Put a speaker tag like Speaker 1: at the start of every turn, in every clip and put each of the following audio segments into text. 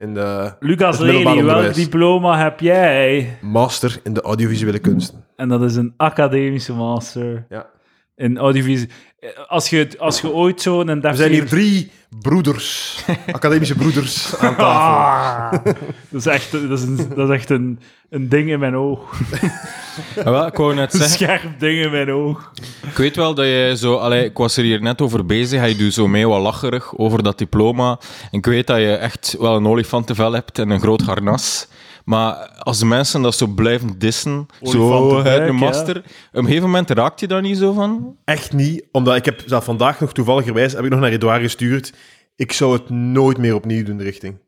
Speaker 1: in de
Speaker 2: Lucas Lely, welk diploma heb jij?
Speaker 1: master in de audiovisuele kunsten.
Speaker 2: En dat is een academische master
Speaker 1: Ja.
Speaker 2: in audiovisueel. Als je, als je ooit zo'n een
Speaker 1: Er zijn hier drie broeders, academische broeders aan tafel.
Speaker 2: Ah, dat is echt, dat is een, dat is echt een, een ding in mijn oog.
Speaker 3: Ah, wel, ik wou net
Speaker 2: Een
Speaker 3: zeggen,
Speaker 2: scherp ding in mijn oog.
Speaker 3: ik weet wel dat je zo... Allee, ik was er hier net over bezig. Hij doet zo mee wat lacherig over dat diploma. En ik weet dat je echt wel een olifantenvel hebt en een groot harnas. Maar als de mensen dat zo blijven dissen, zo, een
Speaker 2: ja.
Speaker 3: master, op een gegeven moment raakt je daar niet zo van?
Speaker 1: Echt niet, omdat ik heb zelf vandaag nog toevalligerwijs heb ik nog naar Edouard gestuurd. Ik zou het nooit meer opnieuw doen, de richting.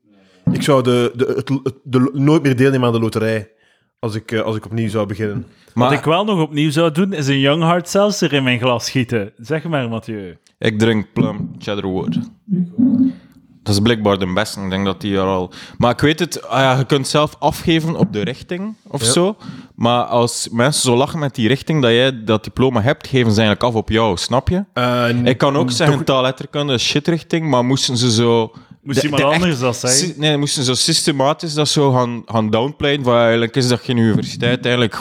Speaker 1: Ik zou de, de, het, het- de, nooit meer deelnemen aan de loterij als ik, eh, als ik opnieuw zou beginnen.
Speaker 3: Maar
Speaker 2: Wat ik wel nog opnieuw zou doen, is een Young Hard Seltzer in mijn glas schieten. Zeg maar, Mathieu.
Speaker 3: Ik drink plum cheddarwood. Dat is blijkbaar de beste. Ik denk dat die er al. Maar ik weet het, ah ja, je kunt zelf afgeven op de richting of
Speaker 1: Ja.
Speaker 3: zo. Maar als mensen zo lachen met die richting dat jij dat diploma hebt, geven ze eigenlijk af op jou, snap je?
Speaker 1: Eh,
Speaker 3: Ik kan ook zeggen, taalletterkunde is shitrichting, maar moesten ze zo.
Speaker 2: Moest
Speaker 3: de-
Speaker 2: iemand
Speaker 3: de echt-
Speaker 2: anders dat zeggen?
Speaker 3: Nee, moesten zo systematisch dat zo gaan, gaan downplayen. Van eigenlijk is dat geen universiteit. Eigenlijk,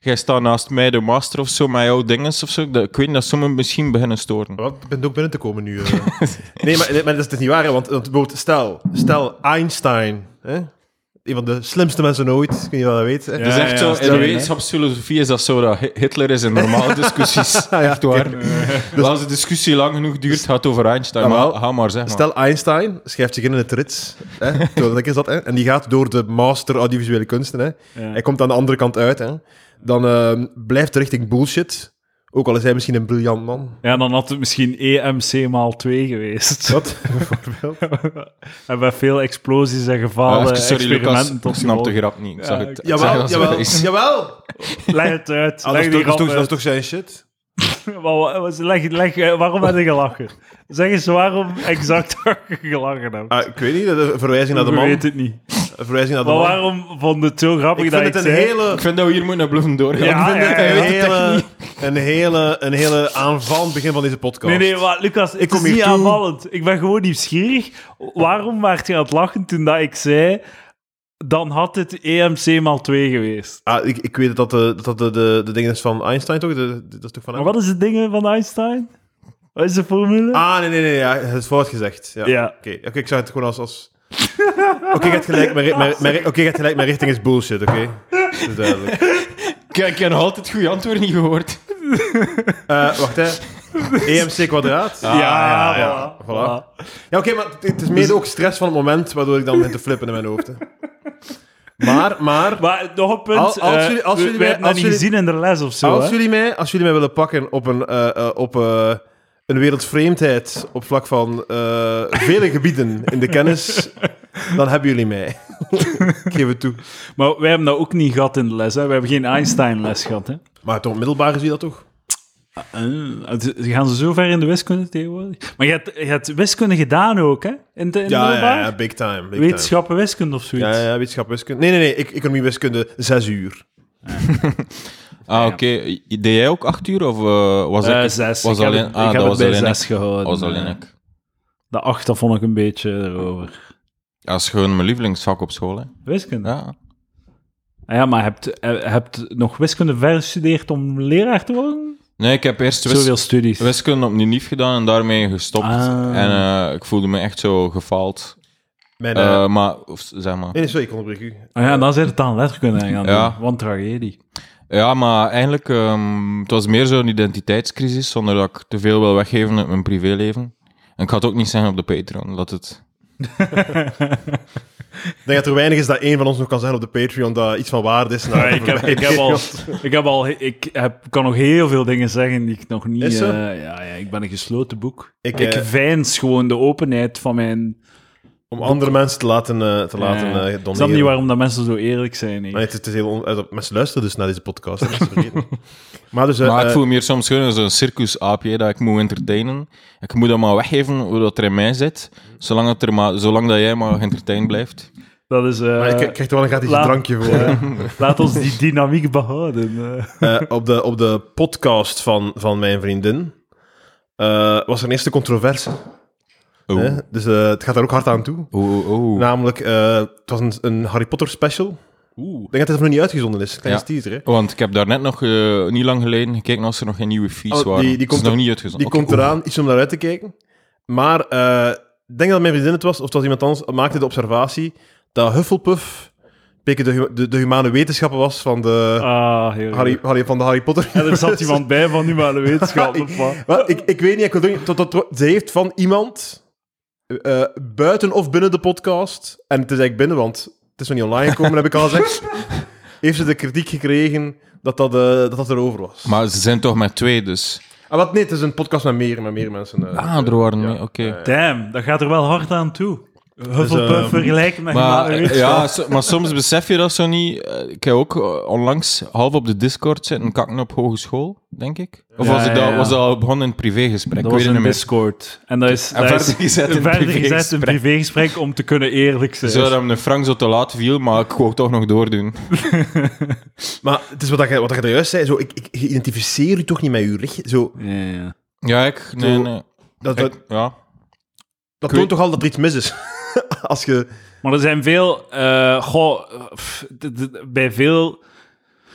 Speaker 3: jij staat naast mij de master of zo, met jouw dinges of zo. Dat- Ik weet dat sommigen misschien beginnen storen.
Speaker 1: Wat? Ik ben ook binnen te komen nu. eh. nee, maar, maar dat is dus niet waar, hè, want, want bijvoorbeeld stel, stel Einstein, hè? Een van de slimste mensen ooit, kun je wel weten.
Speaker 2: Ja,
Speaker 3: is echt zo, in de wetenschapsfilosofie is dat zo dat Hi- Hitler is in normale discussies.
Speaker 1: Ah, ja,
Speaker 3: echt waar. Dus als de discussie lang genoeg duurt, gaat het over Einstein. Maar,
Speaker 1: wel.
Speaker 3: ga maar zeg maar.
Speaker 1: Stel Einstein schrijft zich in het rits, hè? Zo, dat is dat, hè? en die gaat door de master audiovisuele kunsten. Hè?
Speaker 2: Ja.
Speaker 1: Hij komt aan de andere kant uit. Hè? Dan eh, blijft de richting bullshit. Ook al is hij misschien een briljant man.
Speaker 2: Ja, dan had het misschien EMC maal 2 geweest.
Speaker 1: Wat? Bijvoorbeeld.
Speaker 2: en met veel explosies en
Speaker 3: Ah,
Speaker 2: gevallen
Speaker 3: even, sorry, Lucas.
Speaker 2: experimenten
Speaker 3: Ik
Speaker 2: tot
Speaker 3: snap de
Speaker 2: gevolg.
Speaker 3: grap niet. Ik zag
Speaker 2: Ja,
Speaker 3: het. zag
Speaker 1: Jawel,
Speaker 3: het
Speaker 1: jawel.
Speaker 2: Leg het uit.
Speaker 1: Ah, dat,
Speaker 2: leg die
Speaker 1: toch, dat, is
Speaker 2: grap
Speaker 1: toch, dat is
Speaker 2: uit.
Speaker 1: toch zijn shit?
Speaker 2: Maar wa- wa- leg, leg, eh, waarom heb je gelachen? Zeg eens waarom exact dat je gelachen hebt.
Speaker 1: Ah, ik weet niet, een verwijzing naar de
Speaker 2: Ik
Speaker 1: man.
Speaker 2: weet het niet.
Speaker 1: Een verwijzing naar de
Speaker 2: Maar
Speaker 1: man.
Speaker 2: waarom vond het zo grappig
Speaker 1: Ik
Speaker 2: dat
Speaker 1: vind
Speaker 2: ik
Speaker 1: het een
Speaker 2: zei...
Speaker 1: hele...
Speaker 3: Ik vind dat we hier moeten bluffen doorgaan.
Speaker 2: Ja,
Speaker 3: ik vind
Speaker 2: ja,
Speaker 1: een hele, een hele, een hele aanvallend begin van deze podcast.
Speaker 2: Nee, nee, maar Lucas, het
Speaker 1: kom
Speaker 2: is
Speaker 1: hier
Speaker 2: niet
Speaker 1: toe.
Speaker 2: aanvallend. Ik ben gewoon nieuwsgierig. Waarom werd je aan het lachen toen dat ik zei... Dan had het EMC maal 2 geweest.
Speaker 1: Ah, ik, ik weet dat dat de, dat de, de, de ding is van Einstein, toch? De, de- dat is toch van
Speaker 2: Maar wat is het ding van Einstein? Wat is de formule?
Speaker 1: Ah, nee, nee, nee, ja, het is fout gezegd. Ja.
Speaker 2: Ja.
Speaker 1: Oké, oké, ik zag het gewoon als... als... Oké, je hebt gelijk, mijn, mijn, mijn, hebt gelijk, mijn richting is bullshit, oké? Dat is duidelijk.
Speaker 3: Ik, ik heb nog altijd het goede antwoord niet gehoord.
Speaker 1: Eh, wacht, hè. EMC kwadraat?
Speaker 2: ja, ja,
Speaker 1: ja,
Speaker 2: voilà.
Speaker 1: voilà. Ja, oké, maar het- het is meer ook stress van het moment, waardoor ik dan begin te flippen in mijn hoofd. Hè. Maar, maar...
Speaker 2: Maar nog een punt.
Speaker 1: Als- als
Speaker 2: eh,
Speaker 1: jullie- als jullie
Speaker 2: we
Speaker 1: mij-
Speaker 2: hebben dat
Speaker 1: als
Speaker 2: niet
Speaker 1: jullie-
Speaker 2: gezien in de les of zo.
Speaker 1: Als
Speaker 2: hè?
Speaker 1: jullie, mij, als jullie mij willen pakken op een, eh, eh, op, een wereldvreemdheid op vlak van vele gebieden in de kennis, dan hebben jullie mij. ik geef het toe.
Speaker 2: Maar wij hebben dat ook niet gehad in de les. Hè. We hebben geen Einstein-les gehad. Hè.
Speaker 1: Maar toch, middelbaar zie je dat toch?
Speaker 2: Eh, het- gaan ze zo ver in de wiskunde tegenwoordig? Maar je hebt, je hebt wiskunde gedaan ook, hè? In de, in de
Speaker 1: Ja, ja, ja, big time. Big
Speaker 2: Wetenschappen, wiskunde of zoiets.
Speaker 1: Ja, ja, wetenschap, wiskunde. Nee, nee, nee, ik, economie, wiskunde, zes uur.
Speaker 3: Ah, oké. Deed jij ook acht uur of eh, was ik...
Speaker 2: zes.
Speaker 3: Was
Speaker 2: ik
Speaker 3: alleen,
Speaker 2: heb
Speaker 3: ah,
Speaker 2: ik heb
Speaker 3: dat
Speaker 2: het
Speaker 3: was
Speaker 2: bij
Speaker 3: alleen
Speaker 2: zes
Speaker 3: ik.
Speaker 2: gehouden.
Speaker 3: Dat was alleen ik.
Speaker 2: De acht, dat vond ik een beetje erover.
Speaker 3: Ja, dat is gewoon mijn lievelingsvak op school, hè.
Speaker 2: Wiskunde? Ja,
Speaker 3: Ja.
Speaker 2: ja maar hebt hebt nog wiskunde verder gestudeerd om leraar te worden?
Speaker 3: Nee, ik heb eerst wis-
Speaker 2: Zoveel studies.
Speaker 3: wiskunde op NIF gedaan en daarmee gestopt.
Speaker 2: Ah.
Speaker 3: En eh, ik voelde me echt zo gefaald.
Speaker 1: Mijn, eh,
Speaker 3: Eh, maar, of, zeg maar.
Speaker 1: nee, sorry, ik onderbreek u.
Speaker 2: Ah ja, dan zit het aan letterkunde gaan
Speaker 3: Ja.
Speaker 2: doen. Wat een tragedie.
Speaker 3: Ja, maar eigenlijk, ehm, het was meer zo'n identiteitscrisis, zonder dat ik te veel wil weggeven uit mijn privéleven. En ik ga het ook niet zeggen op de Patreon, dat het...
Speaker 1: Ik denk dat er weinig is dat één van ons nog kan zeggen op de Patreon dat iets van waarde is. Naar
Speaker 2: ik, heb, ik, heb al, ik heb al, ik heb, kan nog heel veel dingen zeggen die ik nog niet. Eh, ja, ja, ik ben een gesloten boek.
Speaker 1: Ik,
Speaker 2: Ik,
Speaker 1: eh,
Speaker 2: gewoon de openheid van mijn.
Speaker 1: Om andere mensen te laten, eh, te laten
Speaker 2: Ja.
Speaker 1: eh,
Speaker 2: ik snap
Speaker 1: doneren.
Speaker 2: niet waarom dat mensen zo eerlijk zijn. hè.
Speaker 1: Maar het, het is heel on- eh, dat- mensen luisteren dus naar deze podcast. dat maar dus, eh,
Speaker 3: maar ik voel me hier soms gewoon als een circusaapje dat ik moet entertainen. Ik moet dat maar weggeven hoe dat er in mij zit, zolang, het er maar, zolang dat jij maar geëntertained blijft.
Speaker 2: Dat is. eh,
Speaker 1: maar ik, ik krijg er wel een gratis
Speaker 2: laat-
Speaker 1: drankje voor. hè.
Speaker 2: laat ons die dynamiek behouden. eh.
Speaker 1: Eh, op, de, op de podcast van, van mijn vriendin eh, was er een eerste controverse.
Speaker 3: Oh.
Speaker 1: Hè? Dus eh, het gaat daar ook hard aan toe.
Speaker 3: Oh, oh.
Speaker 1: Namelijk, eh, het was een, een Harry Potter special.
Speaker 2: Oeh.
Speaker 1: Ik denk dat het nog niet uitgezonden is. Kleine
Speaker 3: Ja.
Speaker 1: teaser, hè.
Speaker 3: Want ik heb daar net nog, eh, niet lang geleden, gekeken als er nog geen nieuwe fees
Speaker 1: Oh, die-
Speaker 3: waren.
Speaker 1: die
Speaker 3: Het
Speaker 1: komt
Speaker 3: is nog
Speaker 1: er-
Speaker 3: niet uitgezonden.
Speaker 1: Die
Speaker 3: Oké,
Speaker 1: komt eraan, iets om naar uit te kijken. Maar eh, ik denk dat mijn vriendin het was, of het was iemand anders, maakte de observatie dat Hufflepuff de, hu- de, de humane wetenschappen was van de,
Speaker 2: Ah, heel
Speaker 1: Harry,
Speaker 2: goed.
Speaker 1: Harry, van de Harry Potter.
Speaker 2: En er zat iemand bij van humane wetenschap. of wat?
Speaker 1: Wel, ik, ik weet niet, ik wil doen, tot, tot, ze heeft van iemand eh, buiten of binnen de podcast, en het is eigenlijk binnen, want het is nog niet online gekomen, heb ik al gezegd, heeft ze de kritiek gekregen dat dat, eh, dat, dat erover was.
Speaker 3: Maar ze zijn toch met twee, dus...
Speaker 1: Ah, wat, nee, het is een podcast met meer, met meer mensen. eh.
Speaker 3: Ah, er waren
Speaker 1: Ja.
Speaker 3: mee, oké.
Speaker 2: Damn, dat gaat er wel hard aan toe. Hufflepuff
Speaker 1: Dus, eh,
Speaker 2: vergelijken met
Speaker 3: Maar, eh, ja, so- maar soms besef je dat zo niet. Eh, Ik heb ook eh, onlangs half op de Discord zitten kakken op hogeschool, denk ik. Of
Speaker 2: Ja,
Speaker 3: was, ik
Speaker 2: ja,
Speaker 3: dat,
Speaker 2: ja.
Speaker 3: was dat al begonnen in het privégesprek?
Speaker 2: Dat
Speaker 3: ik
Speaker 2: was
Speaker 3: weet
Speaker 2: een. Discord. En dat is,
Speaker 3: En
Speaker 2: dat
Speaker 3: verder
Speaker 2: is
Speaker 3: gezet
Speaker 2: gezet
Speaker 3: privégesprek.
Speaker 2: een privégesprek om te kunnen eerlijk zijn.
Speaker 3: Zo dat mijn Frank zo te laat viel, maar ik wou toch nog doordoen.
Speaker 1: Maar het is wat, je, wat je daar juist zei, zo, ik, ik identificeer u toch niet met uw richting. Zo,
Speaker 2: Ja, ja.
Speaker 3: Ja, ik... Nee,
Speaker 1: Zo-
Speaker 3: nee.
Speaker 1: dat dat,
Speaker 3: Ik- ja.
Speaker 1: dat toont toch al dat er iets mis is. Als je...
Speaker 2: Maar er zijn veel... eh, goh, pff, bij veel...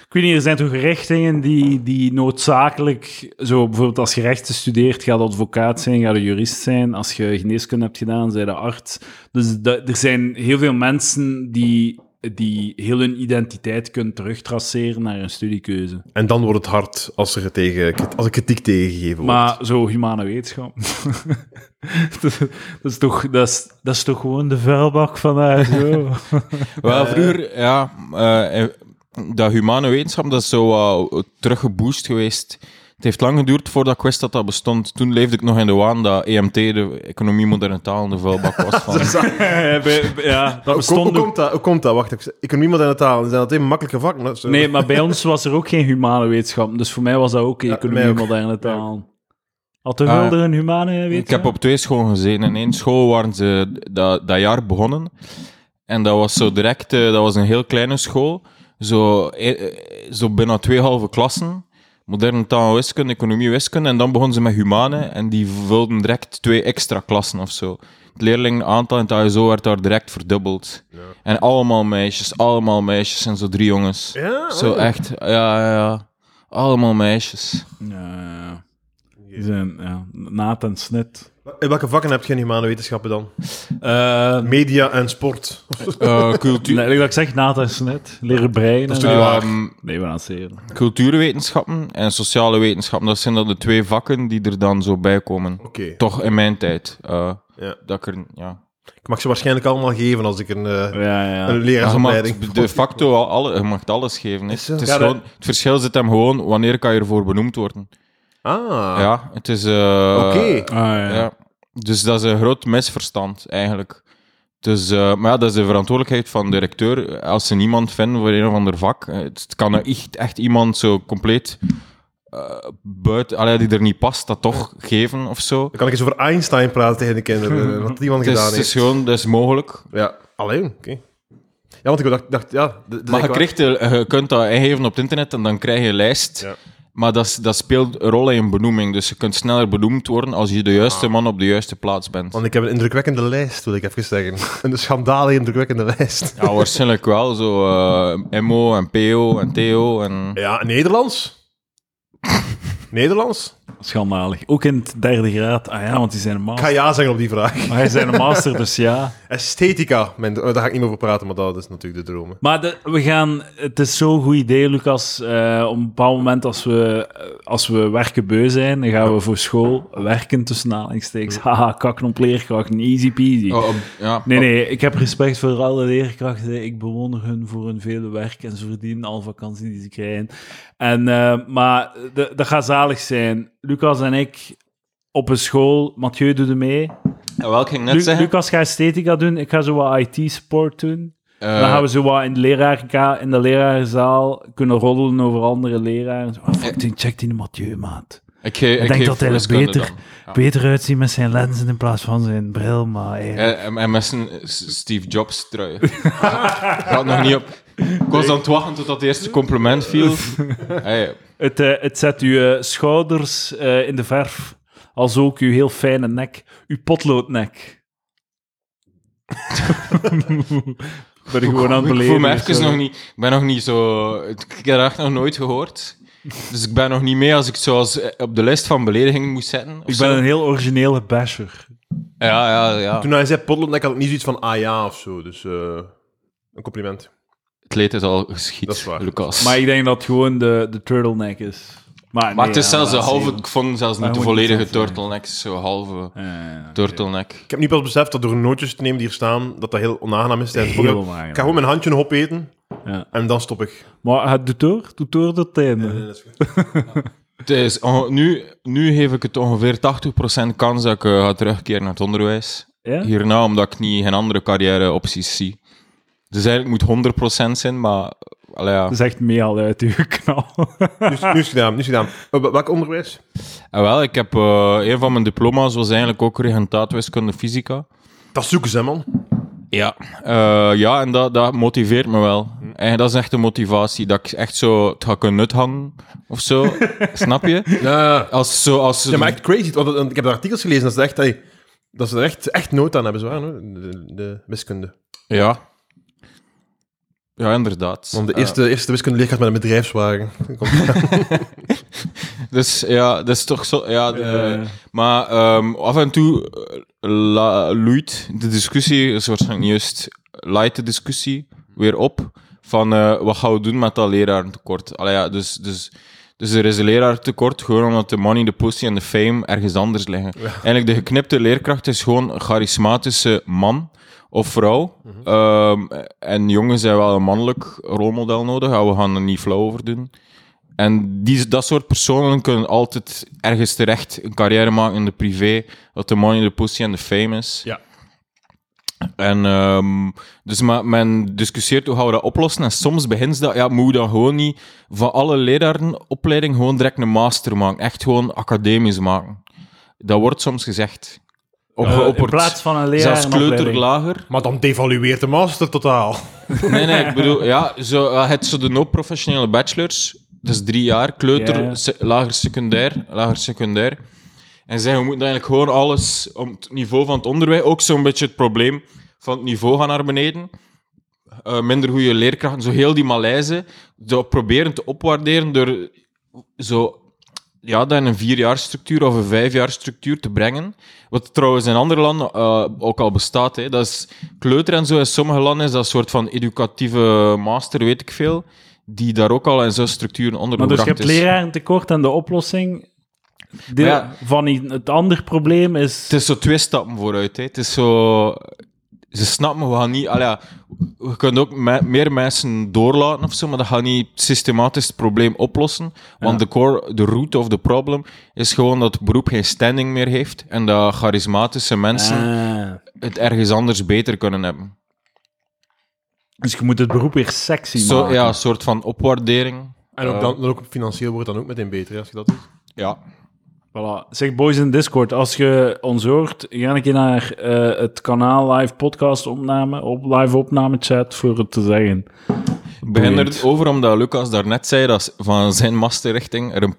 Speaker 2: Ik weet niet, er zijn toch richtingen die, die noodzakelijk... Zo, bijvoorbeeld als je rechten studeert, ga je advocaat zijn, ga je jurist zijn. Als je geneeskunde hebt gedaan, zij de arts. Dus er zijn heel veel mensen die, die heel hun identiteit kunnen terugtraceren naar een studiekeuze.
Speaker 1: En dan wordt het hard als er, tegen, als er kritiek tegengegeven wordt.
Speaker 2: Maar zo humane wetenschap. dat, dat is toch, dat, is, dat is toch gewoon de vuilbak van haar zo.
Speaker 3: Wel, vroeger, ja, eh, eh, dat humane wetenschap, dat is zo wat teruggeboost geweest. Het heeft lang geduurd voordat ik wist dat dat bestond. Toen leefde ik nog in de waan dat EMT, de Economie Moderne Taal, een vuilbak was van...
Speaker 2: ja, dat
Speaker 1: hoe,
Speaker 2: bestond
Speaker 1: hoe,
Speaker 2: ook.
Speaker 1: komt dat? hoe komt dat? Wacht, ik- economie moderne taal. Zijn dat even makkelijke zo-
Speaker 2: Nee, maar bij ons was er ook geen humane wetenschap. Dus voor mij was dat ook economie
Speaker 1: ook.
Speaker 2: moderne taal. Had de Hulder een humane wetenschap?
Speaker 3: Ik heb op twee scholen gezeten. In één school waren ze dat, dat jaar begonnen. En dat was zo direct, eh, dat was een heel kleine school. Zo, eh, eh, zo bijna twee halve klassen. Moderne taal en wiskunde, economie wiskunde. En dan begonnen ze met humane. En die vulden direct twee extra klassen of zo. Het leerlingenaantal in het ASO werd daar direct verdubbeld. En allemaal meisjes, allemaal meisjes en zo drie jongens.
Speaker 1: Ja?
Speaker 3: Zo
Speaker 1: Oh.
Speaker 3: echt, ja, ja, ja. Allemaal meisjes.
Speaker 2: Ja, ja. Die zijn, ja, naad en snit.
Speaker 1: In welke vakken heb je in humane wetenschappen dan?
Speaker 2: Eh
Speaker 1: Media en sport.
Speaker 3: Eh, cultuur,
Speaker 2: nee, dat ik zeg naad en snit. Leren breien.
Speaker 1: Dat is waar?
Speaker 3: Ehm,
Speaker 2: Nee, we gaan het
Speaker 3: cultuurwetenschappen en sociale wetenschappen, dat zijn dan de twee vakken die er dan zo bij komen.
Speaker 1: Oké.
Speaker 3: Toch in mijn tijd. eh,
Speaker 1: Ja.
Speaker 3: Dat ik er, ja.
Speaker 1: Ik mag ze waarschijnlijk allemaal geven als ik een, eh,
Speaker 2: Ja, ja.
Speaker 1: een
Speaker 3: Ja, je
Speaker 1: leraarsopleiding...
Speaker 3: mag de facto al alle, je mag alles geven. hè. Het, is gewoon, het verschil zit hem gewoon wanneer kan je ervoor benoemd worden.
Speaker 1: Ah.
Speaker 3: Ja, het is... eh,
Speaker 1: Oké.
Speaker 2: Ah, ja.
Speaker 3: ja. Dus dat is een groot misverstand, eigenlijk. Dus, eh, maar ja, dat is de verantwoordelijkheid van de recteur. Als ze niemand vinden voor een of ander vak, eh, het kan er echt, echt iemand zo compleet eh, buiten, allee, die er niet past, dat toch geven of zo.
Speaker 1: Dan kan ik eens over Einstein praten tegen de kinderen. Wat iemand
Speaker 3: Het is,
Speaker 1: gedaan
Speaker 3: het is
Speaker 1: heeft.
Speaker 3: gewoon, dat is mogelijk.
Speaker 1: Ja, alleen. Oké. Ja, want ik dacht... dacht ja,
Speaker 3: Maar je, krijgt je kunt dat ingeven op het internet en dan krijg je een lijst.
Speaker 1: Ja.
Speaker 3: Maar dat, dat speelt een rol in je benoeming. Dus je kunt sneller benoemd worden als je de juiste man op de juiste plaats bent.
Speaker 1: Want ik heb een indrukwekkende lijst, wil ik even zeggen. Een schandalig indrukwekkende lijst.
Speaker 3: Ja, waarschijnlijk wel. Zo eh, MO en PO en TO. En...
Speaker 1: Ja, Nederlands. Nederlands?
Speaker 2: Schandalig. Ook in het derde graad. Ah ja, want die zijn een
Speaker 1: Ik ga
Speaker 2: master.
Speaker 1: ja zeggen op die vraag.
Speaker 2: Maar hij zijn een master, dus ja.
Speaker 1: Esthetica. Mijn, oh, daar ga ik niet meer over praten, maar dat is natuurlijk de droom. hè.
Speaker 2: Maar de- we gaan... Het is zo'n goed idee, Lucas. eh op een bepaald moment, als we, als we werken beu zijn, dan gaan we voor school werken tussen aanhalingstekens. Haha, kakken op leerkrachten. Easy peasy.
Speaker 3: Oh, op- ja.
Speaker 2: Nee, nee, ik heb respect voor alle leerkrachten. Ik bewonder hun voor hun vele werk en ze verdienen alle vakantie die ze krijgen. En, eh, maar de- dat gaat zalig zijn. Lucas en ik op een school, Mathieu doet er mee.
Speaker 3: Ja, wel, ik ging net
Speaker 2: Lu-
Speaker 3: zeggen...
Speaker 2: Lucas gaat esthetica doen, ik ga zo wat IT-support doen.
Speaker 3: eh,
Speaker 2: dan gaan we zo wat in de, leraarka- in de lerarenzaal kunnen roddelen over andere leraren. Zo, Oh, fuck, die- check die Mathieu, maat.
Speaker 3: ik, ge- ik,
Speaker 2: denk dat hij er beter-.
Speaker 3: Ja.
Speaker 2: Beter uitzien met zijn lenzen in plaats van zijn bril, maar... eigenlijk-
Speaker 3: En, en- met zijn Steve Jobs trui. Gaat nog niet op. Ik was aan het wachten tot dat het eerste compliment viel. Hey,
Speaker 2: Het, eh, het zet uw eh, schouders eh, in de verf als ook uw heel fijne nek, uw potloodnek. Ik ben gewoon aan het
Speaker 3: Ik voel me even
Speaker 2: sorry.
Speaker 3: nog niet... Ik ben nog niet zo... Ik heb dat echt nog nooit gehoord. Dus ik ben nog niet mee als ik zoals op de lijst van beledigingen moest zetten. of
Speaker 2: Ik
Speaker 3: zo.
Speaker 2: ben een heel originele basher.
Speaker 3: Ja, ja, ja.
Speaker 1: Toen hij zei potloodnek had ik niet zoiets van ah ja of zo. Dus eh, een compliment.
Speaker 3: Het leed is al geschied,
Speaker 1: Dat is waar.
Speaker 3: Lucas.
Speaker 2: Maar ik denk dat het gewoon de, de turtleneck is. Maar,
Speaker 3: het is
Speaker 2: ja,
Speaker 3: zelfs een
Speaker 2: dat is
Speaker 3: halve... Ik vond zelfs niet de
Speaker 2: niet
Speaker 3: volledige
Speaker 2: zelf,
Speaker 3: turtleneck. Is Zo halve
Speaker 2: Ja, ja, ja.
Speaker 3: turtleneck.
Speaker 1: Ik heb nu pas beseft dat door nootjes te nemen die hier staan, dat dat heel onaangenaam is tijdens het
Speaker 2: Heel.
Speaker 1: Ik ga gewoon mijn handje nog opeten
Speaker 2: Ja.
Speaker 1: en dan stop ik.
Speaker 2: Maar het doet door, doet door het einde.
Speaker 3: Het is, nu, nu geef ik het ongeveer 80% kans dat ik eh, ga terugkeren naar het onderwijs.
Speaker 2: Ja?
Speaker 3: Hierna, omdat ik niet geen andere carrière-opties zie. Dus eigenlijk moet 100% zijn, maar... Allee, ja.
Speaker 2: Dat is echt mee al uit uw knal.
Speaker 1: Nu is, nu is het gedaan, nu is het gedaan. Eh, wel- welk onderwijs?
Speaker 3: En wel, ik heb eh, een van mijn diploma's was eigenlijk ook regentaatwiskunde fysica.
Speaker 1: Dat zoeken ze, man.
Speaker 3: Ja. Eh, ja, en dat, dat motiveert me wel. En dat is echt de motivatie, dat ik echt zo het ga kunnen nuthangen, of zo. Snap je?
Speaker 1: Ja,
Speaker 3: Als, zo, als,
Speaker 1: ja maar echt crazy. Want ik heb daar artikels gelezen dat ze er echt, dat ze er echt, echt nood aan hebben, zwaar, hoor. De, de wiskunde.
Speaker 3: Ja. Ja, inderdaad.
Speaker 1: Want de
Speaker 3: Eh,
Speaker 1: eerste, eerste wiskundeleerkracht met een bedrijfswagen.
Speaker 3: Dus ja, dat is toch zo. Ja, de- maar ehm, af en toe eh, la, loeit de discussie, is waarschijnlijk niet juist, light de discussie weer op van eh, wat gaan we doen met dat lerarentekort. Allee, ja, dus, dus, dus er is een lerarentekort gewoon omdat de money, de pussy en de fame ergens anders liggen. Eigenlijk de geknipte leerkracht is gewoon een charismatische man of vrouw. Ehm, en jongens zijn wel een mannelijk rolmodel nodig, en we gaan er niet flauw over doen. En die, dat soort personen kunnen altijd ergens terecht een carrière maken in de privé, dat de money, de pussy en de fame is.
Speaker 1: Ja.
Speaker 3: En ehm, dus maar, men discussieert hoe gaan we dat oplossen. En soms begint ze dat, ja, moet je dan gewoon niet van alle lerarenopleiding gewoon direct een master maken. Echt gewoon academisch maken. Dat wordt soms gezegd. Op,
Speaker 2: Eh,
Speaker 3: op
Speaker 2: in plaats van een leraar
Speaker 3: zelfs
Speaker 2: een
Speaker 3: kleuter
Speaker 2: opleiding.
Speaker 3: lager.
Speaker 1: maar dan devalueert de master totaal.
Speaker 3: Nee, nee, ik bedoel, ja, zo, uh, het zo de no-professionele bachelors, dat is drie jaar, kleuter,
Speaker 2: Ja, ja.
Speaker 3: se- lager secundair, lager secundair. En zeggen, we moeten eigenlijk gewoon alles om het niveau van het onderwijs, ook zo'n beetje het probleem van het niveau gaan naar beneden. Eh, minder goede leerkrachten, zo heel die malaise, zo proberen te opwaarderen door zo, ja, dat in een vierjaarsstructuur of een vijfjaarsstructuur te brengen. Wat trouwens in andere landen eh, ook al bestaat. Hè. Dat is kleuter en zo. In sommige landen is dat een soort van educatieve master, weet ik veel. Die daar ook al in zo'n structuren onder
Speaker 2: Maar dus je hebt
Speaker 3: is.
Speaker 2: lerarentekort en de oplossing
Speaker 3: ja.
Speaker 2: van het andere probleem is...
Speaker 3: Het is zo twee stappen vooruit. Hè. Het is zo... Ze snappen, we gaan niet... Allee, ja, we kunnen ook me- meer mensen doorlaten of zo, maar dat gaat niet systematisch het probleem oplossen. Want de core, de root of the problem is gewoon dat het beroep geen standing meer heeft en dat charismatische mensen
Speaker 2: Ah.
Speaker 3: het ergens anders beter kunnen hebben.
Speaker 2: Dus je moet het beroep weer sexy
Speaker 3: Zo,
Speaker 2: maken.
Speaker 3: ja, een soort van opwaardering.
Speaker 1: En ook,
Speaker 3: Eh,
Speaker 1: dan, dan ook financieel wordt het dan ook meteen beter als je dat doet.
Speaker 3: Ja.
Speaker 2: Voilà. Zeg, boys in Discord, als je ons hoort, ga een keer naar eh, het kanaal live podcast opname, op live opname chat voor het te zeggen.
Speaker 3: Ik begin
Speaker 2: Boeiend.
Speaker 3: erover omdat Lucas daarnet zei dat van zijn masterrichting er een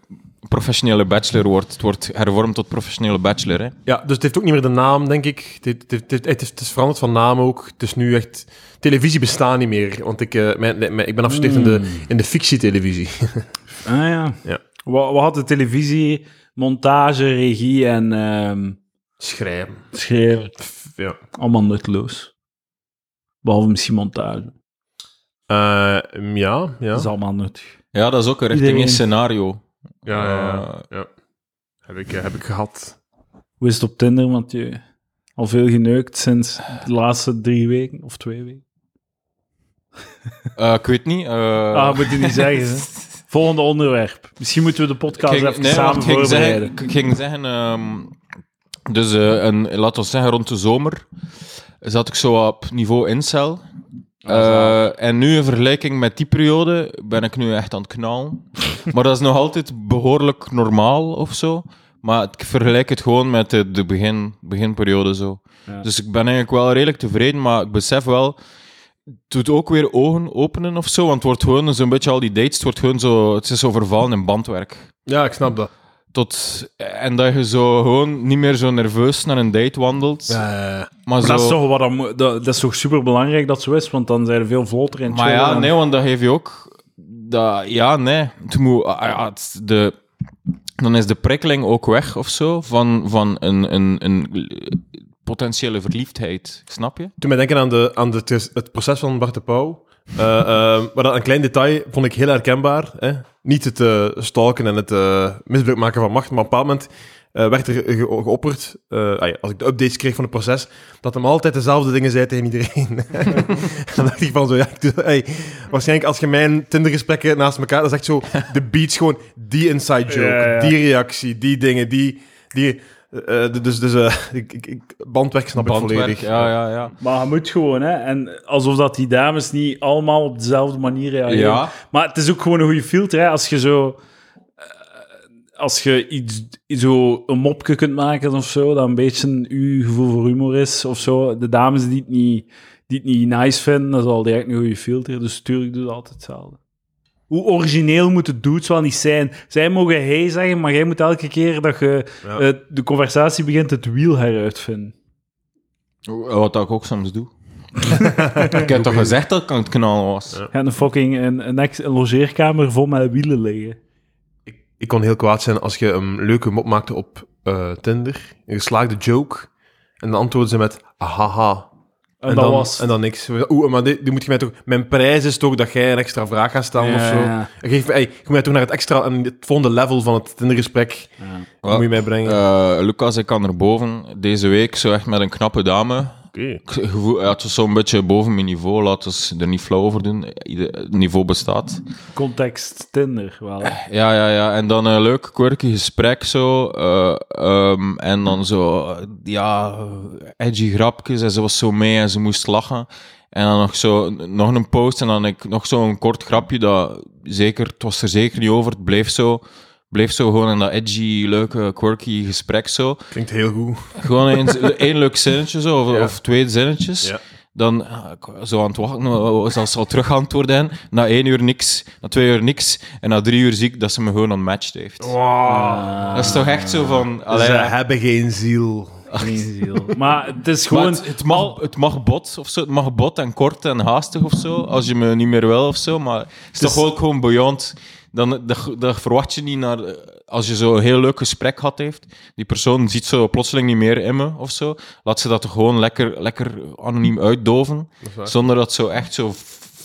Speaker 3: professionele bachelor wordt. Het wordt hervormd tot professionele bachelor. Hè.
Speaker 1: Ja, dus het heeft ook niet meer de naam, denk ik. Het, heeft- het, heeft- het, heeft- het is veranderd van naam ook. Het is nu echt... Televisie bestaat niet meer, want ik, eh, mijn, mijn- ik ben afgestudeerd in, de, in de fictietelevisie.
Speaker 2: Ah ja.
Speaker 1: Ja.
Speaker 2: Wat, wat had de televisie, montage, regie en ehm
Speaker 1: Schrijven.
Speaker 2: schrijven?
Speaker 1: Ja.
Speaker 2: Allemaal nutteloos. Behalve misschien montage.
Speaker 1: Eh, ja, ja.
Speaker 2: Dat is allemaal nuttig.
Speaker 3: Ja, dat is ook een richting
Speaker 2: Iedereen-
Speaker 3: in scenario.
Speaker 1: Ja, ja, ja.
Speaker 3: Eh,
Speaker 1: ja. Heb, ik, eh, heb ik gehad.
Speaker 2: Hoe is het op Tinder, Mathieu? Al veel geneukt sinds de laatste drie weken of twee weken?
Speaker 3: eh, ik weet niet. eh,
Speaker 2: ah, moet je niet zeggen. Hè? Volgende onderwerp. Misschien moeten we de podcast
Speaker 3: ging-
Speaker 2: even
Speaker 3: nee,
Speaker 2: samen
Speaker 3: ik ging
Speaker 2: voorbereiden.
Speaker 3: zeggen, ik ging zeggen ehm, dus een, laten we zeggen rond de zomer zat ik zo op niveau incel. Eh, en nu in vergelijking met die periode ben ik nu echt aan het knallen. maar dat is nog altijd behoorlijk normaal of zo. Maar ik vergelijk het gewoon met de, de begin, beginperiode zo.
Speaker 2: Ja.
Speaker 3: Dus ik ben eigenlijk wel redelijk tevreden, maar ik besef wel, doet ook weer ogen openen of zo. Want het wordt gewoon zo'n beetje al die dates, het wordt gewoon zo, het is zo vervallen in bandwerk.
Speaker 1: Ja, ik snap dat.
Speaker 3: tot, en dat je zo gewoon niet meer zo nerveus naar een date wandelt. Maar,
Speaker 2: Maar
Speaker 3: zo,
Speaker 2: dat is toch wat dat, is toch super belangrijk dat zo is, want dan zijn er veel vlotter in het
Speaker 3: maar ja,
Speaker 2: en-
Speaker 3: nee, want dat geef je ook... Dat, ja, nee. Het moet, ah, ja, het- de, dan is de prikkeling ook weg of zo van, van een, een, een potentiële verliefdheid. Snap je?
Speaker 1: Toen mij denken aan, de, aan de, het proces van Bart de Pauw. Eh, eh, maar dat een klein detail vond ik heel herkenbaar. Hè? Niet het eh, stalken en het eh, misbruik maken van macht, maar op een bepaald moment eh, werd er ge- geopperd, eh, ah ja, als ik de updates kreeg van het proces, dat hem altijd dezelfde dingen zei tegen iedereen. dan dacht ik van zo, ja, ik doe, hey, waarschijnlijk als je mijn Tindergesprekken naast elkaar, dat is echt zo, de beats gewoon, die inside joke,
Speaker 2: Ja, ja.
Speaker 1: die reactie, die dingen, die... die eh, eh, dus dus eh, ik, ik, ik, bandwerk snap ik volledig.
Speaker 3: Ja, ja, ja.
Speaker 2: Maar je moet gewoon, hè. En alsof dat die dames niet allemaal op dezelfde manier reageren.
Speaker 3: Ja.
Speaker 2: Maar het is ook gewoon een goede filter, hè. Als je zo... eh, Als je iets, zo een mopje kunt maken of zo, dat een beetje uw gevoel voor humor is of zo. De dames die het niet, die het niet nice vinden, dat is al direct een goede filter. Dus natuurlijk doe je altijd hetzelfde. Hoe origineel moet het dudes wel niet zijn? Zij mogen hey zeggen, maar jij moet elke keer dat je
Speaker 1: Ja.
Speaker 2: eh, de conversatie begint het wiel heruitvinden.
Speaker 3: Wat ik ook soms doe. ik heb toch gezegd dat ik aan het knallen was?
Speaker 1: Ja.
Speaker 2: Je hebt een fucking een, een, ex- een logeerkamer vol met wielen liggen.
Speaker 1: Ik, ik kon heel kwaad zijn als je een leuke mop maakte op eh, Tinder, een geslaagde joke, en dan antwoordde ze met ahaha.
Speaker 2: En, dat
Speaker 1: dan,
Speaker 2: was...
Speaker 1: en dan niks. Oeh, maar die, die moet je mij toch... Mijn prijs is toch dat jij een extra vraag gaat stellen of zo.
Speaker 2: Ja.
Speaker 1: Geef mij, hey, mij toch naar het extra en het volgende level van het Tindergesprek
Speaker 2: Ja.
Speaker 1: moet je mij brengen.
Speaker 3: Eh, Lucas, ik kan erboven. Deze week zo echt met een knappe dame.
Speaker 1: Oké.
Speaker 3: Ja, het is zo'n beetje boven mijn niveau. Laten we er niet flauw over doen. Het niveau bestaat.
Speaker 2: Context Tinder, wel.
Speaker 3: Ja, ja, ja. En dan een leuk, quirky gesprek zo. eh, ehm, en dan zo, ja, edgy grapjes. En ze was zo mee en ze moest lachen. En dan nog zo, nog een post en dan ik, nog zo'n kort grapje dat zeker, het was er zeker niet over. Het bleef zo, bleef zo gewoon in dat edgy, leuke, quirky gesprek zo.
Speaker 1: Klinkt heel goed.
Speaker 3: Gewoon één, één leuk zinnetje zo, of,
Speaker 1: Ja.
Speaker 3: of twee zinnetjes.
Speaker 1: Ja.
Speaker 3: Dan ah, zo aan het wachten, zal ze al terug antwoorden. en Na één uur niks, na twee uur niks. En na drie uur zie ik dat ze me gewoon unmatched heeft.
Speaker 1: Wow.
Speaker 3: Dat is toch echt zo van... allee,
Speaker 1: Ze hebben geen ziel.
Speaker 2: Geen ziel. Maar het is gewoon...
Speaker 3: het, het, mag, het mag bot of zo. Het mag bot en kort en haastig of zo. Als je me niet meer wil of zo. Maar het is
Speaker 2: Dus-
Speaker 3: toch ook gewoon beyond. Dan, dat, dat verwacht je niet naar. Als je zo een heel leuk gesprek gehad heeft. Die persoon ziet zo plotseling niet meer in me of zo. Laat ze dat toch gewoon lekker, lekker anoniem uitdoven.
Speaker 1: Dat.
Speaker 3: Zonder dat zo echt zo.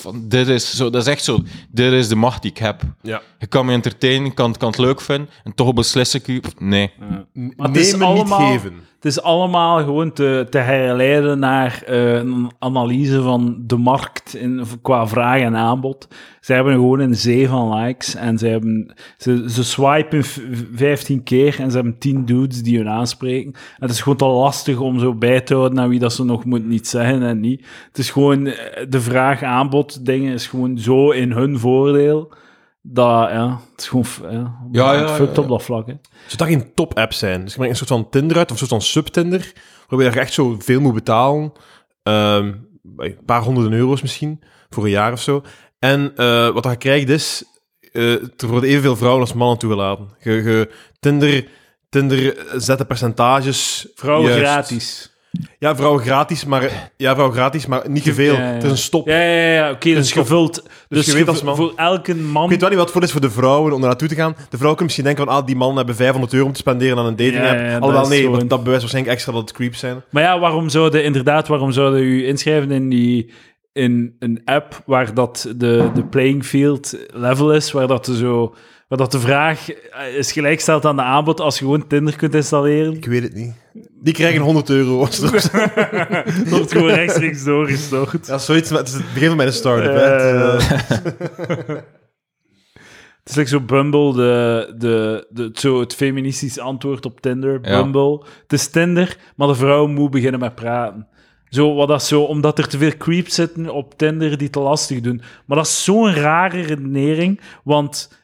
Speaker 3: Van, dit is zo, dat is echt zo. Dit is de macht die ik heb.
Speaker 1: Ja.
Speaker 3: Je kan me entertainen, kan, kan het leuk vinden. En toch beslis ik u. Nee.
Speaker 2: Maar het is allemaal-
Speaker 1: niet geven.
Speaker 2: Het is allemaal gewoon te, te herleiden naar eh, een analyse van de markt in, qua vraag en aanbod. Ze hebben gewoon een zee van likes en ze, hebben, ze, ze swipen v- 15 keer en ze hebben 10 dudes die hun aanspreken. En het is gewoon te lastig om zo bij te houden naar wie dat ze nog moet niet zeggen en niet. Het is gewoon eh, de vraag-aanbod dingen is gewoon zo in hun voordeel. Dat, ja, het is gewoon ja,
Speaker 3: Ja, ja,
Speaker 2: op dat vlak. Hè.
Speaker 1: Zou dat geen top-app zijn? Dus je maakt een soort van Tinder uit, of een soort van sub-Tinder, waarbij je echt zo veel moet betalen. Ehm, een paar honderden euro's misschien, voor een jaar of zo. En eh, wat je krijgt is, eh, er worden evenveel vrouwen als mannen toegelaten. Je, je, Tinder, Tinder zet de percentages...
Speaker 2: Vrouwen
Speaker 1: juist.
Speaker 2: gratis.
Speaker 1: Ja, vrouwen gratis, maar, ja, vrouwen gratis, maar niet te veel.
Speaker 2: Ja, ja, ja.
Speaker 1: Het is een stop.
Speaker 2: Ja, ja, ja. oké, dus
Speaker 1: stop.
Speaker 2: gevuld. Dus,
Speaker 1: je weet
Speaker 2: gevu-
Speaker 1: als man-
Speaker 2: voor elke man...
Speaker 1: Ik weet wel niet wat het voor is voor de vrouwen om daar naartoe te gaan. De vrouw kunnen misschien denken van, ah, die mannen hebben 500 euro om te spenderen aan een dating app. Alhoewel, nee, want dat bewijst waarschijnlijk extra dat het creeps zijn.
Speaker 2: Maar ja, waarom zouden inderdaad, waarom zouden u inschrijven in die in een app waar dat de, de playing field level is, waar dat zo waar dat de vraag eh, is gelijkstelt aan de aanbod als je gewoon Tinder kunt installeren.
Speaker 1: Ik weet het niet. Die krijgen 100 euro.
Speaker 2: wordt gewoon rechtstreeks doorgestort.
Speaker 1: Ja, zoiets, maar het is het begin van mijn start-up. hè. Het is, eh,
Speaker 2: Het is like zo Bumble, de, de, de, zo het feministisch antwoord op Tinder.
Speaker 3: Ja.
Speaker 2: Bumble. Het is Tinder, maar de vrouw moet beginnen met praten. Zo, wat dat zo, omdat er te veel creeps zitten op Tinder die te lastig doen. Maar dat is zo'n rare redenering, want eh,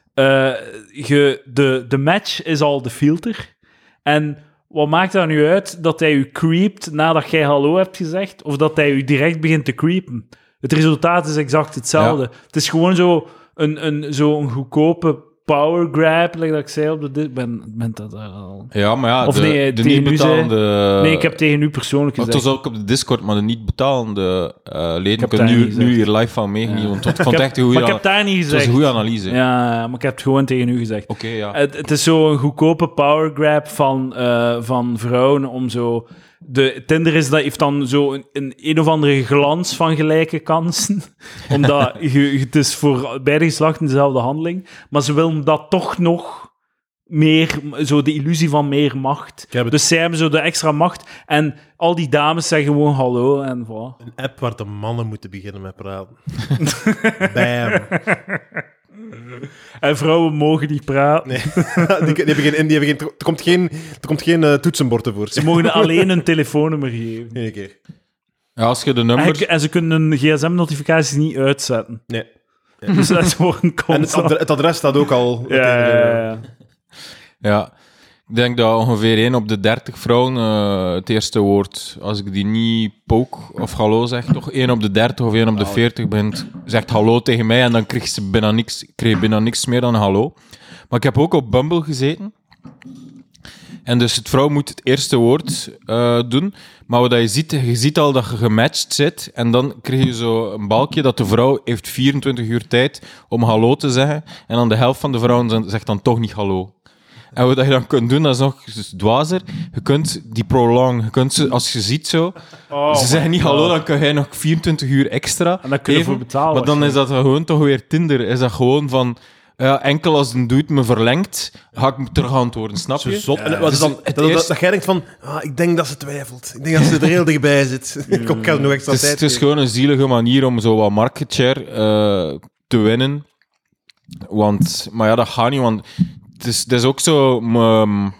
Speaker 2: je, de, de match is al de filter. En wat maakt dat nu uit dat hij u creept nadat jij hallo hebt gezegd, of dat hij u direct begint te creepen? Het resultaat is exact hetzelfde. Het is gewoon zo een, een, zo een goedkope power grab, like dat ik zei op de... dit- Ben, ben dat al...
Speaker 3: Ja, maar ja,
Speaker 2: Of
Speaker 3: de,
Speaker 2: nee,
Speaker 3: de niet
Speaker 2: zei-
Speaker 3: betalende...
Speaker 2: nee, ik heb tegen u persoonlijk
Speaker 3: Het
Speaker 2: gezegd.
Speaker 3: was ook op de Discord, maar de niet betalende eh leden
Speaker 2: heb
Speaker 3: kunnen nu, nu
Speaker 2: gezegd.
Speaker 3: hier live van meegenieten.
Speaker 2: Ja.
Speaker 3: Want Ik vond het echt een goede
Speaker 2: maar ik heb daar niet
Speaker 3: Het was
Speaker 2: gezegd.
Speaker 3: een goede analyse.
Speaker 2: Ja, maar ik heb het gewoon tegen u gezegd.
Speaker 3: Oké, ja.
Speaker 2: Het, het is zo'n goedkope power grab van, eh, van vrouwen om zo... De Tinder is dat heeft dan zo een, een, een of andere glans van gelijke kansen. Omdat je, het is voor beide geslachten dezelfde handeling. Maar ze willen dat toch nog meer... Zo de illusie van meer macht. Dus zij hebben zo de extra macht. En al die dames zeggen gewoon hallo en voilà.
Speaker 1: Een app waar de mannen moeten beginnen met praten. Bam.
Speaker 2: En vrouwen mogen niet praten.
Speaker 1: Nee. die, die hebben geen, die hebben geen, er komt geen, er komt geen eh, toetsenbord ervoor.
Speaker 2: Ze mogen alleen een telefoonnummer geven.
Speaker 1: Eén keer.
Speaker 3: ja, als je de
Speaker 2: En,
Speaker 3: nummers...
Speaker 2: en ze kunnen hun gsm-notificaties niet uitzetten.
Speaker 1: Nee.
Speaker 2: Dus dat
Speaker 1: En het,
Speaker 2: constant.
Speaker 1: adre- het adres staat ook al.
Speaker 2: Ja, ja, ja.
Speaker 3: Ja, ik denk dat ongeveer 1 op de 30 vrouwen eh, het eerste woord, als ik die niet pook of hallo zeg, toch 1 op de 30 of 1 op de 40 bent, zegt hallo tegen mij en dan kreeg ze bijna niks, kreeg bijna niks meer dan hallo. Maar ik heb ook op Bumble gezeten. En dus het vrouw moet het eerste woord eh, doen. Maar wat je ziet, je ziet al dat je gematcht zit. En dan krijg je zo een balkje dat de vrouw heeft 24 uur tijd om hallo te zeggen. En dan de helft van de vrouwen zegt dan toch niet hallo. En wat je dan kunt doen, dat is nog dus dwazer. Je kunt die prolong, je kunt ze, als je ziet zo,
Speaker 2: Oh
Speaker 3: ze zeggen niet hallo, dan kan jij nog 24 uur extra
Speaker 2: En daar kun je voor betalen,
Speaker 3: Maar dan is dat gewoon toch weer Tinder. Is dat gewoon van, ja, enkel als een dude me verlengt, ga ik me terug antwoorden, snap je?
Speaker 1: Zo zot. En wat
Speaker 3: Dus
Speaker 1: is dan,
Speaker 3: het
Speaker 1: dat, dat,
Speaker 3: eerste-
Speaker 1: dat jij denkt van, ah, ik denk dat ze twijfelt. Ik denk dat ze er heel dichtbij zit. ik kan er nog extra
Speaker 3: Het is,
Speaker 1: tijd
Speaker 3: het is gewoon een zielige manier om zo wat market share eh, te winnen. Want, maar ja, dat gaat niet, want het is, het is ook zo mm,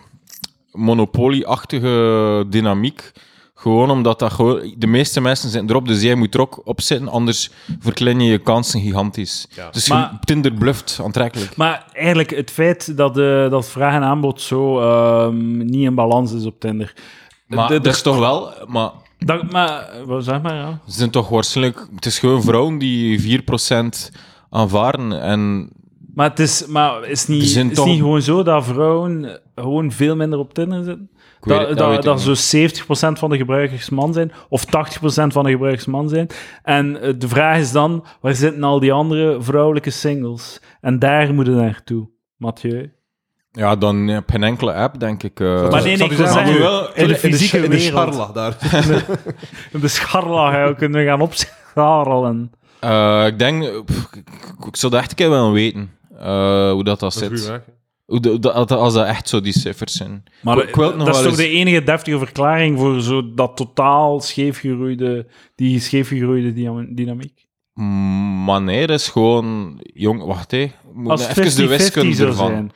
Speaker 3: monopolie-achtige dynamiek. Gewoon omdat dat gewoon, de meeste mensen zitten erop, dus jij moet er ook op zitten, anders verklein je je kansen gigantisch. Dus
Speaker 2: Maar-
Speaker 3: Tinder bluft aantrekkelijk.
Speaker 2: Maar eigenlijk het feit dat, de, dat vraag en aanbod zo ehm, niet in balans is op Tinder.
Speaker 3: Maar
Speaker 2: De- de-
Speaker 3: dat is toch wel, maar
Speaker 2: Dat, maar, wat zeg maar, ja.
Speaker 3: ze zijn toch waarschijnlijk, het is gewoon vrouwen die 4% aanvaren en
Speaker 2: Maar het is, maar is niet, is
Speaker 3: toch-
Speaker 2: niet gewoon zo dat vrouwen gewoon veel minder op Tinder zitten? Dat,
Speaker 3: het- dat
Speaker 2: dat,
Speaker 3: ik
Speaker 2: dat zo 70% van de gebruikers man zijn, of 80% van de gebruikers man zijn. En eh, de vraag is dan, waar zitten al die andere vrouwelijke singles? En daar moeten we naartoe, Mathieu.
Speaker 3: Ja, dan heb je geen enkele app, denk ik. eh.
Speaker 2: Maar nee, nee, ik wil zeggen,
Speaker 3: wel,
Speaker 2: in de fysieke
Speaker 1: in de
Speaker 2: wereld.
Speaker 1: scharla daar.
Speaker 2: De scharla hè, we kunnen gaan opscharrelen.
Speaker 3: Eh, ik denk, pff, ik, ik- ik zou dat echt een keer willen weten. Eh, hoe dat, dat zit. Hoe de- dat, als dat echt zo die cijfers zijn.
Speaker 2: Maar
Speaker 3: Ik- ik wil het nog
Speaker 2: dat is toch
Speaker 3: eens-
Speaker 2: de enige deftige verklaring voor zo dat totaal scheefgegroeide, die scheefgegroeide dyna- dynamiek?
Speaker 3: Maar nee, dat is gewoon... Jong, wacht, hé. Moet
Speaker 2: Als
Speaker 3: even
Speaker 2: 50-50
Speaker 3: de wiskunde
Speaker 2: zou
Speaker 3: ervan.
Speaker 2: zijn.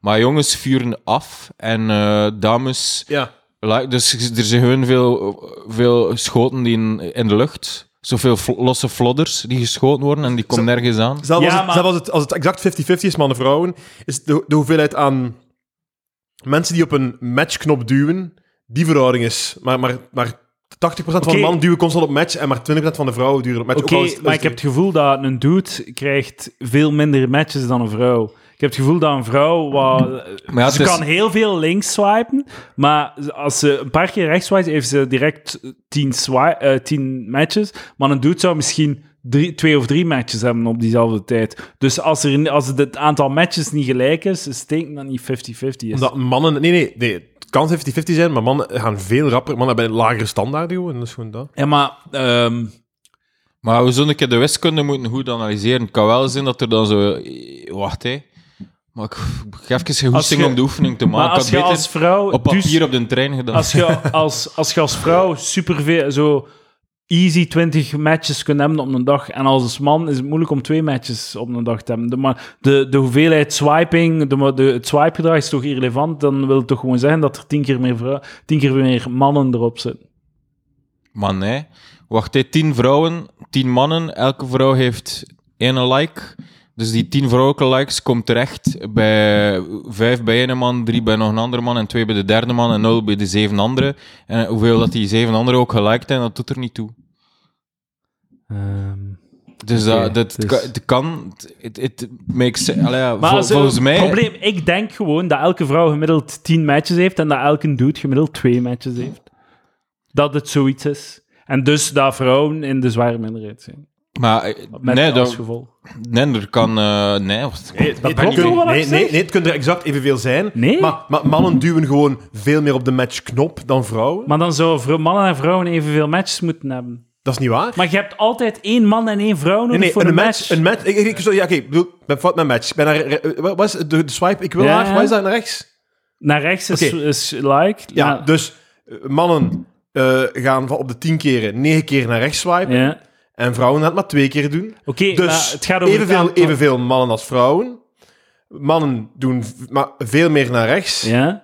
Speaker 3: Maar jongens vuren af en eh, dames...
Speaker 1: Ja.
Speaker 3: like, dus er zijn gewoon veel, veel schoten die in, in de lucht... Zoveel losse flodders die geschoten worden en die komen nergens aan.
Speaker 1: Zelfs,
Speaker 2: Ja,
Speaker 1: als,
Speaker 2: maar-
Speaker 1: zelfs als, het, als het exact 50-50 is, mannen vrouwen, is de, de hoeveelheid aan mensen die op een matchknop duwen, die verhouding is. Maar, maar, maar 80% van de mannen duwen constant op match en maar 20% van de vrouwen duwen op match.
Speaker 2: Oké, maar ik heb het gevoel dat een dude krijgt veel minder matches dan een vrouw. Ik heb het gevoel dat een vrouw... Wat,
Speaker 3: Maar ja,
Speaker 2: ze
Speaker 3: is-
Speaker 2: kan heel veel links swipen, maar als ze een paar keer rechts swipe, heeft ze direct 10 swi- eh, 10 matches. Maar een dude zou misschien drie, twee of drie matches hebben op diezelfde tijd. Dus als, er, als het aantal matches niet gelijk is, is het dat niet 50-50 is.
Speaker 1: Omdat mannen... Nee, nee, nee. Het kan 50-50 zijn, maar mannen gaan veel rapper. Mannen hebben een lagere standaard en dat is gewoon dat.
Speaker 2: Ja, maar... ehm,
Speaker 3: Maar we zullen een keer de wiskunde moeten goed analyseren. Het kan wel zijn dat er dan zo... Wacht, hé. Maar ik, heb even goesting
Speaker 2: je-
Speaker 3: om de oefening te maken.
Speaker 2: als je als vrouw...
Speaker 3: op papier
Speaker 2: dus-
Speaker 3: op de trein gedaan.
Speaker 2: als je als, als, je als vrouw superveel, zo easy 20 matches kunt hebben op een dag, en als man is het moeilijk om twee matches op een dag te hebben. De, maar de, de hoeveelheid swiping, de, de, het swipe-gedrag is toch irrelevant, dan wil het toch gewoon zeggen dat er tien keer meer, vrou- tien keer meer mannen erop zitten.
Speaker 3: Maar nee. Wacht, hé. Tien vrouwen, tien mannen. Elke vrouw heeft één like. Dus die tien vrouwelijke likes komt terecht bij vijf bij ene man, drie bij nog een andere man en twee bij de derde man en nul bij de zeven andere. En hoeveel dat die zeven anderen ook geliked hebben, dat doet er niet toe.
Speaker 2: Ehm,
Speaker 3: Dus dat, dat
Speaker 2: dus-
Speaker 3: het kan... Het it makes. Allee, ja, vol-
Speaker 2: zo,
Speaker 3: volgens mij...
Speaker 2: Het probleem, ik denk gewoon dat elke vrouw gemiddeld 10 matches heeft en dat elke dude gemiddeld 2 matches heeft. Dat het zoiets is. En dus dat vrouwen in de zware minderheid zijn.
Speaker 3: Maar eh,
Speaker 2: Met
Speaker 3: nee, dat,
Speaker 2: gevolg.
Speaker 3: nee, er kan... eh, nee, wat-
Speaker 1: Nee,
Speaker 2: Dat
Speaker 1: nee, kun-
Speaker 2: ik
Speaker 1: nee, nee,
Speaker 2: zeg?
Speaker 1: nee, het kunnen er exact evenveel zijn.
Speaker 2: Nee?
Speaker 1: Maar, maar mannen duwen gewoon veel meer op de matchknop dan vrouwen.
Speaker 2: Maar dan zouden mannen en vrouwen evenveel matches moeten hebben.
Speaker 1: dat is niet waar.
Speaker 2: Maar je hebt altijd één man en één vrouw nodig
Speaker 1: Nee, nee,
Speaker 2: voor
Speaker 1: een
Speaker 2: een
Speaker 1: match. Een match ik, ik, ja, oké, ik ben fout met match. Ik ben naar, re- wat was het? de, de swipe, ik wil
Speaker 2: Ja, ja.
Speaker 1: wat is dat naar rechts?
Speaker 2: Naar rechts is, is like.
Speaker 1: Ja,
Speaker 2: naar-
Speaker 1: dus eh, mannen eh, gaan van op de tien keren negen keer naar rechts swipen.
Speaker 2: ja.
Speaker 1: En vrouwen gaan het maar twee keer doen.
Speaker 2: Oké, maar
Speaker 1: Dus
Speaker 2: het gaat over het
Speaker 1: evenveel,
Speaker 2: aantal-
Speaker 1: evenveel mannen als vrouwen. Mannen doen maar veel meer naar rechts.
Speaker 2: Ja.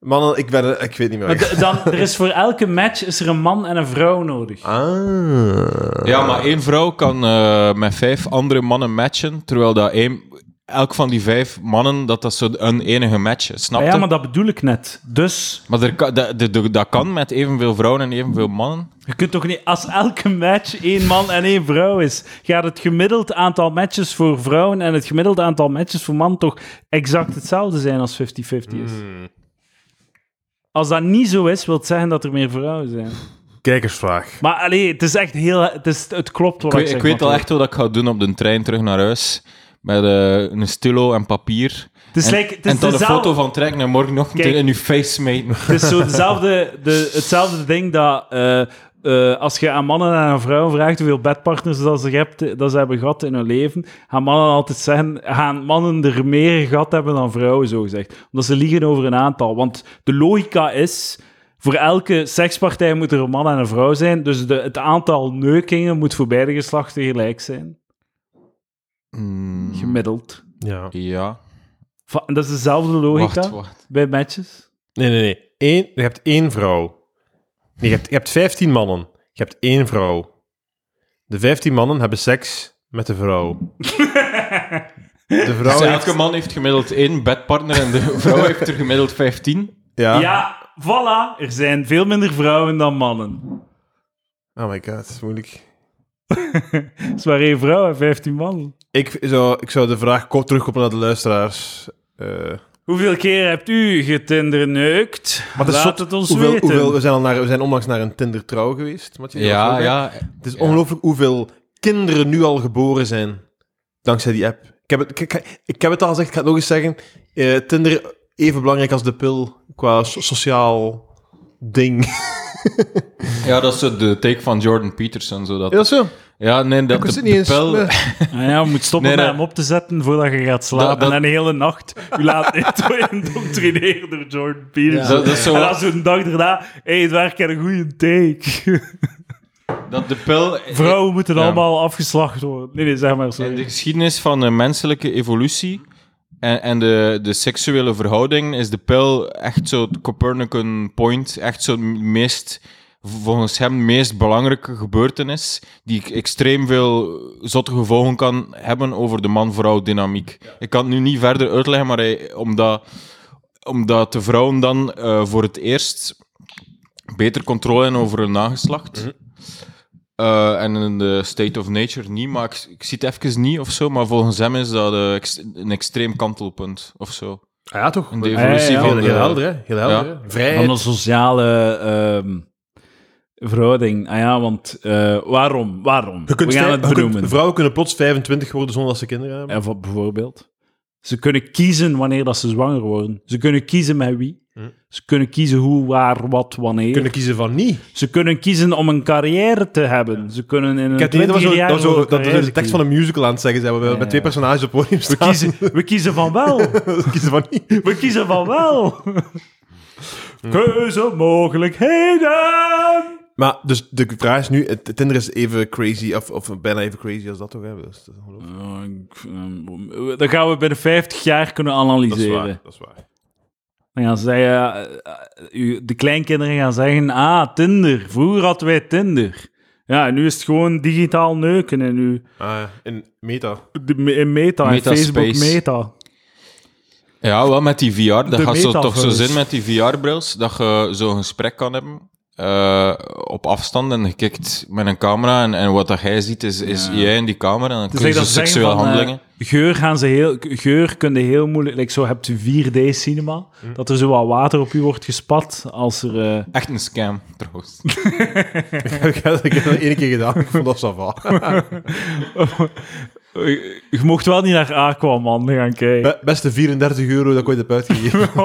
Speaker 1: Mannen, ik, ben, ik weet niet meer.
Speaker 2: Maar dan, er is voor elke match is er een man en een vrouw nodig.
Speaker 1: ah.
Speaker 3: Ja, maar één vrouw kan eh, met vijf andere mannen matchen, terwijl dat één, elk van die vijf mannen, dat dat zo een enige match is, snap je?
Speaker 2: ja, maar dat bedoel ik net. Dus
Speaker 3: Maar er kan, dat, dat, dat kan met evenveel vrouwen en evenveel mannen.
Speaker 2: je kunt toch niet, als elke match één man en één vrouw is, gaat het gemiddeld aantal matches voor vrouwen en het gemiddelde aantal matches voor mannen toch exact hetzelfde zijn als 50-50 is.
Speaker 1: Hmm.
Speaker 2: Als dat niet zo is, wil het zeggen dat er meer vrouwen zijn.
Speaker 1: Kijkersvraag.
Speaker 2: Maar allee, het is echt heel... Het, is, het klopt wat
Speaker 3: Ik,
Speaker 2: ik,
Speaker 3: weet-
Speaker 2: zeg.
Speaker 3: ik weet al echt wat ik ga doen op de trein terug naar huis. Met eh, een stilo en papier.
Speaker 2: Het is,
Speaker 3: en
Speaker 2: like, het is
Speaker 3: en dan een foto van trekken en morgen nog
Speaker 2: Kijk.
Speaker 3: in je face meten.
Speaker 2: Het is zo dezelfde, de, hetzelfde ding dat eh, eh, als je aan mannen en aan vrouwen vraagt hoeveel bedpartners dat ze, hebt, dat ze hebben gehad in hun leven, gaan mannen altijd zeggen, gaan mannen er meer gehad hebben dan vrouwen, zo gezegd. Omdat ze liegen over een aantal. Want de logica is, voor elke sekspartij moet er een man en een vrouw zijn, dus de, het aantal neukingen moet voor beide geslachten gelijk zijn.
Speaker 3: Mm,
Speaker 2: Gemiddeld.
Speaker 1: Ja.
Speaker 3: ja.
Speaker 2: Va- dat is dezelfde logica
Speaker 3: Wacht, wacht.
Speaker 2: bij matches.
Speaker 1: Nee, nee, nee. Eén, je hebt één vrouw. Nee, je hebt, je hebt 15 mannen. Je hebt één vrouw. De 15 mannen hebben seks met de vrouw. De vrouw
Speaker 3: Dus
Speaker 1: heeft...
Speaker 3: elke man heeft gemiddeld één bedpartner en de vrouw heeft er gemiddeld 15.
Speaker 1: Ja.
Speaker 2: Ja, voilà. Er zijn veel minder vrouwen dan mannen.
Speaker 1: Oh my god, dat is moeilijk.
Speaker 2: Het is maar één vrouw en 15 mannen.
Speaker 1: Ik zou, ik zou de vraag kort terugkoppelen naar de luisteraars. Eh,
Speaker 2: Hoeveel keer hebt u getinderneukt?
Speaker 1: maar het is
Speaker 2: Laat
Speaker 1: zot
Speaker 2: het ons
Speaker 1: hoeveel,
Speaker 2: weten.
Speaker 1: hoeveel, we, zijn al naar, we zijn onlangs naar een Tinder trouw geweest. Mathieu, dat was
Speaker 3: Ja,
Speaker 1: ook, hè?
Speaker 3: ja.
Speaker 1: Het is
Speaker 3: Ja.
Speaker 1: ongelooflijk hoeveel kinderen nu al geboren zijn. Dankzij die app. Ik heb het, ik, ik- ik heb het al gezegd, ik ga het nog eens zeggen. Eh, Tinder even belangrijk als de pil qua so- sociaal ding.
Speaker 3: Ja, dat is zo de take van Jordan Peterson. Zo dat,
Speaker 1: Is dat zo?
Speaker 3: ja, nee, dat
Speaker 1: Ik wist
Speaker 3: de,
Speaker 1: het niet
Speaker 3: de
Speaker 1: eens.
Speaker 3: pijl-
Speaker 1: Nee.
Speaker 2: Ah ja, je moet stoppen
Speaker 3: Nee,
Speaker 2: met
Speaker 3: nee.
Speaker 2: hem op te zetten voordat je gaat slapen.
Speaker 3: Dat- dat-
Speaker 2: En een hele nacht u laat indoctrineren door Jordan Peterson.
Speaker 3: Dat- dat is zo
Speaker 2: en
Speaker 3: wat-
Speaker 2: dan zo'n dag daarna... Hé, hey, het werkt een goede take.
Speaker 3: dat de pil...
Speaker 2: Vrouwen moeten
Speaker 3: Ja.
Speaker 2: allemaal afgeslacht worden. Nee, nee, zeg maar.
Speaker 3: In
Speaker 2: Sorry.
Speaker 3: de geschiedenis van de menselijke evolutie en, en de, de seksuele verhouding is de pil echt zo het Copernican point, echt zo het meest, volgens hem, meest belangrijke gebeurtenis die extreem veel zotte gevolgen kan hebben over de man-vrouw dynamiek. Ik kan het nu niet verder uitleggen, maar hij, omdat, omdat de vrouwen dan eh, voor het eerst beter controle hebben over hun nageslacht. Eh, en in de State of Nature niet, maar ik, ik zie het even niet of zo. Maar volgens hem is dat eh, ex- een extreem kantelpunt of zo.
Speaker 1: Ah ja, toch?
Speaker 3: In de
Speaker 1: Heel,
Speaker 3: evolutie
Speaker 2: ja, ja.
Speaker 3: van
Speaker 1: heel
Speaker 3: de...
Speaker 1: helder, hè? Heel helder,
Speaker 3: Ja.
Speaker 1: Vrijheid.
Speaker 2: Van een sociale ehm, verhouding. Ah ja, want eh, waarom? Waarom?
Speaker 1: Je kunt
Speaker 2: We gaan het benoemen.
Speaker 1: vrouwen kunnen plots 25 worden zonder dat ze kinderen hebben.
Speaker 2: Ja, voor- bijvoorbeeld. Ze kunnen kiezen wanneer dat ze zwanger worden. Ze kunnen kiezen met wie.
Speaker 1: Hm.
Speaker 2: Ze kunnen kiezen hoe, waar, wat, wanneer.
Speaker 1: kunnen kiezen van niet.
Speaker 2: Ze kunnen kiezen om een carrière te hebben. Ze kunnen in een
Speaker 1: idee dat we zo,
Speaker 2: 20 jaar
Speaker 1: dat we zo,
Speaker 2: voor een
Speaker 1: dat we
Speaker 2: carrière
Speaker 1: de tekst van een musical aan het zeggen zijn, we
Speaker 2: Ja,
Speaker 1: met twee personages op podium
Speaker 2: We
Speaker 1: staan.
Speaker 2: kiezen, we kiezen van wel.
Speaker 1: We kiezen van niet.
Speaker 2: We kiezen van wel. Keuzemogelijkheden.
Speaker 1: Maar dus de vraag is nu, Tinder is even crazy, of, of bijna even crazy als dat toch? Dat is, dat is ongelooflijk.
Speaker 2: Ik- Dat gaan we binnen 50 jaar kunnen
Speaker 1: Dat is
Speaker 2: analyseren.
Speaker 1: waar, dat is waar.
Speaker 2: Dan gaan zij, eh, eh, de kleinkinderen gaan zeggen, ah, Tinder. Vroeger hadden wij Tinder. Ja, en nu is het gewoon digitaal neuken in, uw,
Speaker 1: Ah, ja, in meta.
Speaker 2: de- in Meta, in. Facebook Meta.
Speaker 3: Ja, wel met die VR. Dat gaat zo, toch zo zin met die VR-brils, dat je zo'n gesprek kan hebben. Eh, op afstand en je kijkt met een camera en, en wat dat jij ziet is, is jij in die camera en dan
Speaker 2: Dus dat zeggen
Speaker 3: seksuele
Speaker 2: van, eh,
Speaker 3: handelingen.
Speaker 2: geur gaan ze heel, geur kun je heel moeilijk, like zo hebt je 4D-cinema,
Speaker 3: Hm.
Speaker 2: dat er zo wat water op je wordt gespat als er... eh,
Speaker 3: Echt een scam, trouwens.
Speaker 1: ik heb ik heb dat één keer gedaan, ik vond dat.
Speaker 2: je mocht wel niet naar Aquaman gaan kijken.
Speaker 1: Be- Beste 34 euro dat ik ooit heb uitgegeven.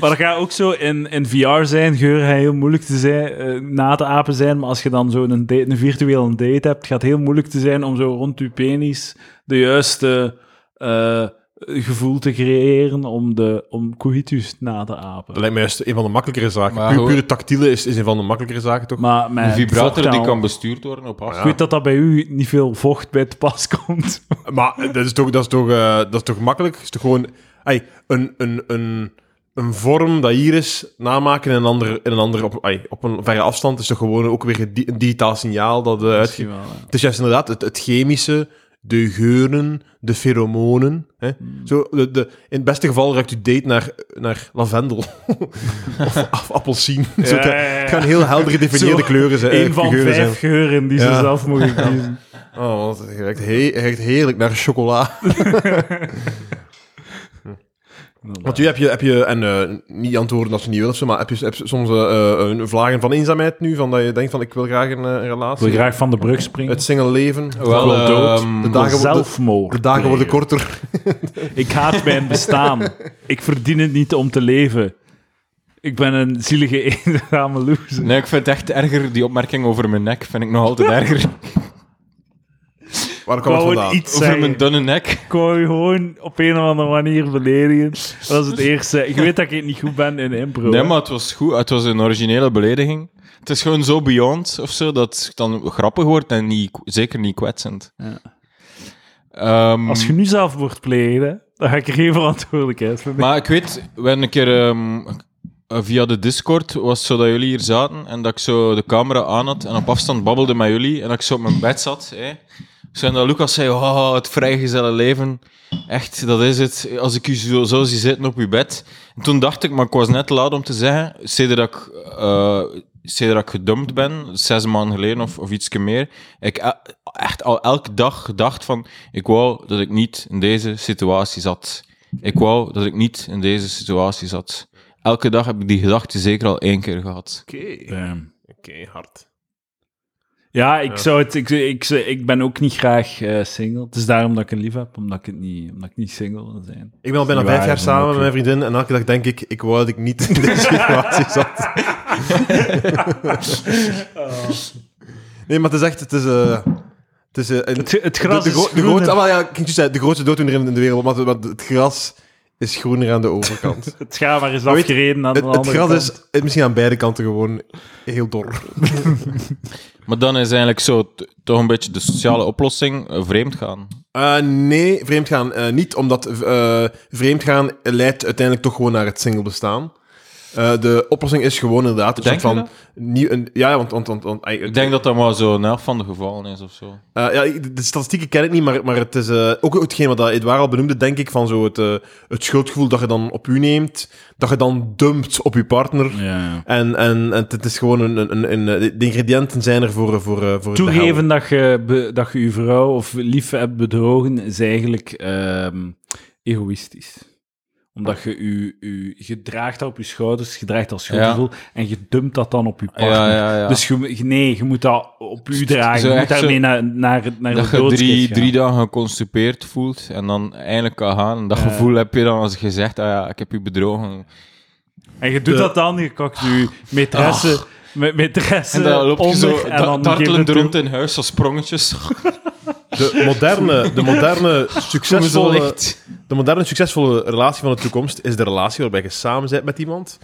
Speaker 2: maar dat gaat ook zo in, in VR zijn, geur gaat heel moeilijk te zijn, eh, na te apen zijn, maar als je dan zo een, een virtuele date hebt, gaat het heel moeilijk te zijn om zo rond je penis de juiste eh, gevoel te creëren om, de, om coitus na te apen.
Speaker 1: Dat lijkt mij juist een van de makkelijkere zaken.
Speaker 3: Maar
Speaker 1: Puur, pure tactiele is, is een van de makkelijkere zaken, toch?
Speaker 2: Maar
Speaker 3: Een vibrator
Speaker 2: vocht
Speaker 3: die kan bestuurd worden op afstand.
Speaker 2: Ik weet dat dat bij u niet veel vocht bij te pas komt.
Speaker 1: Maar dat is toch, dat is toch, eh, dat is toch makkelijk? Is toch gewoon ai, een, een, een, een vorm dat hier is, namaken in een ander, in een ander op, ai, op een verre afstand, is toch gewoon ook weer een di- een digitaal signaal dat uh, uitge...
Speaker 2: Misschien wel, ja.
Speaker 1: Het is juist inderdaad het, het chemische, de geuren, de pheromonen. Hè? Zo, de, de, in het beste geval ruikt u date naar, naar lavendel. of, of appelsien. Zo, het,
Speaker 2: Ja, ja, ja.
Speaker 1: het gaan heel helder gedefinieerde kleuren zijn.
Speaker 2: Een van
Speaker 1: geuren
Speaker 2: vijf
Speaker 1: zijn.
Speaker 2: geuren die ze zelf mogen kiezen.
Speaker 1: Oh, want het ruikt, he- het ruikt heerlijk naar chocola. Want nu heb je, heb je en eh, niet antwoorden als je niet wil of zo, maar heb je, heb je soms eh, eh, een vlagen van eenzaamheid nu? Van dat je denkt van ik wil graag een, een
Speaker 2: Ik
Speaker 1: relatie?
Speaker 2: wil graag van de brug springen.
Speaker 1: Het single leven?
Speaker 3: Wel,
Speaker 1: Gewoon dood.
Speaker 3: ehm,
Speaker 1: de, dagen, worden-
Speaker 2: Zelfmoord.
Speaker 1: de dagen worden korter.
Speaker 2: Ik haat mijn bestaan. Ik verdien het niet om te leven. Ik ben een zielige eenzame loser.
Speaker 3: Nee, ik vind het echt erger, die opmerking over mijn nek vind ik nog altijd erger.
Speaker 1: Waar kwam het
Speaker 2: Gewoon
Speaker 1: vandaan?
Speaker 2: iets
Speaker 3: over mijn dunne nek.
Speaker 2: Ik wou je gewoon op een of andere manier beledigen. Dat is het eerste. Ik weet dat ik niet goed ben in impro.
Speaker 3: Nee,
Speaker 2: hè.
Speaker 3: maar het was goed. Het was een originele belediging. Het is gewoon zo beyond of zo, dat het dan grappig wordt en niet, zeker niet kwetsend.
Speaker 2: Ja.
Speaker 3: Ehm,
Speaker 2: Als je nu zelfmoord pleegt, hè, dan ga ik er geen verantwoordelijkheid voor.
Speaker 3: Maar ik weet, we een keer ehm, eh, via de Discord was het zo dat jullie hier zaten en dat ik zo de camera aan had en op afstand babbelde met jullie en dat ik zo op mijn bed zat. Hè. Zo, en dat Lucas zei, oh, het vrijgezelle leven, echt, dat is het. Als ik u zo, zo zie zitten op uw bed. En toen dacht ik, maar ik was net te laat om te zeggen, sinds dat ik, eh, sinds dat ik gedumpt ben, zes maanden geleden of, of iets meer, ik echt al elke dag gedacht van, ik wou dat ik niet in deze situatie zat. Ik wou dat ik niet in deze situatie zat. Elke dag heb ik die gedachte zeker al één keer gehad.
Speaker 1: Oké. Oké, hard.
Speaker 2: Ja, ik. Zou het, ik, ik, ik ben ook niet graag eh, single. Het is daarom dat ik een lief heb, omdat ik, het niet, omdat ik niet single wil zijn.
Speaker 1: Ik ben al bijna vijf jaar samen met mijn vriendin en elke dag denk ik, ik wou dat ik niet in deze situatie zat. Nee, maar het is echt, het is... eh, het is een-
Speaker 2: Het, het gras
Speaker 1: de, de,
Speaker 2: is
Speaker 1: de, ah, wel, ja, ik de grootste dooddoener in de wereld, maar, maar het gras is groener aan de overkant.
Speaker 2: Het schaam maar is afgereden aan
Speaker 1: het,
Speaker 2: de
Speaker 1: het
Speaker 2: andere
Speaker 1: gras
Speaker 2: kant.
Speaker 1: is eh, misschien aan beide kanten gewoon heel dor.
Speaker 3: Maar dan is eigenlijk zo toch een beetje de sociale oplossing eh, vreemd gaan.
Speaker 1: Eh, nee, vreemdgaan eh, niet, omdat eh vreemdgaan leidt uiteindelijk toch gewoon naar het single bestaan. Eh, de oplossing is gewoon inderdaad een
Speaker 3: Denk
Speaker 1: soort van... Nieuw, een, ja, want... want, want,
Speaker 3: Ik denk dat dat maar zo een helft van de gevallen is of zo.
Speaker 1: Eh, ja, de statistieken ken ik niet, maar, maar het is eh, ook hetgeen wat dat Edouard al benoemde, denk ik, van zo het, eh, het schuldgevoel dat je dan op u neemt, dat je dan dumpt op je partner.
Speaker 2: Ja, ja.
Speaker 1: En, en, en het is gewoon een, een, een, een- de ingrediënten zijn er voor, voor, voor de hel.
Speaker 2: Toegeven dat je, be- dat je je vrouw of lief hebt bedrogen, is eigenlijk ehm, egoïstisch. Omdat je je, je, je draagt dat op je schouders, je draagt dat schuldgevoel, en je dumpt dat dan op je partner.
Speaker 3: Ja.
Speaker 2: Dus je, nee, je moet dat op u dragen. Je moet daarmee naar, naar, naar
Speaker 3: dat
Speaker 2: de
Speaker 3: je drie, drie dagen geconstipeerd voelt en dan eindelijk kan gaan. En dat gevoel heb je dan als je zegt, ah ja, ik heb u bedrogen.
Speaker 2: En je doet
Speaker 1: De-
Speaker 2: dat dan, je kakt je maîtresse, met
Speaker 3: En dan loop je zo
Speaker 2: en dan je
Speaker 3: rond in huis als sprongetjes.
Speaker 1: De moderne, de moderne, succesvolle, de moderne succesvolle relatie van de toekomst is de relatie waarbij je samen bent met iemand.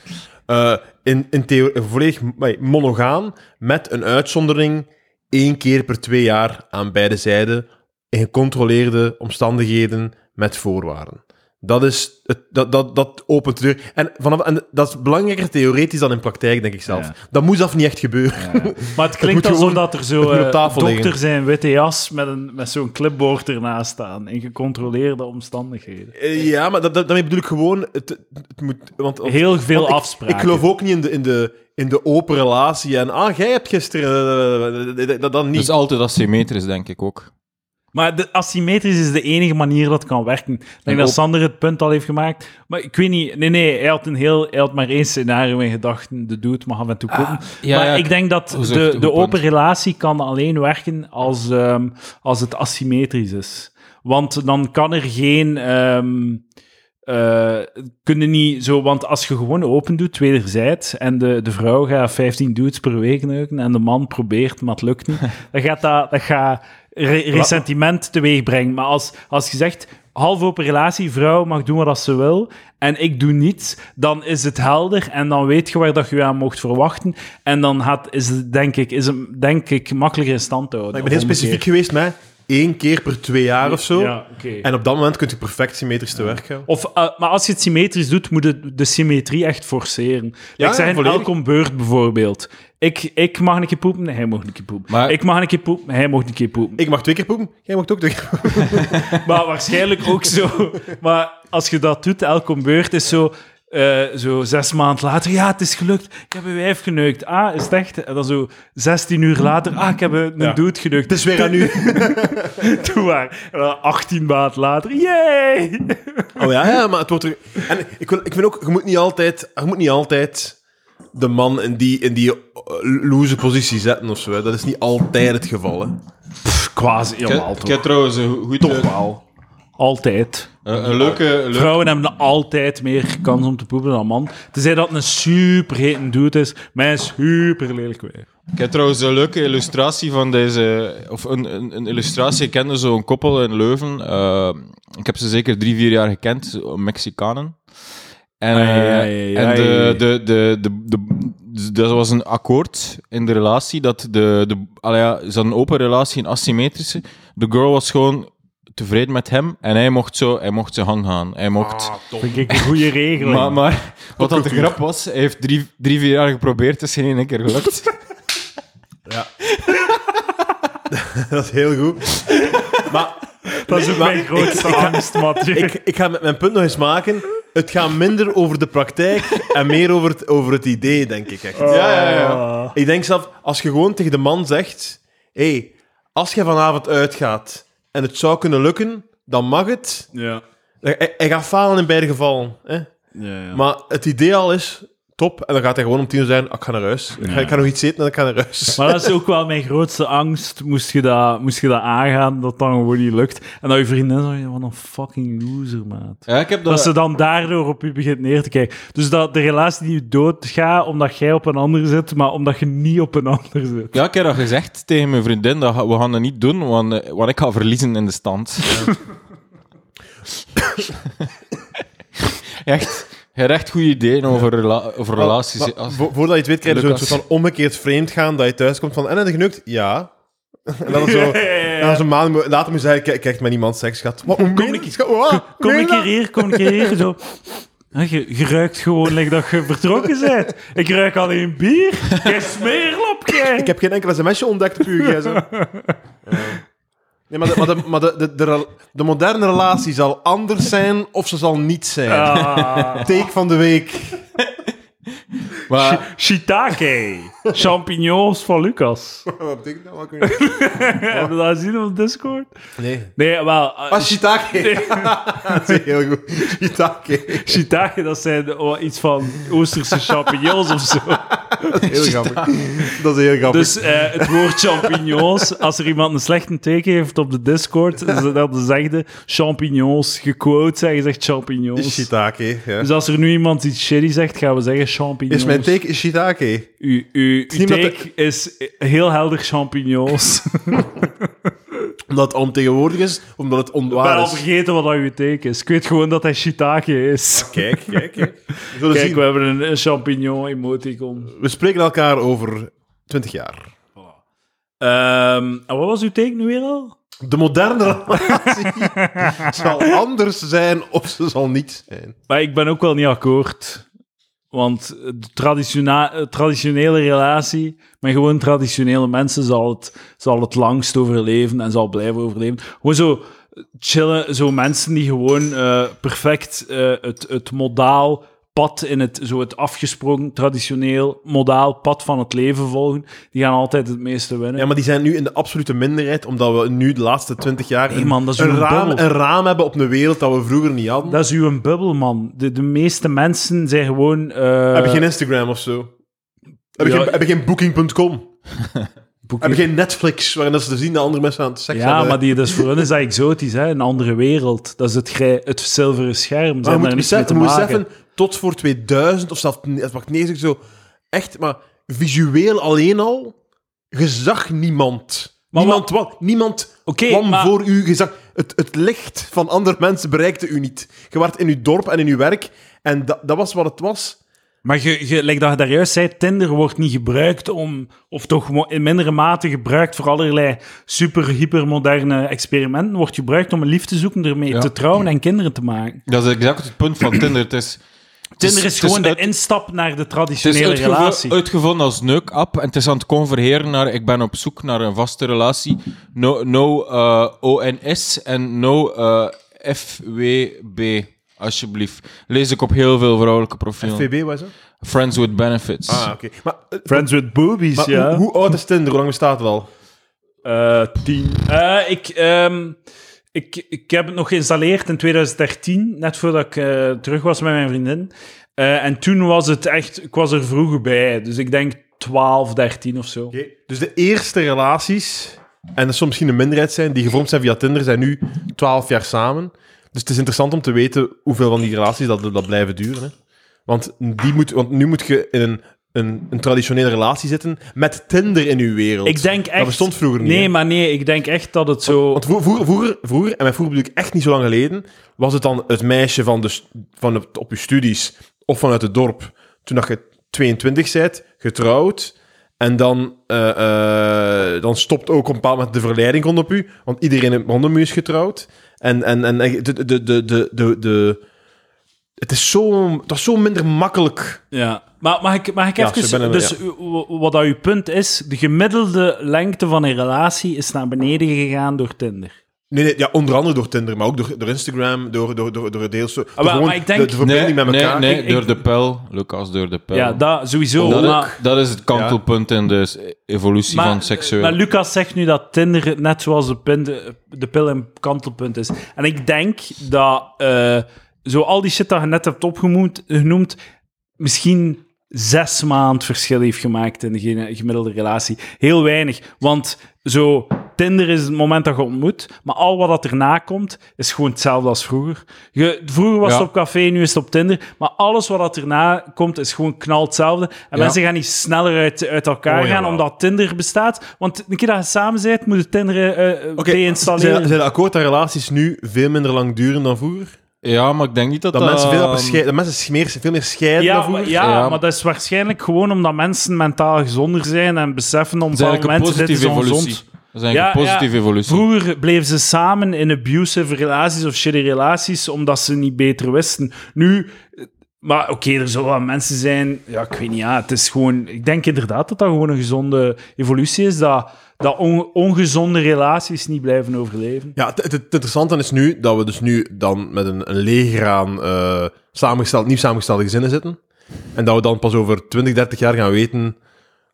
Speaker 1: Eh, in, in theorie, volledig nee, monogaam, met een uitzondering één keer per twee jaar aan beide zijden, in gecontroleerde omstandigheden met voorwaarden. Dat, is het, dat, dat, dat opent de deur. En, vanaf, en dat is belangrijker theoretisch dan in praktijk, denk ik zelf.
Speaker 2: Ja.
Speaker 1: Dat moet zelf niet echt gebeuren.
Speaker 2: Maar het klinkt alsof
Speaker 1: gewoon-
Speaker 2: dat er zo eh,
Speaker 1: liggen.
Speaker 2: dokters in witte jas met, een, met zo'n clipboard ernaast staan. In gecontroleerde omstandigheden.
Speaker 1: Eh, ja, maar dat, dat- daarmee bedoel ik gewoon... Het, het moet, want, want-
Speaker 2: Heel veel
Speaker 1: want
Speaker 2: afspraken.
Speaker 1: Ik geloof ook niet in de, in de, in de open relatie. En, ah, jij hebt gisteren... eh, dat- dat, dat niet.
Speaker 3: Dus altijd asymmetrisch, denk ik ook.
Speaker 2: Maar de, asymmetrisch is de enige manier dat kan werken. Ik denk
Speaker 3: En
Speaker 2: dat Sander het punt al heeft gemaakt. Maar ik weet niet... Nee, nee, hij had, een heel, hij had maar één scenario in gedachten. De dude mag af en toe kopen.
Speaker 3: ja,
Speaker 2: maar
Speaker 3: ja,
Speaker 2: ik denk dat de, de open
Speaker 3: punt.
Speaker 2: relatie kan alleen werken als, ehm, als het asymmetrisch is. Want dan kan er geen... ehm eh, kunnen niet zo, want als je gewoon open doet, wederzijds, en de, de vrouw gaat 15 dudes per week neuken en de man probeert, maar het lukt niet, dan gaat dat, dat gaat re- ressentiment teweeg brengen. Maar als, als je zegt, half open relatie, vrouw mag doen wat ze wil, en ik doe niets, dan is het helder en dan weet je waar dat je aan mocht verwachten. En dan gaat, is het, denk ik, is het, denk ik, makkelijker in stand te houden.
Speaker 1: Maar ik ben heel specifiek geweest met één keer per twee jaar of zo.
Speaker 2: Ja.
Speaker 1: En op dat moment kun je perfect symmetrisch te werk gaan.
Speaker 2: Of, eh, maar als je het symmetrisch doet, moet je de symmetrie echt forceren.
Speaker 1: Ja,
Speaker 2: ik zeg in elke beurt bijvoorbeeld. Ik, ik mag een keer poepen, hij mag een keer poepen.
Speaker 3: Maar-
Speaker 2: ik mag een keer poepen, hij mag een keer poepen.
Speaker 1: Ik mag twee keer poepen, jij mag ook twee keer poepen.
Speaker 2: Maar waarschijnlijk ook zo. Maar als je dat doet, elke beurt is zo... eh, zo zes maanden later, ja, het is gelukt. Ik heb een wijf geneukt. Ah, is het echt? En dan zo 16 uur later, ah, ik heb een,
Speaker 1: Ja.
Speaker 2: dude geneukt.
Speaker 1: Het is weer aan u.
Speaker 2: Doe maar. En dan 18 maanden later, yay!
Speaker 1: Oh ja, ja, maar het wordt er... En ik, wil, ik vind ook, je moet niet altijd, je moet niet altijd de man in die, in die eh, loose positie zetten of zo. Hè. Dat is niet altijd het geval. Hè.
Speaker 2: Quasi
Speaker 3: Ik
Speaker 2: helemaal,
Speaker 3: heb, ik
Speaker 2: toch?
Speaker 3: heb trouwens een goed...
Speaker 2: Toch wel. Altijd.
Speaker 3: Een, een leuke...
Speaker 2: Vrouwen hebben altijd meer kans om te poepen dan man. Tenzij dat een super hete dude is, met een super lelijk wijf.
Speaker 3: Ik heb trouwens een leuke illustratie van deze... Of een, een, een illustratie. Ik kende zo'n koppel in Leuven. Eh, ik heb ze zeker drie, vier jaar gekend. Mexicanen. En,
Speaker 2: Ai,
Speaker 3: eh,
Speaker 2: ai, ai,
Speaker 3: en de, de, de, de, de, dat was een akkoord in de relatie. Dat de, de, ja, ze hadden een open relatie, een asymmetrische. De girl was gewoon tevreden met hem. En hij mocht zo, hij mocht zijn gang gaan. Hij mocht...
Speaker 2: Vind ik een goede regeling.
Speaker 3: Maar, maar wat dat de grap was, hij heeft drie, drie vier jaar geprobeerd, het is geen één keer gelukt.
Speaker 1: Dat is heel goed. Maar,
Speaker 2: dat is ook
Speaker 1: maar
Speaker 2: mijn grootste
Speaker 1: ik,
Speaker 2: angst, Mathieu.
Speaker 1: ik, ik ga met mijn punt nog eens maken. Het gaat minder over de praktijk en meer over het, over het idee, denk ik echt.
Speaker 3: ja, ja, ja.
Speaker 1: Ik denk zelf, als je gewoon tegen de man zegt: hé, hey, als je vanavond uitgaat en het zou kunnen lukken, dan mag het.
Speaker 2: Ja.
Speaker 1: Hij, hij gaat falen in beide gevallen. Hè?
Speaker 2: Ja, ja.
Speaker 1: Maar het idee al is top. En dan gaat hij gewoon om tien uur zijn: "Ah, ik ga naar huis. Ik ga, ik ga nog iets eten en ik ga naar huis.
Speaker 2: Maar dat is ook wel mijn grootste angst. Moest je dat, moest je dat aangaan, dat dan gewoon niet lukt. En dat je vriendin zegt, wat een fucking loser, maat.
Speaker 3: Ja, ik heb
Speaker 2: Dat
Speaker 3: dat...
Speaker 2: ze dan daardoor op je begint neer te kijken. Dus dat de relatie niet doodgaat omdat jij op een ander zit, maar omdat je niet op een ander zit.
Speaker 3: Ja, ik heb dat gezegd tegen mijn vriendin, dat we gaan dat niet doen, want, eh, want ik ga verliezen in de stand. echt, je hebt echt goede ideeën over, rela- over relaties.
Speaker 1: Maar
Speaker 3: Als-
Speaker 1: vo- voordat je het weet, krijg je zo'n
Speaker 3: Lucas.
Speaker 1: soort van omgekeerd vreemd gaan, dat je thuis komt van, en heb je genukt? Ja. En dan zo, en dan zo'n maand mo- later moet je zeggen, kijk, echt met iemand seks gehad. Wat, het?
Speaker 2: Kom
Speaker 1: Meen
Speaker 2: een keer hier, kom een keer hier. Zo. Je, je ruikt gewoon like dat je vertrokken bent. Ik ruik alleen bier. Jij smeerlap, jij.
Speaker 1: Ik heb geen enkel sms'je ontdekt op uw gsm. Nee, maar, de, maar, de, maar de, de, de, moderne relatie zal anders zijn of ze zal niet zijn.
Speaker 2: Ah.
Speaker 1: Take van de week.
Speaker 3: maar,
Speaker 2: Shiitake. Champignons van Lucas.
Speaker 1: Wat betekent dat? Wat je-
Speaker 2: Heb je dat gezien op Discord?
Speaker 1: Nee.
Speaker 2: Nee, wel... eh,
Speaker 1: Ah, shiitake. dat is heel goed. Shiitake.
Speaker 2: Shiitake, dat zijn oh, iets van Oosterse champignons of zo.
Speaker 1: Heel grappig. Dat is heel grappig.
Speaker 2: Dus eh, het woord champignons, als er iemand een slechte teken heeft op de Discord, ze- dat zeggen champignons, gequote zeggen, zegt champignons.
Speaker 1: shiitake. Ja.
Speaker 2: Dus als er nu iemand iets shitty zegt, gaan we zeggen champignons.
Speaker 1: Is mijn take is shiitake?
Speaker 2: Uw, uw, take is heel helder champignons.
Speaker 1: Omdat het ontegenwoordig is, omdat het
Speaker 2: Ik ben
Speaker 1: onwaar
Speaker 2: al
Speaker 1: is.
Speaker 2: vergeten wat dat uw take is. Ik weet gewoon dat hij shiitake is.
Speaker 1: Kijk, kijk, kijk. We,
Speaker 2: Kijk,
Speaker 1: zien.
Speaker 2: we hebben een, een champignon emoticon.
Speaker 1: we spreken elkaar over 20 jaar.
Speaker 2: Ehm, en wat was uw take nu weer al?
Speaker 1: De moderne relatie zal anders zijn of ze zal niet zijn.
Speaker 2: Maar ik ben ook wel niet akkoord. Want de traditionele relatie met gewoon traditionele mensen zal het, zal het langst overleven en zal blijven overleven. Gewoon zo chillen, zo mensen die gewoon eh, perfect eh, het, het modaal pad in het, zo het afgesproken traditioneel modaal pad van het leven volgen, die gaan altijd het meeste winnen.
Speaker 1: Ja, maar die zijn nu in de absolute minderheid, omdat we nu de laatste twintig jaar
Speaker 2: Nee, man, dat is
Speaker 1: een, raam, een raam hebben op een wereld dat we vroeger niet hadden.
Speaker 2: Dat is uw bubbel, man. De, de meeste mensen zijn gewoon... eh,
Speaker 1: Heb je geen Instagram of zo? Heb je
Speaker 2: Ja.
Speaker 1: geen, heb geen Booking.com?
Speaker 2: boeken-
Speaker 1: Heb je geen Netflix, waarin dat ze te zien dat andere mensen aan het seks
Speaker 2: Ja,
Speaker 1: hebben?
Speaker 2: maar die, dus voor hen is dat exotisch, hè? een andere wereld. Dat is het, het zilveren scherm. Ze
Speaker 1: Maar je
Speaker 2: hebben
Speaker 1: moet beseffen, moet beseffen, tot voor 2000 of zelfs het mag nee, zeg zo, echt, maar visueel alleen al, je zag niemand.
Speaker 2: Maar
Speaker 1: niemand wat, niemand
Speaker 2: Oké,
Speaker 1: kwam
Speaker 2: maar-
Speaker 1: voor u. Je zag, het, het licht van andere mensen bereikte u niet. Je werd in uw dorp en in uw werk en dat, dat was wat het was.
Speaker 2: Maar je, je, like dat je daar juist zei, Tinder wordt niet gebruikt om... Of toch in mindere mate gebruikt voor allerlei super, hypermoderne experimenten. Wordt gebruikt om een lief te zoeken, ermee
Speaker 3: Ja.
Speaker 2: te trouwen en kinderen te maken.
Speaker 3: Dat is exact het punt van Tinder. Het is,
Speaker 2: Tinder is, gewoon de
Speaker 3: uit-
Speaker 2: instap naar de
Speaker 3: Het is
Speaker 2: traditionele relatie.
Speaker 3: uitgevonden als neuk-app en het is aan het convergeren naar ik ben op zoek naar een vaste relatie. No, no eh, ONS en no eh, FWB, alsjeblieft. Lees ik op heel veel vrouwelijke profielen.
Speaker 1: FVB, wat is dat?
Speaker 3: Friends with Benefits.
Speaker 1: Ah, oké. Maar, eh,
Speaker 2: Friends with boobies,
Speaker 1: maar
Speaker 2: ja.
Speaker 1: hoe, hoe oud is Tinder? Hoe lang bestaat het al?
Speaker 2: Eh, tien. Eh, ik, ehm, ik, ik heb het nog geïnstalleerd in 2013, net voordat ik eh, terug was met mijn vriendin. Eh, en toen was het echt, ik was er vroeg bij, dus ik denk 12, 13 of zo.
Speaker 1: Dus de eerste relaties, en dat zal misschien een minderheid zijn, die gevormd zijn via Tinder, zijn nu 12 jaar samen. Dus het is interessant om te weten hoeveel van die relaties dat, dat blijven duren. Hè. Want, die moet, want nu moet je in een, een, een traditionele relatie zitten met Tinder in uw wereld.
Speaker 2: Ik denk echt...
Speaker 1: Dat bestond vroeger niet.
Speaker 2: Nee,
Speaker 1: hè.
Speaker 2: maar nee, ik denk echt dat het zo...
Speaker 1: Want vroeger, vroeger, vroeger, vroeger, en met vroeger bedoel ik echt niet zo lang geleden, was het dan het meisje van de, van het, op je studies of vanuit het dorp. Toen dat je 22 bent, getrouwd, en dan, eh, eh, dan stopt ook op een bepaald moment de verleiding rond op u, want iedereen rondom u is getrouwd. En, en, en de, de, de, de, de, de, het is zo, dat is zo minder makkelijk.
Speaker 2: Ja. Maar mag ik, mag ik
Speaker 1: Ja,
Speaker 2: even... dus wat dat uw punt is, de gemiddelde lengte van een relatie is naar beneden gegaan door Tinder.
Speaker 1: Nee, nee, ja, onder andere door Tinder, maar ook door, door Instagram, door, door, door, door deels zo.
Speaker 2: maar- ik denk-
Speaker 1: de, de verbinding
Speaker 3: nee,
Speaker 1: met elkaar.
Speaker 3: nee, nee
Speaker 2: Ik-
Speaker 3: door
Speaker 2: ik-
Speaker 3: de pijl. Lucas, door de pijl.
Speaker 2: Ja, dat sowieso.
Speaker 3: dat,
Speaker 2: maar,
Speaker 3: dat is het kantelpunt in de evolutie van seksueel.
Speaker 2: Maar Lucas zegt nu dat Tinder net zoals de, pin, de, de pil een kantelpunt is. En ik denk dat eh, zo al die shit dat je net hebt opgenoemd, genoemd, misschien zes maand verschil heeft gemaakt in de ge- gemiddelde relatie. Heel weinig. Want zo, Tinder is het moment dat je ontmoet, maar al wat dat erna komt, is gewoon hetzelfde als vroeger. Je, vroeger was
Speaker 3: Ja.
Speaker 2: het op café, nu is het op Tinder, maar alles wat dat erna komt, is gewoon knal hetzelfde. En
Speaker 3: Ja.
Speaker 2: mensen gaan niet sneller uit, uit elkaar
Speaker 1: Oh,
Speaker 2: gaan, omdat Tinder bestaat. Want een keer dat je samen bent, moet je Tinder eh, eh,
Speaker 1: Oké,
Speaker 2: deinstalleren.
Speaker 1: zijn, akkoord dat relaties nu veel minder lang duren dan vroeger?
Speaker 3: Ja, maar ik denk niet dat
Speaker 1: Dat,
Speaker 3: dat...
Speaker 1: mensen, veel,
Speaker 3: ehm,
Speaker 1: dat mensen meer, veel meer scheiden dan
Speaker 2: Ja,
Speaker 1: vroeger?
Speaker 2: maar, ja,
Speaker 3: Ja.
Speaker 2: maar dat is waarschijnlijk gewoon omdat mensen mentaal gezonder zijn en beseffen op
Speaker 3: Dat
Speaker 2: een
Speaker 3: is
Speaker 2: bepaald
Speaker 3: eigenlijk een
Speaker 2: moment, dit is
Speaker 3: positieve
Speaker 2: ongezond.
Speaker 3: evolutie. Dat is eigenlijk
Speaker 2: Ja,
Speaker 3: een positieve
Speaker 2: ja.
Speaker 3: evolutie.
Speaker 2: Vroeger bleven ze samen in abusive relaties of shitty relaties omdat ze niet beter wisten. Nu, eh, maar oké, er zullen wel mensen zijn. Ja, ik weet niet. Ja, het is gewoon. Ik denk inderdaad dat dat gewoon een gezonde evolutie is. Dat, dat on- ongezonde relaties niet blijven overleven.
Speaker 1: Ja, het, het, het interessante is nu dat we dus nu dan met een, een leger aan eh, samengesteld, nieuw samengestelde gezinnen zitten. En dat we dan pas over 20, 30 jaar gaan weten...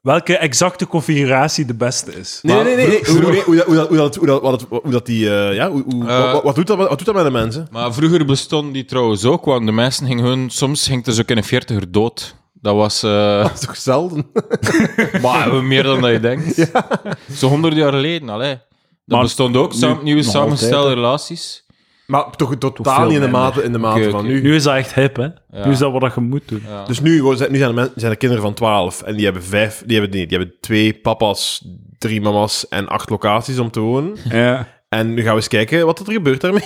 Speaker 2: Welke exacte configuratie de beste is.
Speaker 1: Nee,
Speaker 3: Maar
Speaker 1: nee, nee. Hoe, dat- hoe, dat- hoe, dat- hoe, dat- wat het- hoe dat die... eh, ja, hoe, hoe-
Speaker 3: Eh,
Speaker 1: wat, wat, doet dat, wat doet dat met de mensen?
Speaker 3: Maar vroeger bestonden die trouwens ook, want de mensen gingen hun... Soms ging dus ook in een veertiger dood. Dat was... eh,
Speaker 1: Dat is toch zelden?
Speaker 3: maar meer dan dat je denkt. Zo honderd jaar geleden, allee. Dat
Speaker 2: Maar
Speaker 3: bestond ook,
Speaker 2: nu
Speaker 3: samen, nieuwe samengestelde relaties.
Speaker 1: maar toch totaal niet in de mate, in de mate van nu.
Speaker 2: Nu is dat echt hip, hè?
Speaker 3: Ja.
Speaker 2: Nu is dat wat je moet doen.
Speaker 3: Ja.
Speaker 1: Dus nu, nu zijn, de men- zijn er kinderen van 12 en die hebben vijf... Die hebben, nee, die hebben twee papa's, drie mama's en acht locaties om te wonen.
Speaker 2: Ja.
Speaker 1: En nu gaan we eens kijken wat er gebeurt daarmee.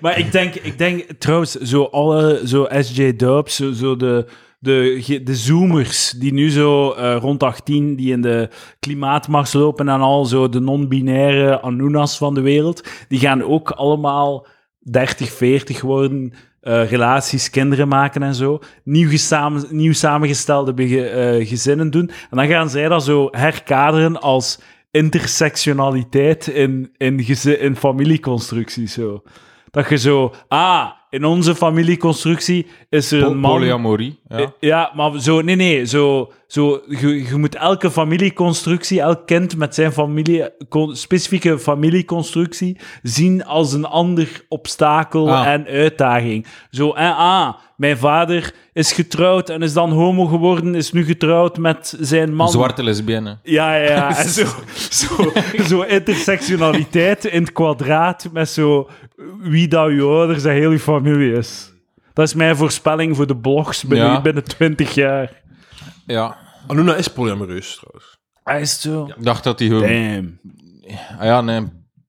Speaker 2: Maar ik denk, ik denk trouwens, zo alle zo SJ Dubs, zo, zo de, de, de zoomers die nu zo eh, rond 18, die in de klimaatmars lopen en al zo de non-binaire Anunas van de wereld, die gaan ook allemaal 30, 40 worden, eh, relaties, kinderen maken en zo, nieuw, gesamen, nieuw samengestelde eh, gezinnen doen. En dan gaan zij dat zo herkaderen als intersectionaliteit in, in, in familieconstructies. Zo. Dat je zo, ah, in onze familieconstructie is er een man...
Speaker 3: Polyamorie.
Speaker 2: Eh,
Speaker 3: Ja.
Speaker 2: Ja, maar zo, nee, nee, zo, zo je, je moet elke familieconstructie, elk kind met zijn familie, con- specifieke familieconstructie zien als een ander obstakel
Speaker 3: Ah.
Speaker 2: en uitdaging. Zo, en ah, mijn vader is getrouwd en is dan homo geworden, is nu getrouwd met zijn man.
Speaker 3: Zwarte lesbienne.
Speaker 2: Ja, ja, ja. En zo, zo, zo intersectionaliteit in het kwadraat met zo wie dat je ouders en heel je familie is. Dat is mijn voorspelling voor de blogs binnen,
Speaker 3: Ja.
Speaker 2: binnen 20 jaar.
Speaker 3: Ja.
Speaker 1: Anuna is polyamoreus, trouwens.
Speaker 2: Hij is zo.
Speaker 3: Ik dacht dat hij gewoon...
Speaker 2: Damn.
Speaker 3: Ah ja, nee.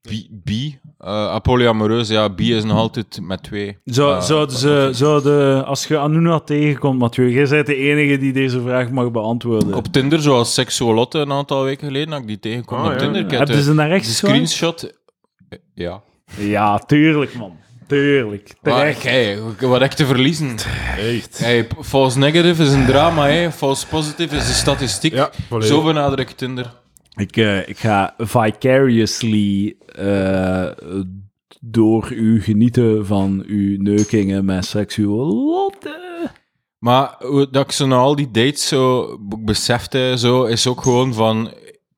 Speaker 3: Bi. bi. Eh, polyamoreus, ja. Bi is nog altijd met twee.
Speaker 2: Zo,
Speaker 3: Eh,
Speaker 2: zouden ze, zouden, als je Anuna tegenkomt, Mathieu, jij bent de enige die deze vraag mag beantwoorden.
Speaker 3: Op Tinder, zoals Sexuolotte een aantal weken geleden, dat ik die tegenkwam
Speaker 1: Ah,
Speaker 3: op
Speaker 1: ja.
Speaker 3: Tinder. Ik heb
Speaker 2: Hebben
Speaker 3: de-
Speaker 2: ze naar rechts geswipen?
Speaker 3: screenshot... Eh, Ja.
Speaker 2: Ja, tuurlijk, man. Tuurlijk.
Speaker 3: Maar
Speaker 2: Terecht.
Speaker 3: wat heb ik te verliezen?
Speaker 1: Echt.
Speaker 3: Hey, false negative is een drama, hè. false positive is de statistiek.
Speaker 1: Ja.
Speaker 3: Zo benader ik Tinder.
Speaker 2: Ik, eh, ik ga vicariously eh, door u genieten van uw neukingen met seksuolotte.
Speaker 3: Maar dat ik zo na al die dates zo besefte, zo, is ook gewoon van...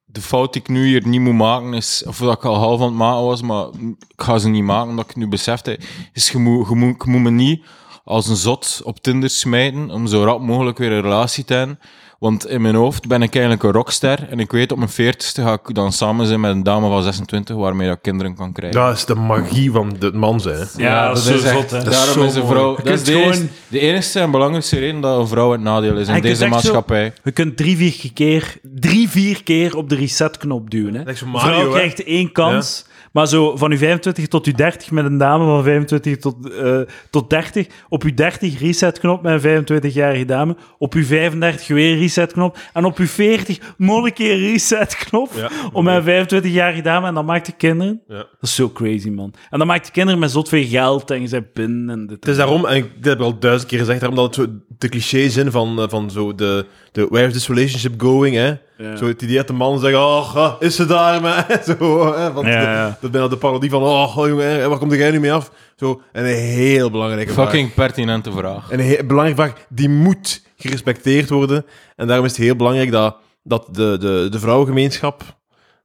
Speaker 3: De fout die ik nu hier niet moet maken is... Of dat ik al half aan het maken was, maar ik ga ze niet maken, omdat ik nu besefte... Is je moet, je moet, je moet me niet als een zot op Tinder smijten om zo rap mogelijk weer een relatie te hebben. Want in mijn hoofd ben ik eigenlijk een rockster. En ik weet op mijn veertigste ga ik dan samen zijn met een dame van 26 waarmee ik kinderen kan krijgen.
Speaker 1: Dat is de magie van de man zijn. hè.
Speaker 2: Ja, dat is zo
Speaker 3: echt-
Speaker 2: zot,
Speaker 3: Daarom
Speaker 1: zo
Speaker 3: is een vrouw... Dat is de,
Speaker 2: gewoon-
Speaker 3: eerste, de enige en belangrijkste reden dat een vrouw het nadeel is in
Speaker 2: En
Speaker 3: deze
Speaker 2: echt zo-
Speaker 3: maatschappij.
Speaker 2: Je kunt drie, vier keer, drie, vier keer op de resetknop duwen. Hè.
Speaker 1: Mario,
Speaker 2: vrouw krijgt één kans, maar zo van je 25 tot je 30 met een dame van 25 tot, eh, tot 30. Op je 30 resetknop met een 25-jarige dame. Op je 35 weer resetknop. En op je 40 nog een keer resetknop
Speaker 1: Ja.
Speaker 2: om met een 25-jarige dame. En dan maakt je kinderen.
Speaker 1: Ja.
Speaker 2: Dat is zo crazy, man. En dan maakt je kinderen met zot veel geld en je zijn pin en dit.
Speaker 1: Het is daarom, en ik dit heb ik al duizend keer gezegd, daarom dat het zo de clichés zijn van, eh, van zo de, de where is this relationship going, hè?
Speaker 2: Ja.
Speaker 1: Zo het idee dat de man zegt, oh, is ze daar, man? Zo, hè? Want
Speaker 2: Ja,
Speaker 1: de-
Speaker 2: ja.
Speaker 1: dat is bijna de parodie van, oh, jongen, hè, waar komt jij nu mee af? Zo, en een heel belangrijke vraag.
Speaker 3: Fucking pertinente vraag.
Speaker 1: En een heel belangrijke vraag, die moet gerespecteerd worden. En daarom is het heel belangrijk dat, dat de, de, de vrouwengemeenschap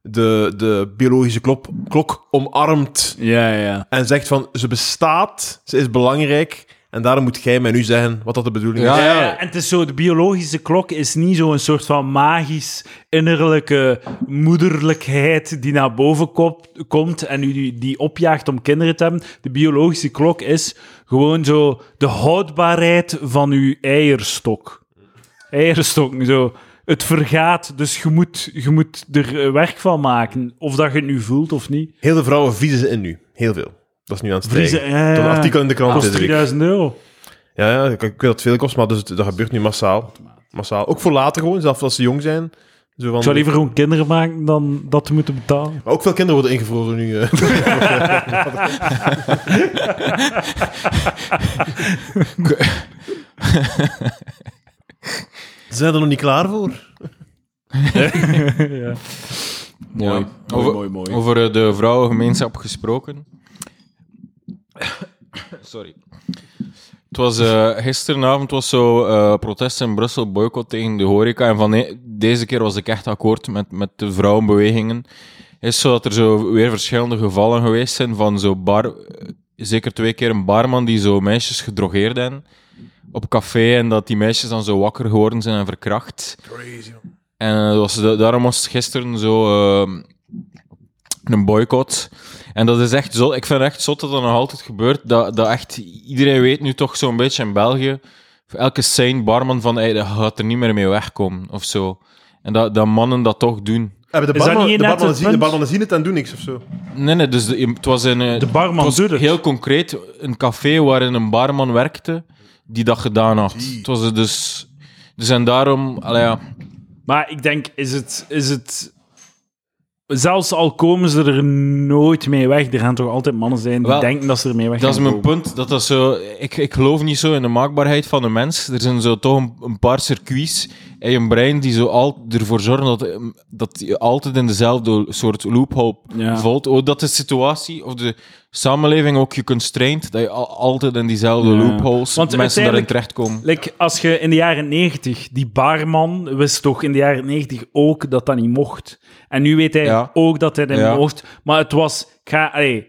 Speaker 1: de, de biologische klok, klok omarmt
Speaker 2: Ja, ja.
Speaker 1: en zegt van, ze bestaat, ze is belangrijk, en daarom moet jij mij nu zeggen wat dat de bedoeling
Speaker 3: Ja,
Speaker 1: is.
Speaker 2: Ja, ja, en het is zo, de biologische klok is niet zo'n soort van magisch innerlijke moederlijkheid die naar boven kop- komt en u die, die opjaagt om kinderen te hebben. De biologische klok is gewoon zo de houdbaarheid van uw eierstok. Eierstok, zo. Het vergaat, dus je moet, je moet er eh, werk van maken. Of dat je het nu voelt of niet.
Speaker 1: Heel veel vrouwen vriezen ze in nu. Heel veel. Dat is nu aan het stijgen.
Speaker 2: Vriezen, ja, ja.
Speaker 1: Tot een artikel in de krant
Speaker 2: kost
Speaker 1: deze week.
Speaker 2: 3000 euro.
Speaker 1: Ja, ja, ik, ik weet dat het veel kost, maar dus, dat gebeurt nu massaal. massaal. Ook voor later gewoon, zelfs als ze jong zijn. Zo van,
Speaker 2: Ik zou liever gewoon kinderen maken dan dat te moeten betalen.
Speaker 1: Maar ook veel kinderen worden ingevroren nu. eh. Ze zijn er nog niet klaar voor.
Speaker 2: ja.
Speaker 3: Ja.
Speaker 2: Mooi,
Speaker 3: over,
Speaker 2: mooi, mooi.
Speaker 3: over eh, de vrouwengemeenschap gesproken. Sorry. Het was eh, gisteravond was zo eh, protest in Brussel, boycott tegen de horeca. En van e- deze keer was ik echt akkoord met, met de vrouwenbewegingen. Is zo dat er zo weer verschillende gevallen geweest zijn van zo bar... eh, Zeker twee keer een barman die zo meisjes gedrogeerd hebben op café en dat die meisjes dan zo wakker geworden zijn en verkracht. En eh, was, da- daarom was gisteren zo een boycott. En dat is echt zo. Ik vind het echt zot dat dat nog altijd gebeurt. Dat, dat echt iedereen weet nu toch zo'n beetje in België. Elke sane barman van hey, dat gaat er niet meer mee wegkomen of zo. En dat, dat mannen dat toch doen.
Speaker 1: Hebben de
Speaker 2: Is dat
Speaker 1: barman, de
Speaker 2: het
Speaker 1: zien, de barmannen zien het en doen niks of zo.
Speaker 3: Nee, nee, dus de, het was een. eh,
Speaker 2: De barman
Speaker 3: het was
Speaker 2: doet het.
Speaker 3: heel concreet een café waarin een barman werkte. die dat gedaan had. Het was dus... Dus en daarom... Allee, ja.
Speaker 2: Maar ik denk, is het, is het... Zelfs al komen ze er nooit mee weg, er gaan toch altijd mannen zijn die
Speaker 3: Wel,
Speaker 2: denken dat ze ermee weg
Speaker 3: Dat is mijn
Speaker 2: komen.
Speaker 3: punt. Dat dat zo, ik, ik geloof niet zo in de maakbaarheid van de mens. Er zijn zo toch een, een paar circuits je brein die zo al, ervoor zorgen dat, eh, dat je altijd in dezelfde soort loophole
Speaker 2: Ja.
Speaker 3: valt. Ook dat de situatie of de samenleving ook je constraint, dat je al- altijd in diezelfde
Speaker 2: Ja.
Speaker 3: loopholes
Speaker 2: Want
Speaker 3: mensen daarin terechtkomen.
Speaker 2: Like, als je in de jaren 90, die barman wist toch in de jaren 90 ook dat dat niet mocht. En nu weet hij
Speaker 3: Ja.
Speaker 2: ook dat hij dat
Speaker 3: Ja.
Speaker 2: mocht. Maar het was, ga, allee,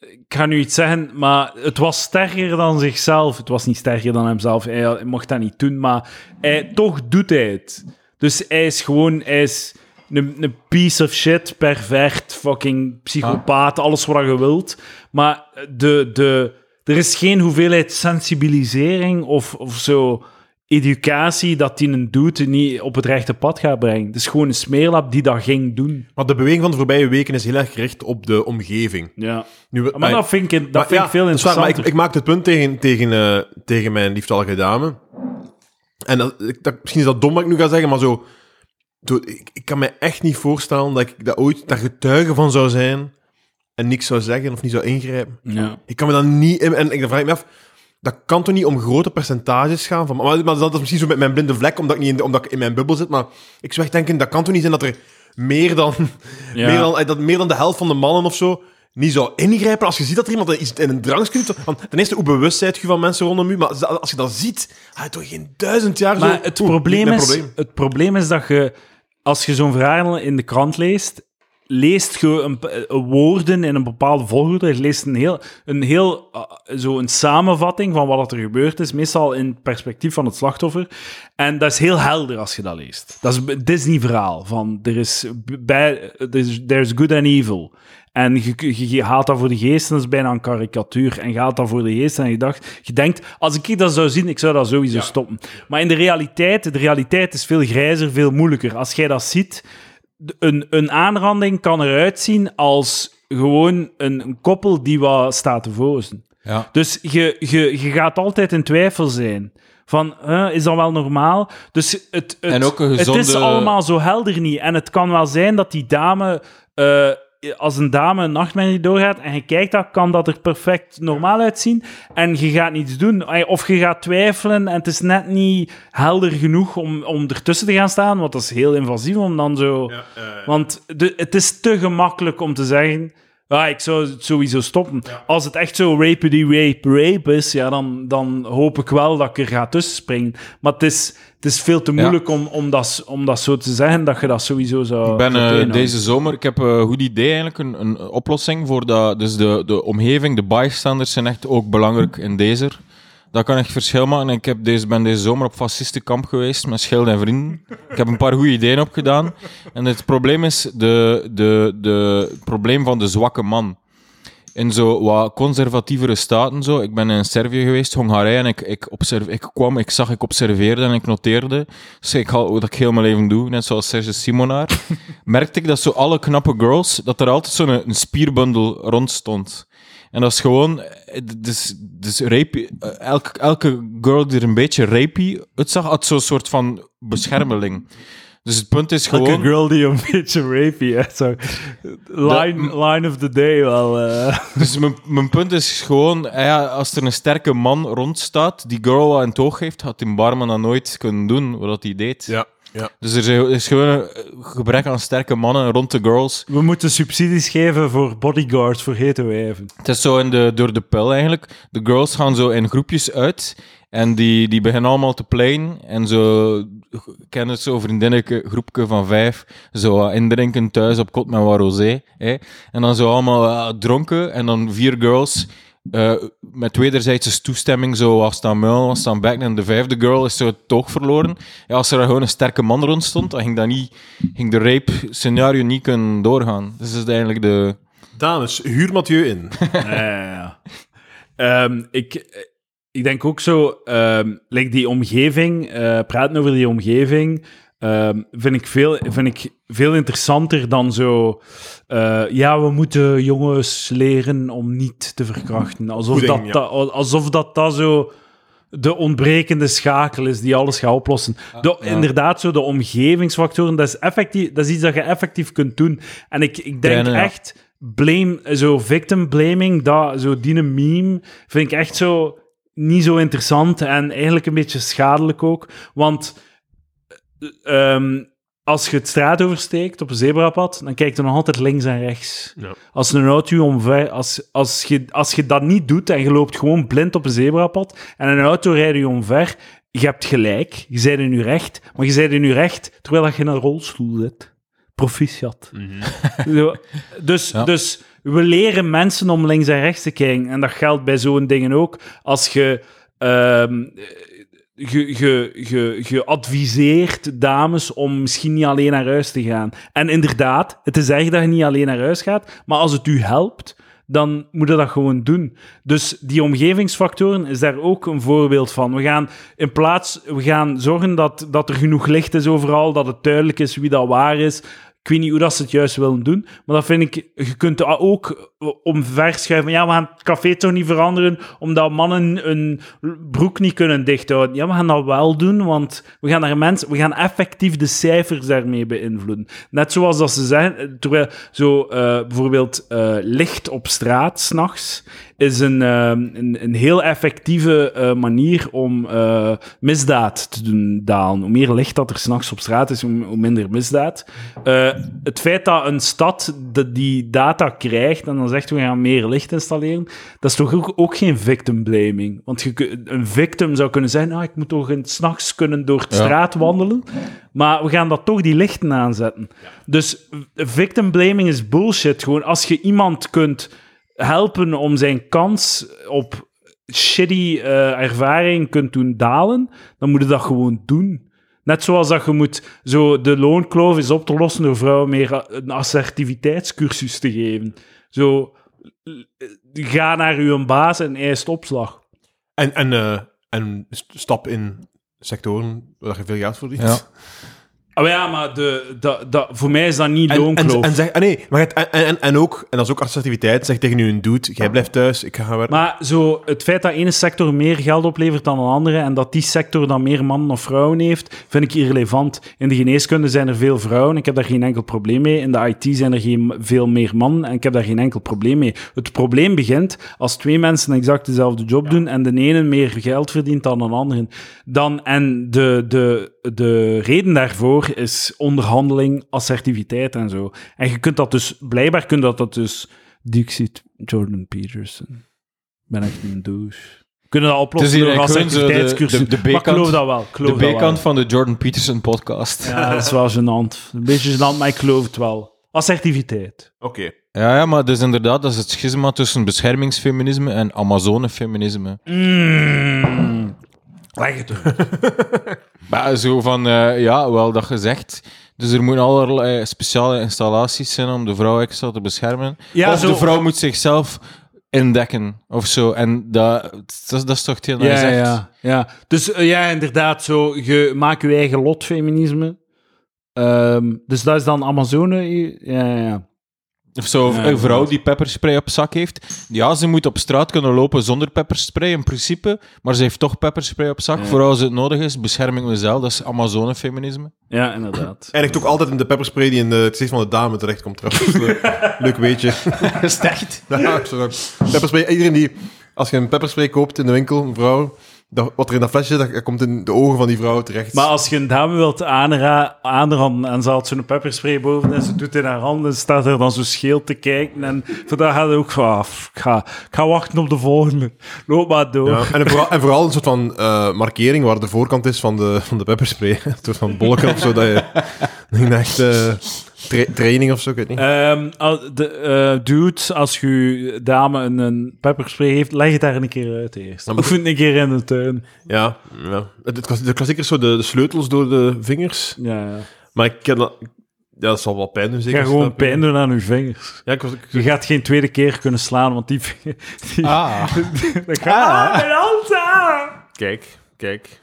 Speaker 2: ik ga nu iets zeggen, maar het was sterker dan zichzelf. Het was niet sterker dan hemzelf. Hij, mocht dat niet doen, maar hij, toch doet hij het. Dus hij is gewoon, hij is een, een piece of shit, pervert, fucking psychopaat, alles wat je wilt. Maar de, de, er is geen hoeveelheid sensibilisering of, of zo educatie dat die een doet niet op het rechte pad gaat brengen. Het is gewoon een smeerlap die dat ging doen.
Speaker 1: Maar de beweging van de voorbije weken is heel erg gericht op de omgeving.
Speaker 2: Ja.
Speaker 1: Nu,
Speaker 2: Maar
Speaker 1: ai,
Speaker 2: dat vind ik, dat
Speaker 1: maar
Speaker 2: vind
Speaker 1: ja,
Speaker 2: ik veel
Speaker 1: dat is waar, maar
Speaker 2: interessanter.
Speaker 1: ik, ik maakte het punt tegen, tegen, eh, tegen mijn lieftallige dame. En dat, ik, dat, misschien is dat dom wat ik nu ga zeggen, maar zo... zo ik, ik kan me echt niet voorstellen dat ik daar ooit daar getuige van zou zijn en niks zou zeggen of niet zou ingrijpen.
Speaker 2: ja.
Speaker 1: Ik kan me dan niet... En ik dan vraag ik me af, dat kan toch niet om grote percentages gaan? Van, maar, maar dat is misschien zo met mijn blinde vlek, omdat ik, niet in, omdat ik in mijn bubbel zit. Maar ik zou echt denken, dat kan toch niet zijn dat er meer dan,
Speaker 2: Ja.
Speaker 1: meer dan, eh, dat meer dan de helft van de mannen of zo niet zou ingrijpen als je ziet dat er iemand iets in een drankje doet. Want ten eerste, hoe bewust zijt je van mensen rondom u? Maar als je dat ziet, ga je toch geen duizend jaar zo...
Speaker 2: Maar het
Speaker 1: Oeh,
Speaker 2: probleem, is, het probleem is dat je, als je zo'n verhaal in de krant leest, leest je een, een woorden in een bepaalde volgorde. Je leest een heel, een heel uh, zo een samenvatting van wat er gebeurd is, meestal in het perspectief van het slachtoffer. En dat is heel helder als je dat leest. Dat is een Disney-verhaal van er is, bij, there's, there's good and evil. En je, je, je haalt dat voor de geest en dat is bijna een karikatuur. En je haalt dat voor de geest en je, dacht, je denkt, als ik dat zou zien, ik zou dat sowieso stoppen. Maar in de realiteit, de realiteit is veel grijzer, veel moeilijker. Als jij dat ziet, een, een aanranding kan eruit zien als gewoon een, een koppel die wat staat te vozen.
Speaker 3: Ja.
Speaker 2: Dus je, je, je gaat altijd in twijfel zijn. Van, huh, is dat wel normaal? Dus het, het, het is allemaal zo helder niet. En het kan wel zijn dat die dame... eh, als een dame een nachtmerrie doorgaat en je kijkt dat, kan dat er perfect normaal uitzien. En je gaat niets doen. Of je gaat twijfelen en het is net niet helder genoeg om, om ertussen te gaan staan. Want dat is heel invasief om dan zo... Want de, het is te gemakkelijk om te zeggen... Ja, ik zou het sowieso stoppen. Als het echt zo rapedy rape rape is, ja, dan, dan hoop ik wel dat ik er ga tussen springen. Maar het is, het is veel te moeilijk om, om, dat, om dat zo te zeggen, dat je dat sowieso zou...
Speaker 3: Ik ben eh, deze zomer, ik heb eh, een goed idee eigenlijk, een, een oplossing voor dat. Dus de, de omgeving, de bystanders zijn echt ook belangrijk in deze. Dat kan echt verschil maken. Ik heb deze, ben deze zomer op fascistenkamp geweest met Schild en vrienden. Ik heb een paar goede ideeën opgedaan. En het probleem is de, de, de, het probleem van de zwakke man. In zo wat conservatievere staten, zo. ik ben in Servië geweest, Hongarije, en ik, ik, observe, ik kwam, ik zag, ik observeerde en ik noteerde. Dus ik had, wat ik heel mijn leven doe, net zoals Serge Simonaar. merkte ik dat zo alle knappe girls, dat er altijd zo'n een, spierbundel rond stond. En dat is gewoon, eh, dus, dus rapey, eh, elke, elke girl die er een beetje rapey uitzag, had zo'n soort van beschermeling. Dus het punt is gewoon...
Speaker 2: Elke girl die een beetje rapey. Zo. Line, line of the day wel. eh.
Speaker 3: Dus mijn, mijn punt is gewoon, ja, als er een sterke man rondstaat, die girl wat in het oog heeft, had die barman dat nooit kunnen doen, wat hij deed.
Speaker 1: Ja, ja.
Speaker 3: Dus er is- is gewoon een gebrek aan sterke mannen rond de girls.
Speaker 2: We moeten subsidies geven voor bodyguards, voor hete wijven.
Speaker 3: Het is zo in de, door de pil eigenlijk. De girls gaan zo in groepjes uit en die, die beginnen allemaal te playen. En zo, ik ken het zo, vriendinnetje, groepje van vijf, zo indrinken thuis op kot met wat rosé. Hè. En dan zo allemaal eh, dronken en dan vier girls eh, met wederzijdse toestemming zo muilen, was staan bekken. En de vijfde girl is zo het toog verloren. Ja, als er daar gewoon een sterke man rond stond, dan ging, dat niet, ging de rape-scenario niet kunnen doorgaan. Dus dat is eigenlijk de...
Speaker 1: Dames, huur Mathieu in.
Speaker 2: ja, ja, ja. Ehm, ik, ik denk ook zo, ehm like die omgeving, eh, praten over die omgeving, ehm, vind, ik veel, vind ik veel interessanter dan zo. eh, ja, we moeten jongens leren om niet te verkrachten. Alsof, dat,
Speaker 1: ja.
Speaker 2: dat, alsof dat, dat zo de ontbrekende schakel is die alles gaat oplossen. De, Inderdaad, zo de omgevingsfactoren, dat is, effectief, dat is iets dat je effectief kunt doen. En ik, ik denk
Speaker 3: ja.
Speaker 2: echt, blame, zo victim blaming, dat, zo die meme, vind ik echt zo niet zo interessant en eigenlijk een beetje schadelijk ook. Want eh, ehm, als je het straat oversteekt op een zebrapad, dan kijkt er nog altijd links en rechts.
Speaker 1: Ja.
Speaker 2: Als een auto je omver... Als, als, je, als je dat niet doet en je loopt gewoon blind op een zebrapad en een auto rijdt je omver, je hebt gelijk, je bent in je recht, maar je bent in je recht terwijl je in een rolstoel zit. Proficiat. Zo, dus,
Speaker 3: Ja.
Speaker 2: dus we leren mensen om links en rechts te kijken. En dat geldt bij zo'n dingen ook. Als je... ehm, je adviseert dames om misschien niet alleen naar huis te gaan. En inderdaad, het is erg dat je niet alleen naar huis gaat, maar als het u helpt, dan moet je dat gewoon doen. Dus die omgevingsfactoren is daar ook een voorbeeld van. We gaan in plaats, we gaan zorgen dat, dat er genoeg licht is overal, dat het duidelijk is wie dat waar is. Ik weet niet hoe dat ze het juist willen doen, maar dat vind ik... Je kunt ook omverschuiven. Ja, we gaan het café toch niet veranderen, omdat mannen hun broek niet kunnen dichthouden. Ja, we gaan dat wel doen, want we gaan, naar mensen, we gaan effectief de cijfers daarmee beïnvloeden. Net zoals dat ze zeggen, terwijl zo eh, bijvoorbeeld eh, licht op straat s'nachts is een, eh, een, een heel effectieve eh, manier om eh, misdaad te doen dalen. Hoe meer licht dat er s'nachts op straat is, hoe, hoe minder misdaad. Eh, het feit dat een stad de, die data krijgt en dan zegt we gaan meer licht installeren, dat is toch ook, ook geen victim blaming. Want je, een victim zou kunnen zeggen, ah, ik moet toch s'nachts kunnen door de
Speaker 3: Ja.
Speaker 2: straat wandelen. Maar we gaan dat toch die lichten aanzetten. Dus victim blaming is bullshit. Gewoon als je iemand kunt helpen om zijn kans op shitty eh, ervaring kunt doen dalen, dan moet je dat gewoon doen. Net zoals dat je moet zo de loonkloof is op te lossen door vrouwen meer a- een assertiviteitscursus te geven. Zo, eh, ga naar uw baas en eist opslag.
Speaker 1: En, en, eh, en st- stap in sectoren waar je veel geld verdient.
Speaker 3: Ja.
Speaker 2: Oh ja, maar de, dat dat voor mij is dat niet
Speaker 1: En, en,
Speaker 2: loonkloof.
Speaker 1: en, zeg, ah, nee, maar het, en, en, en ook, en dat is ook assertiviteit, zeg tegen een dude, jij blijft thuis, ik ga gaan werken.
Speaker 2: Maar zo, het feit dat ene sector meer geld oplevert dan een andere en dat die sector dan meer mannen of vrouwen heeft, vind ik irrelevant. In de geneeskunde zijn er veel vrouwen, ik heb daar geen enkel probleem mee. In de IT zijn er geen, veel meer mannen en ik heb daar geen enkel probleem mee. Het probleem begint als twee mensen exact dezelfde job doen en de ene meer geld verdient dan een andere. Dan, en de, de, de reden daarvoor is onderhandeling, assertiviteit en zo. En je kunt dat dus, blijkbaar kun je dat dus, Dixit Jordan Peterson ben echt een douche. Kunnen dat oplossen
Speaker 3: hier
Speaker 2: door
Speaker 3: zo de-
Speaker 2: assertiviteitscursus.
Speaker 3: de- de
Speaker 2: Maar ik geloof dat wel. geloof
Speaker 3: De
Speaker 2: dat
Speaker 3: B-kant van de Jordan Peterson podcast.
Speaker 2: Ja, dat is wel gênant. Een beetje gênant, maar ik geloof het wel. Assertiviteit.
Speaker 1: Oké.
Speaker 3: Ja, ja, maar dus inderdaad, dat is het schisma tussen beschermingsfeminisme en Amazonefeminisme.
Speaker 2: Mm. Leg het uit.
Speaker 3: Maar zo van, eh, ja, wel dat gezegd. Dus er moeten allerlei speciale installaties zijn om de vrouw extra te beschermen.
Speaker 2: Ja,
Speaker 3: of
Speaker 2: zo-
Speaker 3: de vrouw moet zichzelf indekken of zo. En dat, dat, is- dat is toch hetgeen je
Speaker 2: Ja,
Speaker 3: zegt.
Speaker 2: ja, ja. Dus eh, ja, inderdaad, zo, je maakt je eigen lot, feminisme. Ehm, dus dat is dan Amazone. Ja, ja.
Speaker 3: Of zo,
Speaker 2: Ja,
Speaker 3: een vrouw die pepperspray op zak heeft. Ja, ze moet op straat kunnen lopen zonder pepperspray in principe. Maar ze heeft toch pepperspray op zak.
Speaker 2: Ja.
Speaker 3: Voor als het nodig is, bescherming mezelf. Dat is Amazonefeminisme.
Speaker 2: Ja, inderdaad.
Speaker 1: Eindigt ook altijd in de pepperspray die in de, het gezicht van de dame terechtkomt trouwens. Leuk- Leuk weetje.
Speaker 3: Echt?
Speaker 1: Ja, zo. Pepperspray, iedereen die, als je een pepperspray koopt in de winkel, een vrouw, dat, wat er in dat flesje zit, dat komt in de ogen van die vrouw terecht.
Speaker 2: Maar als je een dame wilt aanra- aanranden en ze had zo'n pepperspray boven en ze doet in haar handen, staat er dan zo scheel te kijken. En voor dat gaat het ook van, ah, pff, ik ga, ik ga wachten op de volgende. Loop maar door.
Speaker 1: Ja, en, vooral, en vooral een soort van eh, markering waar de voorkant is van de, van de pepperspray. Een soort van bolken of zo, dat je een echt eh, tra- training of zo, ik weet niet.
Speaker 2: Ehm, al- de, eh, dude, als je dame een, een pepperspray heeft, leg het daar een keer uit eerst.
Speaker 1: Dan
Speaker 2: het een keer in de tuin.
Speaker 1: Ja, ja. Klas- de klassieker is zo de, de sleutels door de vingers.
Speaker 2: Ja, ja.
Speaker 1: Maar ik ken dat... Ja, dat zal wel pijn doen,
Speaker 2: Je
Speaker 1: zeker.
Speaker 2: gaat gewoon
Speaker 1: je?
Speaker 2: pijn doen aan je vingers.
Speaker 1: Ja, ik was... ik-
Speaker 2: Je gaat geen tweede keer kunnen slaan, want die... die
Speaker 3: Ah.
Speaker 2: dan gaat, ah, mijn hand! ah!
Speaker 1: Kijk, kijk.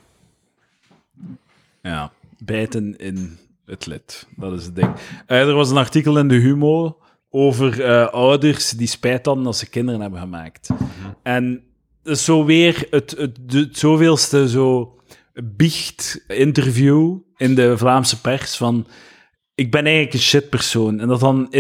Speaker 2: Ja, bijten in het lid. Dat is het ding. Eh, er was een artikel in de Humo over eh, ouders die spijt hadden dat ze kinderen hebben gemaakt. En dat is zo weer het, het, de, het zoveelste zo biecht-interview in de Vlaamse pers van ik ben eigenlijk een shitpersoon. En dat dan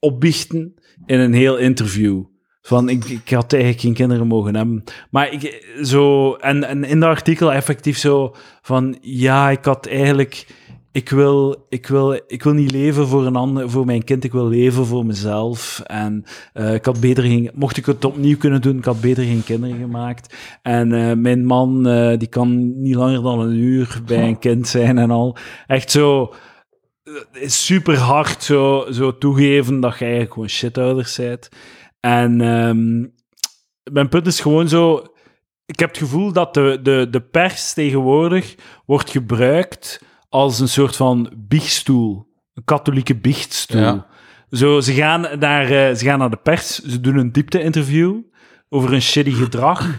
Speaker 2: opbiechten in een heel interview. Van, ik, ik had eigenlijk geen kinderen mogen hebben. Maar ik, zo, en, en in dat artikel effectief zo van, ja, ik had eigenlijk, ik wil, ik wil, ik wil niet leven voor een ander, voor mijn kind, ik wil leven voor mezelf. En eh, ik had beter geen, mocht ik het opnieuw kunnen doen, ik had beter geen kinderen gemaakt. En eh, mijn man, eh, die kan niet langer dan een uur bij een kind zijn en al. Echt zo, super hard zo, zo toegeven dat je eigenlijk gewoon shitouders bent. En ehm, mijn punt is gewoon zo. Ik heb het gevoel dat de, de, de pers tegenwoordig wordt gebruikt als een soort van biechtstoel. Een katholieke biechtstoel.
Speaker 3: Ja.
Speaker 2: Zo, ze, gaan naar, eh, ze gaan naar de pers, ze doen een diepte-interview over een shitty gedrag.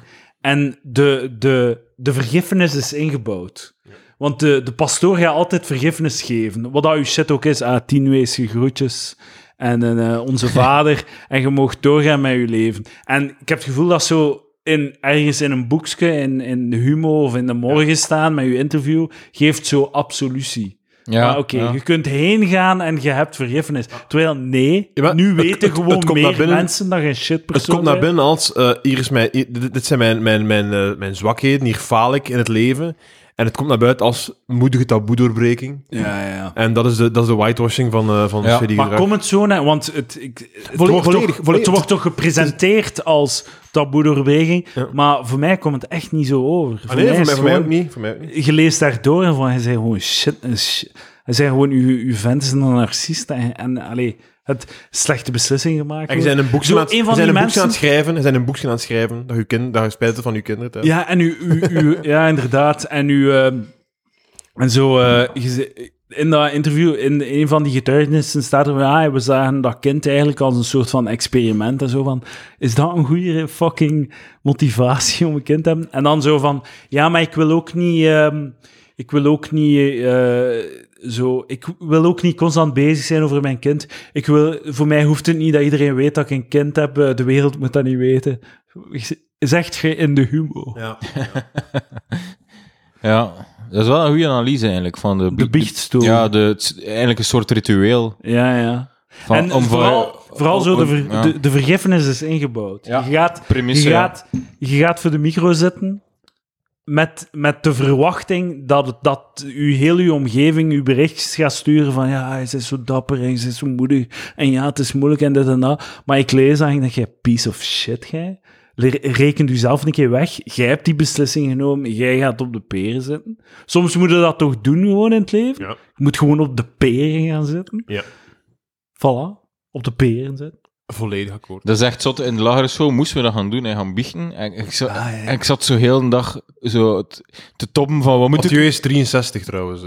Speaker 2: En de, de, de vergiffenis is ingebouwd. Want de, de pastoor gaat altijd vergiffenis geven. Wat dat uw shit ook is. Ah, tien wezen groetjes. En eh, onze vader. En je mag doorgaan met je leven. En ik heb het gevoel dat zo in, ergens in een boekje, in, in de Humo of in de Morgen staan met je interview, geeft zo absolutie.
Speaker 3: Ja,
Speaker 2: maar oké,
Speaker 3: ja.
Speaker 2: je kunt heen gaan en je hebt vergiffenis. Terwijl, nee,
Speaker 1: Ja, maar
Speaker 2: nu
Speaker 1: het-
Speaker 2: weten
Speaker 1: het-
Speaker 2: gewoon
Speaker 1: het komt
Speaker 2: meer
Speaker 1: binnen-
Speaker 2: mensen dat je een shitpersoon
Speaker 1: Het komt naar binnen als, eh, hier is mijn, hier- dit, dit zijn mijn, mijn, mijn, eh, mijn zwakheden, hier faal ik in het leven. En het komt naar buiten als moedige taboe-doorbreking.
Speaker 2: Ja, ja.
Speaker 1: En dat is de, dat is de whitewashing van, eh van
Speaker 3: Ja,
Speaker 1: shitty
Speaker 2: Maar
Speaker 1: gedrag.
Speaker 2: kom het zo naar, want het, ik, het,
Speaker 1: Volledig-
Speaker 2: wordt,
Speaker 1: volledig-
Speaker 2: toch,
Speaker 1: volledig.
Speaker 2: het wordt toch gepresenteerd als taboe-doorbreking,
Speaker 1: Ja.
Speaker 2: maar voor mij komt het echt niet zo over.
Speaker 1: Ah, nee, voor mij, voor mij
Speaker 2: gewoon-
Speaker 1: ook niet. Voor mij ook niet.
Speaker 2: Je leest daardoor en van, hij zei gewoon shit, hij zei gewoon, uw, uw vent is een narcist en, en allee, het slechte beslissing gemaakt.
Speaker 1: En je zijn een boekje aan,
Speaker 2: een
Speaker 1: zijn
Speaker 2: die
Speaker 1: een boekje aan
Speaker 2: mensen-
Speaker 1: het schrijven. Je zijn een boekje aan het schrijven dat je, kind, dat je spijt van je kinderen. thuis.
Speaker 2: Ja, en u, u, u ja, inderdaad. En u, ehm, en zo, eh, je in dat interview, in een van die getuigenissen staat er, ja, we zagen dat kind eigenlijk als een soort van experiment en zo van, is dat een goede fucking motivatie om een kind te hebben? En dan zo van, ja, maar ik wil ook niet, ehm, ik wil ook niet, eh, zo, ik wil ook niet constant bezig zijn over mijn kind. Ik wil, voor mij hoeft het niet dat iedereen weet dat ik een kind heb, eh, de wereld moet dat niet weten. Zegt je in de humor.
Speaker 1: Ja.
Speaker 3: Ja, dat is wel een goede analyse eigenlijk van de,
Speaker 2: De biechtstoel.
Speaker 3: Ja, de, het is eigenlijk een soort ritueel.
Speaker 2: Ja, ja.
Speaker 3: Van,
Speaker 2: en
Speaker 3: om
Speaker 2: vooral,
Speaker 3: voor-
Speaker 2: vooral zo, de, ver-
Speaker 3: ja.
Speaker 2: de, de vergiffenis is ingebouwd.
Speaker 3: Ja.
Speaker 2: Je, gaat,
Speaker 3: Premisse,
Speaker 2: je,
Speaker 3: ja.
Speaker 2: gaat, je gaat voor de micro zitten met, met de verwachting dat, het, dat u, heel uw omgeving uw berichtjes gaat sturen van ja, hij is zo dapper en hij is zo moedig en ja, het is moeilijk en dit en dat. Maar ik lees dan en denk, jij piece of shit, jij. Reken u zelf een keer weg. Jij hebt die beslissing genomen. Jij gaat op de peren zitten. Soms moet je dat toch doen gewoon in het leven.
Speaker 1: Ja.
Speaker 2: Je moet gewoon op de peren gaan zitten.
Speaker 1: Ja.
Speaker 2: Voilà. Op de peren zitten.
Speaker 1: Volledig akkoord.
Speaker 3: Dat is echt zot. In de lagere school moesten we dat gaan doen en gaan biechten. En ik, zat,
Speaker 2: Ah, ja.
Speaker 3: en ik zat zo heel een dag zo te, toppen van wat moet ik...
Speaker 1: Mathieu is 63 trouwens.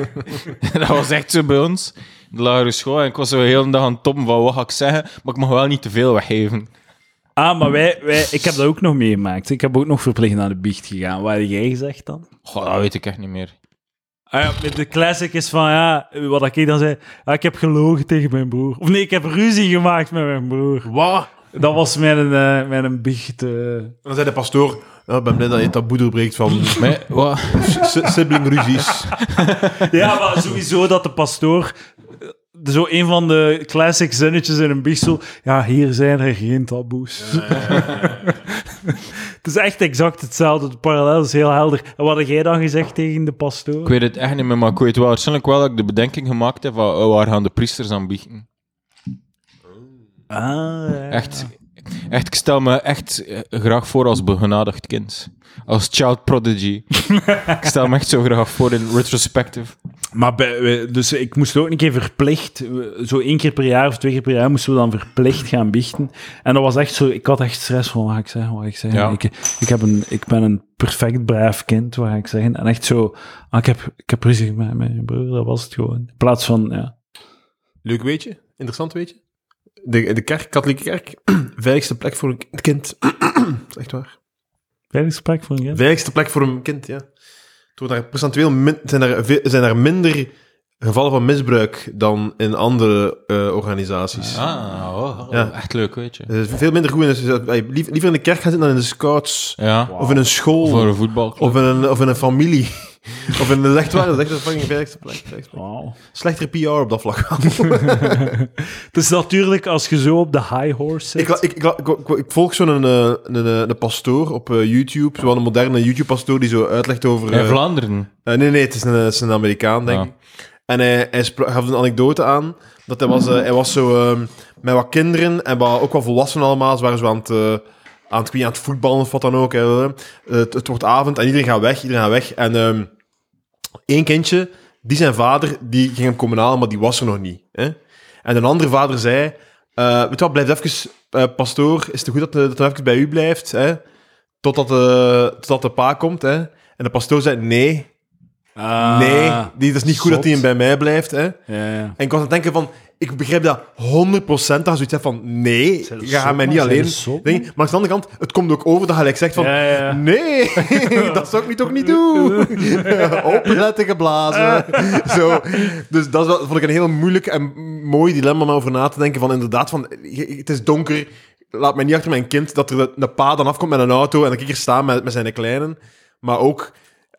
Speaker 3: dat was echt zo bij ons, in de lagere school. En ik was zo heel een dag aan het toppen van wat ga ik zeggen, maar ik mag wel niet te veel weggeven.
Speaker 2: Ah, maar wij, wij, ik heb dat ook nog meegemaakt. Ik heb ook nog verplicht naar de biecht gegaan. Wat heb jij gezegd dan?
Speaker 3: Goh, dat weet ik echt niet meer.
Speaker 2: Ah ja, de classic is van, ja, wat ik dan zei, ah, ik heb gelogen tegen mijn broer. Of nee, ik heb ruzie gemaakt met mijn broer.
Speaker 1: Wat?
Speaker 2: Dat was mijn, uh, mijn biecht. eh.
Speaker 1: Dan zei de pastoor, ik ben blij dat je taboe doorbreekt van
Speaker 3: Maar, wat?
Speaker 1: s- siblingruzies.
Speaker 2: Ja, maar sowieso dat de pastoor... Zo een van de classic zinnetjes in een biechtstoel. Ja, hier zijn er geen taboes. het is echt exact hetzelfde. De parallel is heel helder. En wat heb jij dan gezegd tegen de pastoor?
Speaker 3: Ik weet het echt niet meer, maar ik weet wel waarschijnlijk wel dat ik de bedenking gemaakt heb van oh, waar gaan de priesters aan biechten.
Speaker 2: Ah, ja.
Speaker 3: Echt, echt, ik stel me echt eh, graag voor als begenadigd kind. Als child prodigy. ik stel me echt zo graag voor in retrospective.
Speaker 2: Maar bij, dus ik moest ook een keer verplicht, zo één keer per jaar of twee keer per jaar moesten we dan verplicht gaan biechten. En dat was echt zo, ik had echt stress van, wat ga ik zeggen, wat ga ik zeggen.
Speaker 3: Ja.
Speaker 2: Ik, ik, heb een, ik ben een perfect braaf kind, wat ga ik zeggen. En echt zo, ah, ik, heb, ik heb ruzie met mijn broer, dat was het gewoon. In plaats van, ja.
Speaker 1: Leuk weetje, interessant weetje. De, de kerk, katholieke kerk, veiligste plek voor een kind. Echt waar.
Speaker 2: Veiliggesprek voor een kind.
Speaker 1: Veiligste plek voor een kind, ja. Het wordt daar procentueel min- zijn, er, zijn er minder gevallen van misbruik dan in andere eh, organisaties.
Speaker 3: Ah, oh,
Speaker 1: Ja.
Speaker 3: echt leuk, weet je.
Speaker 1: Het is veel minder goed. in- Dus, eh, liever, liever in de kerk gaan zitten dan in de scouts.
Speaker 3: Ja,
Speaker 1: Of in een school.
Speaker 3: voor een voetbalclub.
Speaker 1: Of in een, of in een familie. of in een echt waar, dat is echt een fucking veiligste plek. veiligste plek.
Speaker 2: Wauw.
Speaker 1: Slechter PR op dat vlak.
Speaker 2: Het is natuurlijk als je zo op de high horse zit.
Speaker 1: ik, ik, ik, ik, ik- ik volg zo'n een, een, een, een pastoor op eh, YouTube. Zo'n een moderne YouTube-pastoor die zo uitlegt over...
Speaker 3: In
Speaker 1: eh,
Speaker 3: Vlaanderen.
Speaker 1: eh, nee, nee, het is een, het is een Amerikaan, denk
Speaker 3: Ah.
Speaker 1: ik. En hij, hij gaf een anekdote aan. Dat hij was, eh, hij was zo ehm, met wat kinderen en wat, ook wel volwassenen allemaal. Ze waren zo aan het, eh, aan het, aan het voetballen of wat dan ook. Hè. Het, het wordt avond en iedereen gaat weg. Iedereen gaat weg. En ehm één kindje, die zijn vader, die ging hem komen halen, maar die was er nog niet. Hè. En een andere vader zei... eh weet je wat, blijf even... eh, pastoor, is het goed dat, eh, dat hij even bij u blijft? Hè? Totdat, de, totdat de pa komt. Hè? En de pastoor zei, nee,
Speaker 2: Ah,
Speaker 1: Nee, die, dat is niet goed dat hij bij mij blijft. Hè. En
Speaker 2: Ja, ja.
Speaker 1: ik was aan het denken van, ik begrijp dat 100% dat je zoiets hebt van, nee, je gaat mij niet alleen... Maar aan de andere kant, het komt ook over dat je like zegt van,
Speaker 2: Ja, ja.
Speaker 1: nee, dat zou ik nu toch niet doen. Opletten geblazen. Zo. Dus dat is wel- vond ik een heel moeilijk en mooi dilemma om over na te denken van, inderdaad, van, het is donker, laat mij niet achter mijn kind, dat er de pa dan afkomt met een auto en dat ik hier sta met, met zijn kleinen. Maar ook,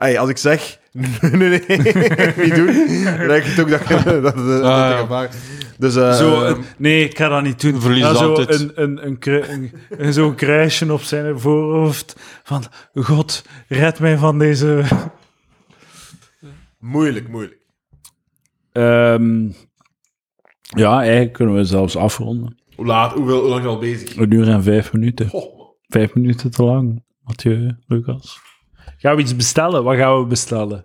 Speaker 1: ey, als ik zeg, nee, nee, nee, niet doen, dan denk ik ook dat, dat, dat, dat, dat
Speaker 3: Ah,
Speaker 1: ik
Speaker 3: ja.
Speaker 1: gevaar. Dus, eh,
Speaker 2: Zo,
Speaker 1: eh,
Speaker 2: een- nee, ik ga dat niet doen.
Speaker 3: Verlies
Speaker 2: Ja, zo
Speaker 3: altijd.
Speaker 2: een, een, een, een, een- zo'n kruisje op zijn voorhoofd van God, red mij van deze...
Speaker 1: moeilijk, moeilijk.
Speaker 2: Ehm, ja, eigenlijk kunnen we zelfs afronden.
Speaker 1: Hoe laat, hoeveel, hoe lang zijn we al bezig?
Speaker 2: Een uur en vijf minuten. Vijf minuten te lang. Mathieu, Lucas. Gaan we iets bestellen? Wat gaan we bestellen?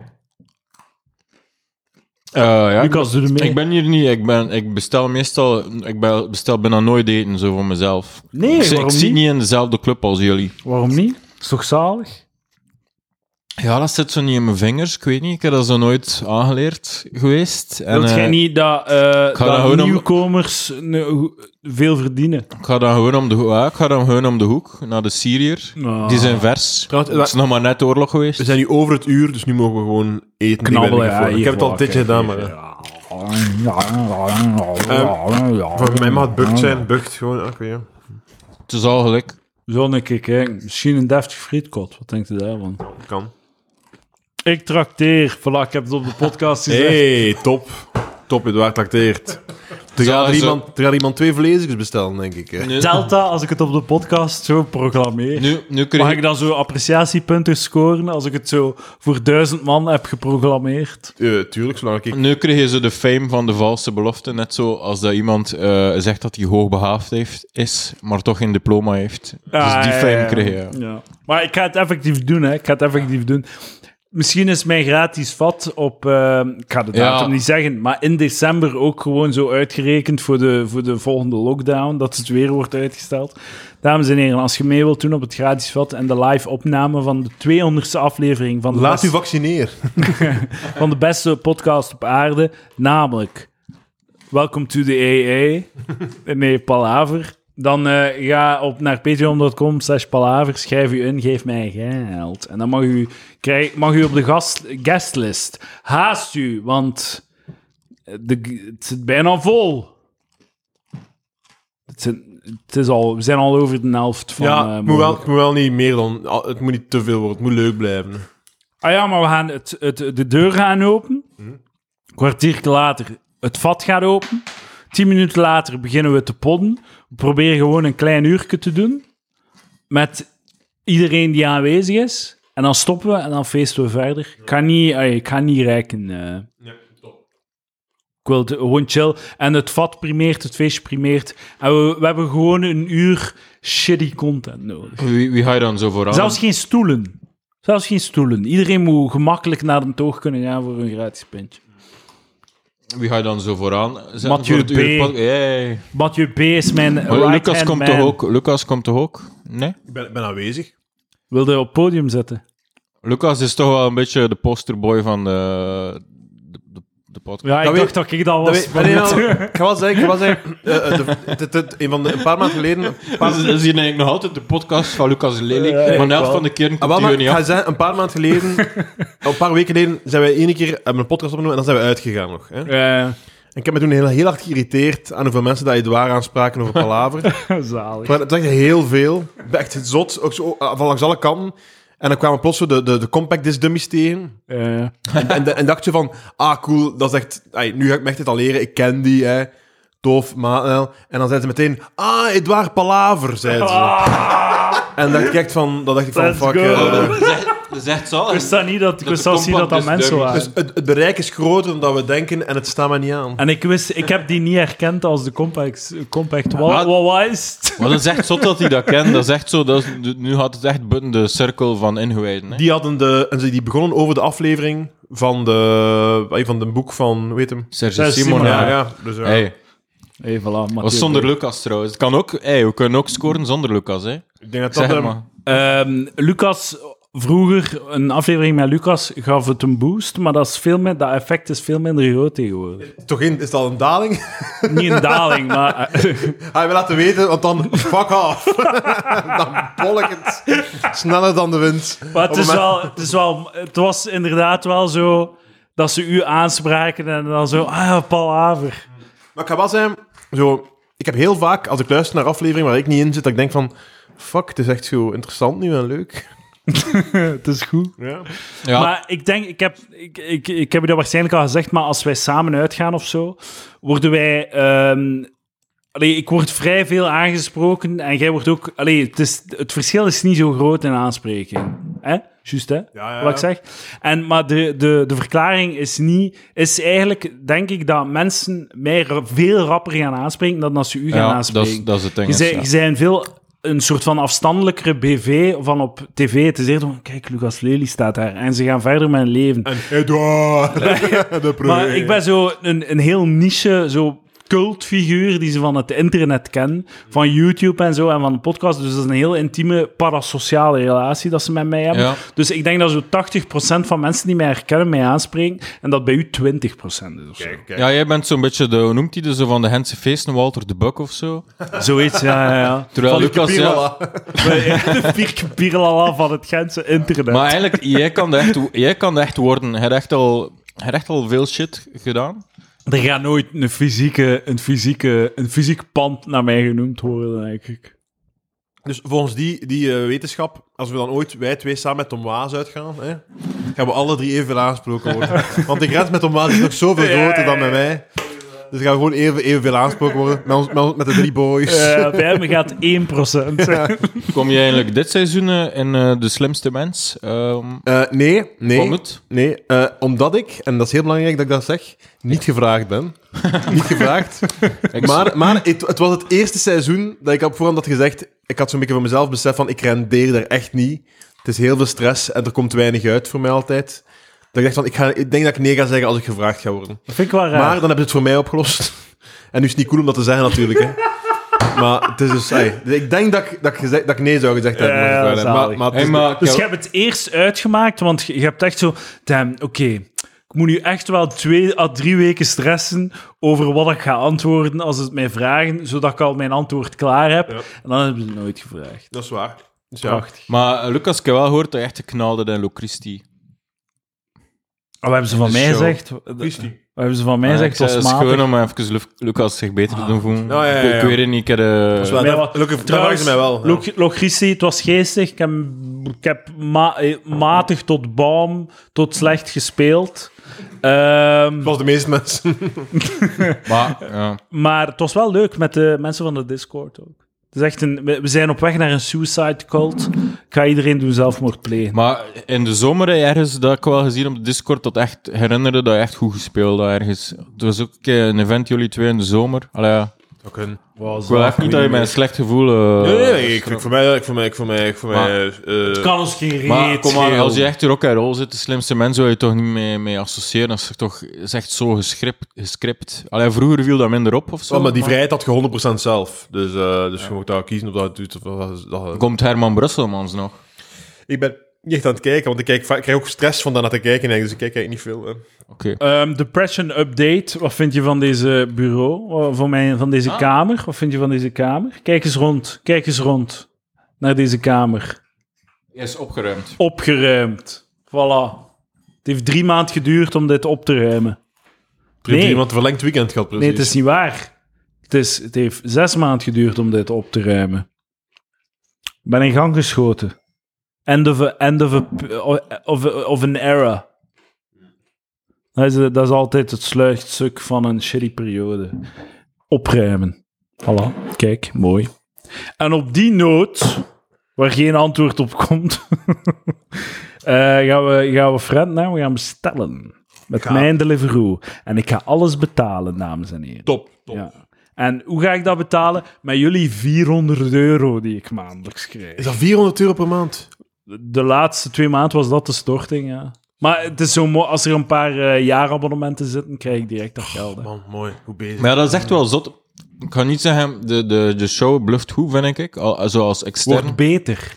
Speaker 3: Eh, ja,
Speaker 2: Lucas, doe er mee.
Speaker 3: ik ben hier niet. Ik, ben, ik bestel meestal... Ik ben- bestel bijna nooit eten, zo voor mezelf.
Speaker 2: Nee,
Speaker 3: ik, zit- ik
Speaker 2: waarom
Speaker 3: zit
Speaker 2: niet?
Speaker 3: niet in dezelfde club als jullie.
Speaker 2: Waarom niet? Is toch zalig?
Speaker 3: Ja, dat zit zo niet in mijn vingers. Ik weet niet. Ik heb dat zo nooit aangeleerd geweest. En,
Speaker 2: Wilt jij
Speaker 3: eh,
Speaker 2: niet dat, eh,
Speaker 3: ga
Speaker 2: dat
Speaker 3: om-
Speaker 2: nieuwkomers veel verdienen?
Speaker 3: Ik ga dan gewoon om de, ja, ik ga dan gewoon om de hoek, naar de Syriër.
Speaker 2: Ah.
Speaker 3: Die zijn vers. Het is nog maar net oorlog geweest.
Speaker 1: We zijn nu over het uur, dus nu mogen we gewoon eten.
Speaker 2: Knabbelen, ja.
Speaker 1: Ik heb het al een tijdje gedaan, maar... eh, Voor mij mag het bukt zijn, bukt gewoon. Oké, ja.
Speaker 3: Het is al gelijk.
Speaker 2: Zo een keer kijken. Misschien een deftig frietkot. Wat denkt u daarvan?
Speaker 1: kan.
Speaker 2: Ik trakteer. Voilà, ik heb het op de podcast gezegd.
Speaker 1: hey, top. Top, Edouard trakteert. Er gaat, er, iemand, er gaat iemand twee vleesjes bestellen, denk ik. Hè.
Speaker 3: Nu,
Speaker 2: Delta, als ik het op de podcast zo proclameer.
Speaker 3: nu, nu krijg
Speaker 2: Mag
Speaker 3: ik...
Speaker 2: dan zo appreciatiepunten scoren als ik het zo voor duizend man heb geprogrammeerd?
Speaker 1: Eh, tuurlijk, zolang ik...
Speaker 3: Nu krijg je zo de fame van de valse belofte. Net zo als dat iemand eh, zegt dat hij hoogbegaafd heeft, is, maar toch geen diploma heeft. dus die
Speaker 2: Ah, ja,
Speaker 3: fame
Speaker 2: ja,
Speaker 3: krijg je.
Speaker 2: Ja. Maar ik ga het effectief doen, hè. Ik ga het effectief doen. Misschien is mijn gratis vat op... eh, ik ga de
Speaker 3: Ja.
Speaker 2: datum niet zeggen, maar in december ook gewoon zo uitgerekend voor de, voor de volgende lockdown, dat het weer wordt uitgesteld. Dames en heren, als je mee wilt doen op het gratis vat en de live opname van de 200ste aflevering van de,
Speaker 1: Laat u vaccineren.
Speaker 2: van de beste podcast op aarde, namelijk Welcome to the AA, nee, Palaver, dan eh, ga op naar patreon.com slash palaver, schrijf u in, geef mij geld. En dan mag u, krijg, mag u op de gast, guestlist. Haast u, want de, het zit bijna vol. Het, zit- het is al, we zijn al over de helft van...
Speaker 1: ja,
Speaker 2: eh,
Speaker 1: moet, wel, het moet wel niet meer dan... al- Het moet niet te veel worden, het moet leuk blijven.
Speaker 2: Ah ja, maar we gaan het, het, de deur gaan open. Kwartier later, het vat gaat open. Tien minuten later beginnen we te podden. We proberen gewoon een klein uurtje te doen. Met iedereen die aanwezig is. En dan stoppen we en dan feesten we verder. Ik kan niet, ay, ik kan niet rijken. eh. Ik wil het gewoon chill. En het vat primeert, het feestje primeert. En we, we hebben gewoon een uur shitty content nodig.
Speaker 3: Wie, wie ga je dan zo vooraan?
Speaker 2: Zelfs geen stoelen. Zelfs geen stoelen. Iedereen moet gemakkelijk naar de toog kunnen gaan voor een gratis pintje.
Speaker 3: Wie ga je dan zo vooraan? zetten
Speaker 2: Mathieu
Speaker 3: voor het
Speaker 2: B.
Speaker 3: pod- Hey.
Speaker 2: Mathieu B. is mijn
Speaker 3: Maar
Speaker 2: right
Speaker 3: Lucas komt toch ook? Lucas komt toch ook? Nee?
Speaker 1: Ik ben, ik ben aanwezig.
Speaker 2: Wilde op het podium zetten?
Speaker 3: Lucas is toch wel een beetje de posterboy van de, de, de de podcast.
Speaker 2: Ja, ik
Speaker 1: Dat
Speaker 2: dacht
Speaker 1: weet-
Speaker 2: dat ik dat
Speaker 1: Dat
Speaker 2: was.
Speaker 1: nou, ik ga wel zeggen, ik zeggen eh, eh, de- het- het- een, van de, een paar maanden geleden... Een paar,
Speaker 3: Dat is hier eigenlijk nog altijd de podcast van Lucas Lely. Maar helft van de keer
Speaker 1: Ah,
Speaker 3: komt hij niet af.
Speaker 1: zeggen, een paar maanden geleden, een paar weken geleden, zijn wij ene keer hebben we een podcast opgenomen en dan zijn we uitgegaan nog. Hè?
Speaker 2: Ja,
Speaker 1: En ik heb me toen heel, heel hard geïrriteerd aan hoeveel mensen dat je waar aanspraken over palaver.
Speaker 2: zalig.
Speaker 1: maar het was echt heel veel. Echt zot, ook zo, van langs alle kanten. En dan kwamen plots de, de, de compact disc dummies tegen. En, en, en dacht je van, ah cool, dat is echt, nu ga ik me echt dit al leren, ik ken die, hè. Tof, maar... eh, En dan zeiden ze meteen, ah, Edouard Palaver, zeiden ze. En dacht ik echt van, dat dacht ik van,
Speaker 2: Let's
Speaker 1: fuck...
Speaker 2: go.
Speaker 1: eh,
Speaker 3: Dat is echt zo.
Speaker 2: Ik wist dat niet, dat, ik
Speaker 3: Dat
Speaker 2: wist zelfs niet dat dat
Speaker 3: compact
Speaker 2: mensen waren.
Speaker 1: Dus het, het bereik is groter dan dat we denken en het staat maar niet aan.
Speaker 2: En ik wist, ik heb die niet herkend als de compact. compact. Wat,
Speaker 3: maar-
Speaker 2: wat, wat is het?
Speaker 3: Maar dat is echt zot dat hij dat kent. Dat is echt zo. Dat is, nu gaat het echt buiten de cirkel van ingewijden. Hè?
Speaker 1: Die hadden de... En ze die begonnen over de aflevering van de... Van de boek van, weet hem?
Speaker 3: Sergio
Speaker 2: Sergio
Speaker 3: Simon.
Speaker 2: Simon,
Speaker 3: ja.
Speaker 1: Ja, ja. Dus, ja.
Speaker 3: Hey,
Speaker 2: Hey, voilà,
Speaker 3: was
Speaker 2: Mathieu
Speaker 3: zonder. Lucas trouwens. Het kan ook, hey, we kunnen ook scoren zonder Lucas. Hè?
Speaker 1: Ik denk dat
Speaker 3: Zeg
Speaker 1: dat...
Speaker 3: het
Speaker 1: ehm,
Speaker 3: maar.
Speaker 2: Lucas, vroeger, een aflevering met Lucas gaf het een boost, maar dat, is veel meer, dat effect is veel minder groot tegenwoordig.
Speaker 1: toch in, is dat een daling?
Speaker 2: Niet een daling, maar...
Speaker 1: Hij wil laten weten, want dan... Fuck off. dan bol ik het. Sneller dan de wind.
Speaker 2: Maar het, is
Speaker 1: moment-
Speaker 2: wel, het, is wel, het was inderdaad wel zo dat ze u aanspraken en dan zo, ah ja, Paul Haver.
Speaker 1: Maar ik ga wel zeggen, zo, ik heb heel vaak, als ik luister naar afleveringen waar ik niet in zit, dat ik denk van, fuck, het is echt zo interessant nu en leuk.
Speaker 2: het is goed.
Speaker 1: Ja.
Speaker 3: Ja,
Speaker 2: Maar ik denk, ik heb, ik, ik, ik heb je dat waarschijnlijk al gezegd, maar als wij samen uitgaan of zo, worden wij... ehm, allee, ik word vrij veel aangesproken en jij wordt ook... Allee, het, is, het verschil is niet zo groot in aanspreking. Hè? Juist, hè?
Speaker 1: ja,
Speaker 2: Wat ik zeg. En, maar de, de, de verklaring is niet... Is eigenlijk, denk ik, dat mensen mij veel rapper gaan aanspreken dan als ze u gaan
Speaker 3: ja dat,
Speaker 2: aanspreken.
Speaker 3: is, dat is het ding.
Speaker 2: Je
Speaker 3: is,
Speaker 2: zijn,
Speaker 3: ja.
Speaker 2: je zijn veel een soort van afstandelijkere BV van op tv. Het is eerder van, kijk, Lucas Lely staat daar. En ze gaan verder met hun leven.
Speaker 1: En Edouard.
Speaker 2: Maar ik ben zo een, een heel niche, zo cultfiguur die ze van het internet kennen, van YouTube en zo, en van de podcast. Dus dat is een heel intieme parasociale relatie dat ze met mij hebben.
Speaker 3: Ja.
Speaker 2: Dus ik denk dat zo 80% van mensen die mij herkennen, mij aanspreken, en dat bij u 20% is of zo.
Speaker 1: Kijk, kijk.
Speaker 3: Ja, jij bent zo'n beetje de, hoe noemt hij de, zo van de Hense feesten, Walter de Buck of zo.
Speaker 2: Zoiets, ja, ja, ja.
Speaker 3: Terwijl
Speaker 1: Van
Speaker 3: Lucas, ja,
Speaker 2: de Pirke Pirlala van het Gentse internet.
Speaker 3: Maar eigenlijk, jij kan dat echt, jij kan dat echt worden. Hij heeft echt al, hij heeft echt al veel shit gedaan.
Speaker 2: Er gaat nooit een fysieke, een, fysieke, een fysiek pand naar mij genoemd worden, denk ik.
Speaker 1: Dus volgens die, die eh, wetenschap, als we dan ooit, wij twee samen met Tom Waas uitgaan, hè, gaan we alle drie evenveel aangesproken worden. Want de grens met Tom Waas is nog zoveel groter dan met mij. Dus gaan we gewoon even, evenveel aangesproken worden met, ons, met, ons- met de drie boys.
Speaker 2: Eh, bij hem gaat 1%.
Speaker 3: Kom je eigenlijk dit seizoen eh, in eh, De Slimste Mens? Ehm
Speaker 1: Eh, nee, nee. Nee, eh, omdat ik, en dat is heel belangrijk dat ik dat zeg, niet gevraagd ben. niet gevraagd. Maar, maar het, het was het eerste seizoen dat ik op voorhand had gezegd, ik had zo'n beetje voor mezelf besef van, ik rendeer daar echt niet. Het is heel veel stress en er komt weinig uit voor mij altijd. Dat ik dacht van, ik, ga, ik denk dat ik nee ga zeggen als ik gevraagd ga worden.
Speaker 2: Dat vind ik wel raar.
Speaker 1: Maar dan hebben ze het voor mij opgelost. En nu is het niet cool om dat te zeggen natuurlijk, hè. Maar het is dus... ey, ik denk dat ik, dat, ik gezegd, dat ik nee zou gezegd hebben.
Speaker 2: Ja,
Speaker 1: wel, hè. maar, maar het
Speaker 3: Hey,
Speaker 1: is-
Speaker 3: maar,
Speaker 2: Dus
Speaker 3: ik-
Speaker 2: je hebt het eerst uitgemaakt, want je je hebt echt zo... Damn, oké, ik moet nu echt wel twee à drie weken stressen over wat ik ga antwoorden als ze het mij vragen, zodat ik al mijn antwoord klaar heb.
Speaker 1: Ja.
Speaker 2: En dan hebben ze het nooit gevraagd.
Speaker 1: Dat is waar. Dus ja.
Speaker 2: Prachtig.
Speaker 3: maar eh, Lucas, ik heb wel gehoord dat je echt geknalde in Locristi.
Speaker 2: Wat hebben ze van mij
Speaker 3: show.
Speaker 2: gezegd? Wat hebben ze van mij gezegd? Het
Speaker 3: Het
Speaker 2: was
Speaker 3: is gewoon om even Lu- Lucas zich beter te doen voelen.
Speaker 1: Ja,
Speaker 3: Ik- weet het niet, ik heb... eh,
Speaker 1: mij wel. ja.
Speaker 2: Lo- Locristi, het was geestig. Ik heb, ik heb ma- eh, matig tot baum, tot slecht gespeeld. Ehm,
Speaker 1: Zoals de meeste mensen.
Speaker 3: Maar, ja.
Speaker 2: maar het was wel leuk met de mensen van de Discord ook. Het is echt een, we zijn op weg naar een suicide cult. Ga iedereen doen zelfmoord plegen.
Speaker 3: maar in de zomer ergens, dat ik wel gezien op Discord, dat echt herinnerde dat je echt goed gespeeld had ergens. Het was ook een event, jullie twee in de zomer. Allee. Ik wil echt niet dat je met een slecht gevoel... eh,
Speaker 1: Nee, nee, nee, ik, ik, voor mij, ik, voor mij, ik, voor mij, ik, voor
Speaker 3: Maar-
Speaker 1: mij, eh,
Speaker 2: kan ons geen reet
Speaker 3: Maar kom maar,
Speaker 2: schelen.
Speaker 3: als je echt rock en roll zit, de slimste mensen, zou je toch niet mee, mee associëren. Dat is toch is echt zo gescript. gescript. Allee, vroeger viel dat minder op of zo.
Speaker 1: maar die vrijheid had je 100% zelf. Dus, eh, dus je moet daar kiezen of dat het doet. Of dat, dat,
Speaker 3: Komt Herman Brusselmans nog?
Speaker 1: ik ben niet echt aan het kijken, want ik, kijk, ik krijg ook stress van daarna te kijken, dus ik kijk eigenlijk niet veel.
Speaker 3: Oké.
Speaker 2: Ehm, Depression Update. Wat vind je van deze bureau? Van, mijn, van deze
Speaker 3: Ah.
Speaker 2: kamer? Wat vind je van deze kamer? Kijk eens rond. Kijk eens rond. Naar deze kamer.
Speaker 3: Is opgeruimd.
Speaker 2: Opgeruimd. Voilà. Het heeft drie maanden geduurd om dit op te ruimen. Nee.
Speaker 1: iemand een verlengd weekend gehad, precies.
Speaker 2: Nee, het is niet waar. Het, is, het heeft zes maanden geduurd om dit op te ruimen. Ik ben in gang geschoten. End of, a, end of, a, of, a- of an era. Dat is, dat is altijd het sluitstuk van een shitty periode. Opruimen. Voilà, kijk, mooi. En op die noot, waar geen antwoord op komt, eh, gaan, we, gaan we Fred nou, we gaan bestellen. Met
Speaker 1: Ga.
Speaker 2: mijn Deliveroo. En ik ga alles betalen, dames en heren.
Speaker 1: Top, top.
Speaker 2: Ja. En hoe ga ik dat betalen? Met jullie 400 euro die ik maandelijks krijg.
Speaker 1: Is dat 400 euro per maand?
Speaker 2: De laatste twee maanden was dat de storting, ja. Maar het is zo mooi, als er een paar eh, jaarabonnementen zitten, krijg ik direct dat geld. hè.
Speaker 1: Man, mooi. Goed bezig.
Speaker 3: Maar ja, dat is echt wel zot. Ik kan niet zeggen, de, de, de show bluft goed, vind ik. Al, zoals extern.
Speaker 2: Wordt beter.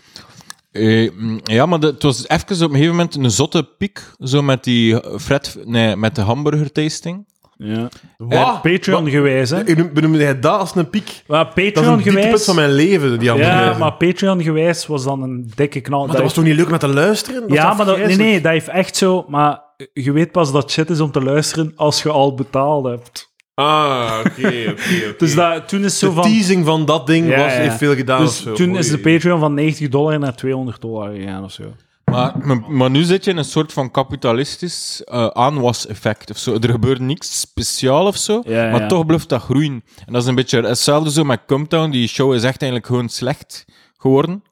Speaker 3: Eh, mm, ja, maar de- het was even op een gegeven moment een zotte piek. Zo met die Fred, nee, met de hamburger tasting.
Speaker 2: Ja.
Speaker 1: Wat?
Speaker 2: Patreon gewijs, hè?
Speaker 1: Wat? Benoemde jij dat als een piek?
Speaker 2: Maar
Speaker 1: Dat is een
Speaker 2: Patreon
Speaker 1: dieptepunt
Speaker 2: gewijs...
Speaker 1: van mijn leven, die andere
Speaker 2: Ja,
Speaker 1: geweest.
Speaker 2: maar Patreon gewijs was dan een dikke knal.
Speaker 1: Maar dat was toch niet leuk om naar te luisteren? Dat is
Speaker 2: ja, maar dat, nee, nee, dat heeft echt zo... Maar je weet pas dat shit is om te luisteren als je al betaald hebt.
Speaker 1: Ah, oké, oké, oké.
Speaker 2: Dus dat, toen is zo
Speaker 1: De
Speaker 2: van...
Speaker 1: teasing van dat ding
Speaker 2: Ja,
Speaker 1: was,
Speaker 2: ja.
Speaker 1: heeft veel gedaan.
Speaker 2: Dus
Speaker 1: of zo.
Speaker 2: toen is de. Patreon van 90 dollar naar 200 dollar gegaan of zo.
Speaker 3: Maar, maar, nu zit je in een soort van kapitalistisch eh aanwas-effect of zo. Er gebeurt niks speciaal of zo,
Speaker 2: Ja,
Speaker 3: maar
Speaker 2: ja.
Speaker 3: toch blijft dat groeien. En dat is een beetje hetzelfde zo met Comtown. Die show is echt eigenlijk gewoon slecht geworden.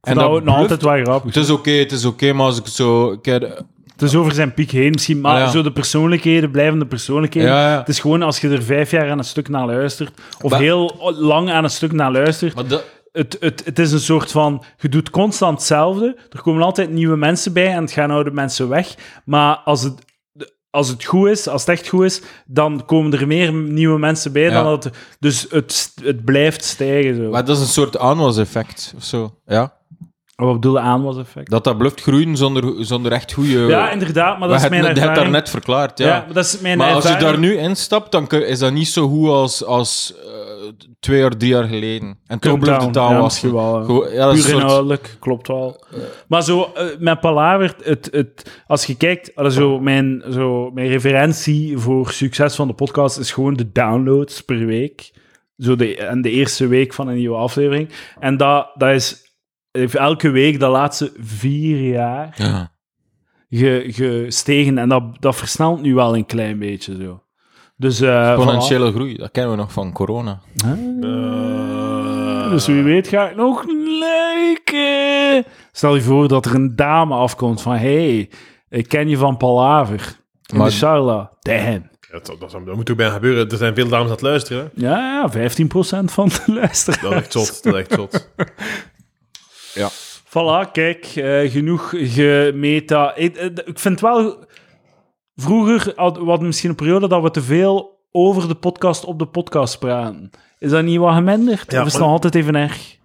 Speaker 2: En dat nou,
Speaker 3: bluft-
Speaker 2: altijd wel grappig.
Speaker 3: Het is oké, het is oké, maar als ik zo... Ik heb-
Speaker 2: Het is over zijn piek heen misschien, maar
Speaker 3: Ah, ja.
Speaker 2: zo de persoonlijkheden, blijvende persoonlijkheden.
Speaker 3: Ja, ja.
Speaker 2: Het is gewoon als je er vijf jaar aan een stuk naar luistert, of
Speaker 3: Maar-
Speaker 2: heel lang aan een stuk naar luistert,
Speaker 3: maar dat,
Speaker 2: het, het, het is een soort van, je doet constant hetzelfde, er komen altijd nieuwe mensen bij en het gaan oude mensen weg, maar als het, als het goed is, als het echt goed is, dan komen er meer nieuwe mensen bij
Speaker 3: Ja.
Speaker 2: dan dat... Dus het, het blijft stijgen zo.
Speaker 3: maar dat is een soort aanwas-effect of zo. Ja?
Speaker 2: Wat bedoel je aanwas-effect?
Speaker 3: Dat dat blijft groeien zonder, zonder echt goede...
Speaker 2: Ja, inderdaad, maar dat is mijn
Speaker 3: hebt, je hebt
Speaker 2: ervaring.
Speaker 3: daar net verklaard, ja.
Speaker 2: ja. maar dat is mijn
Speaker 3: Maar als je
Speaker 2: ervaring.
Speaker 3: daar nu instapt, dan is dat niet zo goed als, als eh, twee of drie jaar geleden. En toch blijft het aan
Speaker 2: ja,
Speaker 3: was.
Speaker 2: ja.
Speaker 3: Dat is
Speaker 2: Puur
Speaker 3: soort...
Speaker 2: inhoudelijk, klopt wel. Maar zo, eh, met Palaver, het, het, als je kijkt, zo, mijn, zo, mijn referentie voor succes van de podcast is gewoon de downloads per week. Zo de, en de eerste week van een nieuwe aflevering. En dat, dat is heeft elke week de laatste vier jaar
Speaker 3: Ja.
Speaker 2: ge- gestegen. En dat, dat versnelt nu wel een klein beetje zo. Dus, eh,
Speaker 3: Exponentiële groei, dat kennen we nog van corona.
Speaker 1: Eh,
Speaker 2: Dus wie weet ga ik nog liken. Stel je voor dat er een dame afkomt van... hey, ik ken je van Palaver. In
Speaker 3: Maar-.
Speaker 2: Damn.
Speaker 1: dat, dat, dat, dat moet toch bijna gebeuren. Er zijn veel dames aan het luisteren. Hè?
Speaker 2: Ja, ja, 15% van de luisteraars.
Speaker 1: Dat is echt zot. Dat is echt zot.
Speaker 3: Ja.
Speaker 2: Voilà, kijk, eh, genoeg gemeta. Ik, eh, ik vind wel... Vroeger had we misschien een periode dat we te veel over de podcast op de podcast praten. Is dat niet wat geminderd?
Speaker 1: Ja,
Speaker 2: of is nog altijd even erg?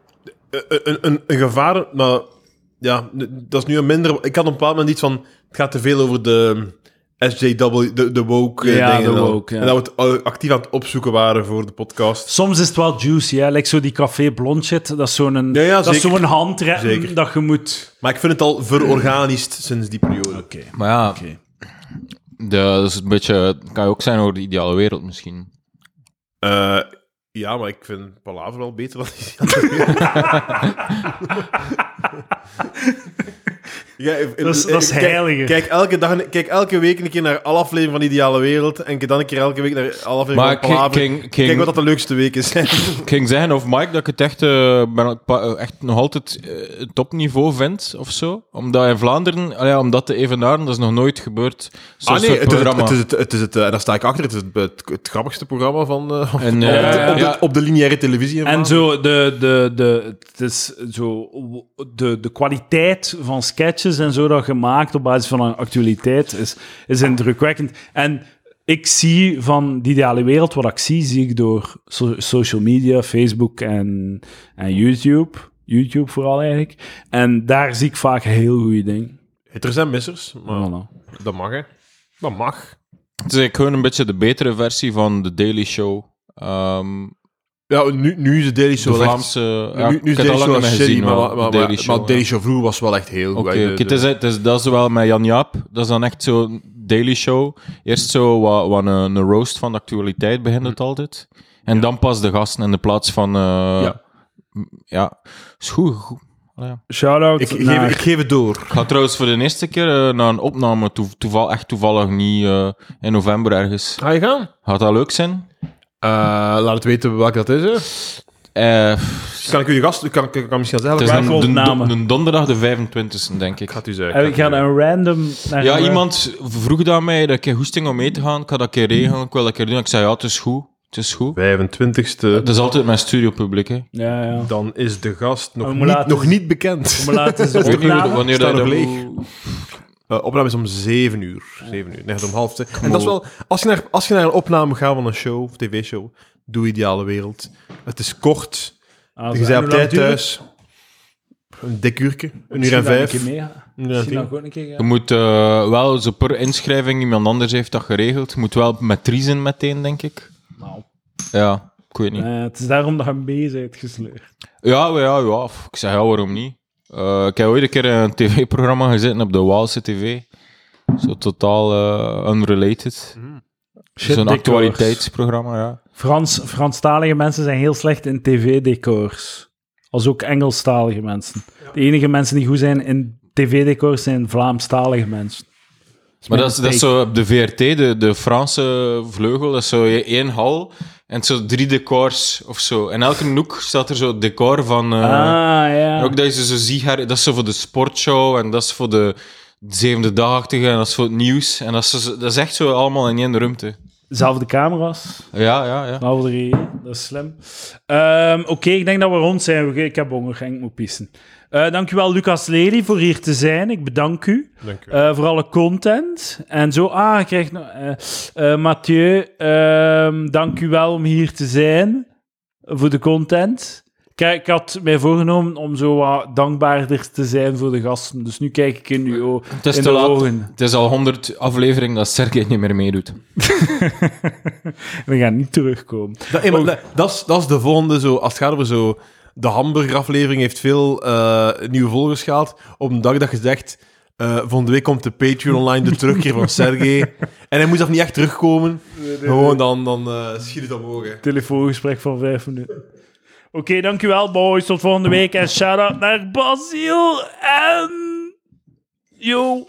Speaker 1: een, een, een, een gevaar, maar ja, dat is nu een minder. Ik had op een bepaald moment iets van. Het gaat te veel over de SJW, de, de woke eh,
Speaker 2: Ja,
Speaker 1: dingen.
Speaker 2: de
Speaker 1: en al.
Speaker 2: woke, ja.
Speaker 1: En dat we het eh, actief aan het opzoeken waren voor de podcast.
Speaker 2: Soms is het wel juicy, hè? Like zo die café blond shit. Dat is zo'n
Speaker 1: Ja, ja,
Speaker 2: dat is zo'n dat je moet...
Speaker 1: Maar ik vind het al verorganisch sinds die periode.
Speaker 2: Oké.
Speaker 3: Maar ja,
Speaker 2: Oké.
Speaker 3: de, dat is een beetje... kan je ook zijn over de ideale wereld misschien.
Speaker 1: Eh, ja, maar ik vind Palaver wel beter dan die andere. Ja,
Speaker 2: Dat is- dat is
Speaker 1: kijk-
Speaker 2: heiliger.
Speaker 1: Kijk elke, dag, kijk elke week een keer naar alle afleveringen van Ideale Wereld. En dan een keer elke week naar alle afleveringen van Palaver.
Speaker 3: King- King-
Speaker 1: Kijk wat dat de leukste week is.
Speaker 3: Ik ging zeggen of Mike dat ik het echt, eh, ben, eh, echt nog altijd eh, topniveau vind of zo. Omdat in Vlaanderen, ah ja, omdat de evenaren, dat is nog nooit gebeurd. Zo'n
Speaker 1: Ah nee, het is het, het, is het, het is het, daar sta ik achter, het is het, het, het grappigste programma van, eh,
Speaker 3: En,
Speaker 1: op,
Speaker 3: eh,
Speaker 1: op, de,
Speaker 3: ja.
Speaker 1: op de lineaire televisie. in
Speaker 2: En zo de, de, de, het is zo de, de kwaliteit van sketches en zo dat gemaakt op basis van een actualiteit is, is indrukwekkend. En ik zie van die ideale wereld, wat ik zie, zie ik door so- social media, Facebook en, en YouTube. YouTube vooral eigenlijk. En daar zie ik vaak heel goede dingen.
Speaker 1: Hitters en missers, maar
Speaker 2: Voilà.
Speaker 1: dat mag, hè. Dat mag.
Speaker 3: Het is eigenlijk gewoon een beetje de betere versie van The Daily Show. Ehm,
Speaker 1: Ja, nu, nu is de Daily
Speaker 3: de
Speaker 1: Show echt-
Speaker 3: ja,
Speaker 1: nu, is Daily Show wel shitty,
Speaker 3: gezien,
Speaker 1: maar,
Speaker 3: wel,
Speaker 1: maar, maar,
Speaker 3: Daily
Speaker 1: maar
Speaker 3: Show,
Speaker 1: Daily
Speaker 3: ja.
Speaker 1: Show vroeger was wel echt heel
Speaker 3: Oké,
Speaker 1: goed.
Speaker 3: oké, het
Speaker 1: de-
Speaker 3: is, het is, dat is wel met Jan Jaap. Dat is dan echt zo'n Daily Show. Eerst zo wat, wat een, een roast van de actualiteit begint het altijd. En dan pas de gasten in de plaats van... eh,
Speaker 1: Ja.
Speaker 3: ja. Is goed. goed. Ja.
Speaker 2: Shout-out
Speaker 1: ik,
Speaker 2: naar...
Speaker 1: ik geef het door.
Speaker 3: Ik ga trouwens voor de eerste keer eh, naar een opname. Toe, toeval, echt toevallig niet eh, in november ergens.
Speaker 1: Ga je gaan?
Speaker 3: Gaat dat leuk zijn?
Speaker 1: Eh, laat het weten welke dat is. Hè.
Speaker 3: Eh,
Speaker 1: Kan ik u de gast... Kan, kan, kan misschien zelf
Speaker 3: het is
Speaker 2: Welke
Speaker 3: een, de, de- de donderdag de 25e, denk ik.
Speaker 1: Ik ga het u zeggen.
Speaker 2: En ik ga een random... Naar
Speaker 3: Ja,
Speaker 2: een-
Speaker 3: iemand vroeg dat mij dat ik een goesting om mee te gaan. Ik had dat een keer regelen, ik wil dat een keer doen. Ik zei, ja, het is goed. Het is goed.
Speaker 1: 25ste.
Speaker 3: Het is altijd mijn studiopubliek, hè.
Speaker 2: Ja, ja.
Speaker 1: Dan is de gast nog,
Speaker 2: We
Speaker 1: niet,
Speaker 2: laten-
Speaker 1: nog niet bekend.
Speaker 2: Maar laten ze
Speaker 3: Ik weet niet hoe-
Speaker 2: opname...
Speaker 3: wanneer
Speaker 1: Staat
Speaker 3: dat
Speaker 1: nog leeg.
Speaker 3: dat
Speaker 1: Eh, opname is om 7 uur. 7 uur. Nee, om half twee. En dat is wel... Als je, naar, als je naar een opname gaat van een show, of tv-show, doe ideale wereld. Het is kort.
Speaker 2: Ah,
Speaker 1: Je bent op tijd thuis. Een dik uurtje. Een uur en vijf.
Speaker 2: een keer Misschien een keer ga.
Speaker 3: Je moet eh, wel, zo per inschrijving, iemand anders heeft dat geregeld. Je moet wel met zijn meteen, denk ik.
Speaker 2: Nou,
Speaker 3: Ja, ik weet niet.
Speaker 2: eh, het is daarom dat je mee bent gesleurd.
Speaker 3: Ja, ja, ja. Ik zeg, ja, waarom niet? Eh, ik heb ooit een keer een tv-programma gezeten op de Waalse TV. Zo totaal eh, unrelated.
Speaker 2: Shit,
Speaker 3: Zo'n
Speaker 2: decors.
Speaker 3: actualiteitsprogramma, ja.
Speaker 2: Frans, Franstalige mensen zijn heel slecht in tv-decors. Als ook Engelstalige mensen. De enige mensen die goed zijn in tv-decors zijn Vlaamstalige mensen.
Speaker 3: Maar dat is, dat is zo op de VRT, de, de Franse vleugel, dat is zo één hal en zo drie decors of zo. En elke hoek staat er zo decor van... eh,
Speaker 2: ah, ja.
Speaker 3: Ook dat je ze zo ziet, dat is zo voor de sportshow en dat is voor de zevende dagachtige en dat is voor het nieuws. En dat is, dat is echt zo allemaal in één ruimte.
Speaker 2: Zelfde camera's.
Speaker 3: Ja, ja, ja.
Speaker 2: Nou, drie. Dat is slim. Ehm, Oké, ik denk dat we rond zijn. Ik heb honger en ik moet pissen. Eh dankjewel, Lucas Lely, voor hier te zijn. Ik bedank u
Speaker 1: Dank u.
Speaker 2: eh, voor alle content. En zo, ah, ik krijg nog... eh eh, Mathieu, ehm, dank u wel om hier te zijn. Voor de content. Kijk, ik had mij voorgenomen om zo wat dankbaarder te zijn voor de gasten. Dus nu kijk ik in uw
Speaker 3: Het is
Speaker 2: in
Speaker 3: te
Speaker 2: de
Speaker 3: laat.
Speaker 2: ogen.
Speaker 3: Het is al honderd afleveringen dat Sergej niet meer meedoet.
Speaker 2: We gaan niet terugkomen.
Speaker 1: Dat, hey, maar dat, dat, is, dat is de volgende, zo, als het gaat over zo... De hamburgeraflevering heeft veel eh, nieuwe volgers gehaald. Op een dag dat je zegt... eh volgende week komt de Patreon online, de terugkeer van Sergej. En hij moet zelf niet echt terugkomen. Gewoon dan, dan eh, schiet het omhoog. hè.
Speaker 2: telefoongesprek van vijf minuten. Oké, dankjewel boys. Tot volgende week. En shout-out naar Basil en... Yo.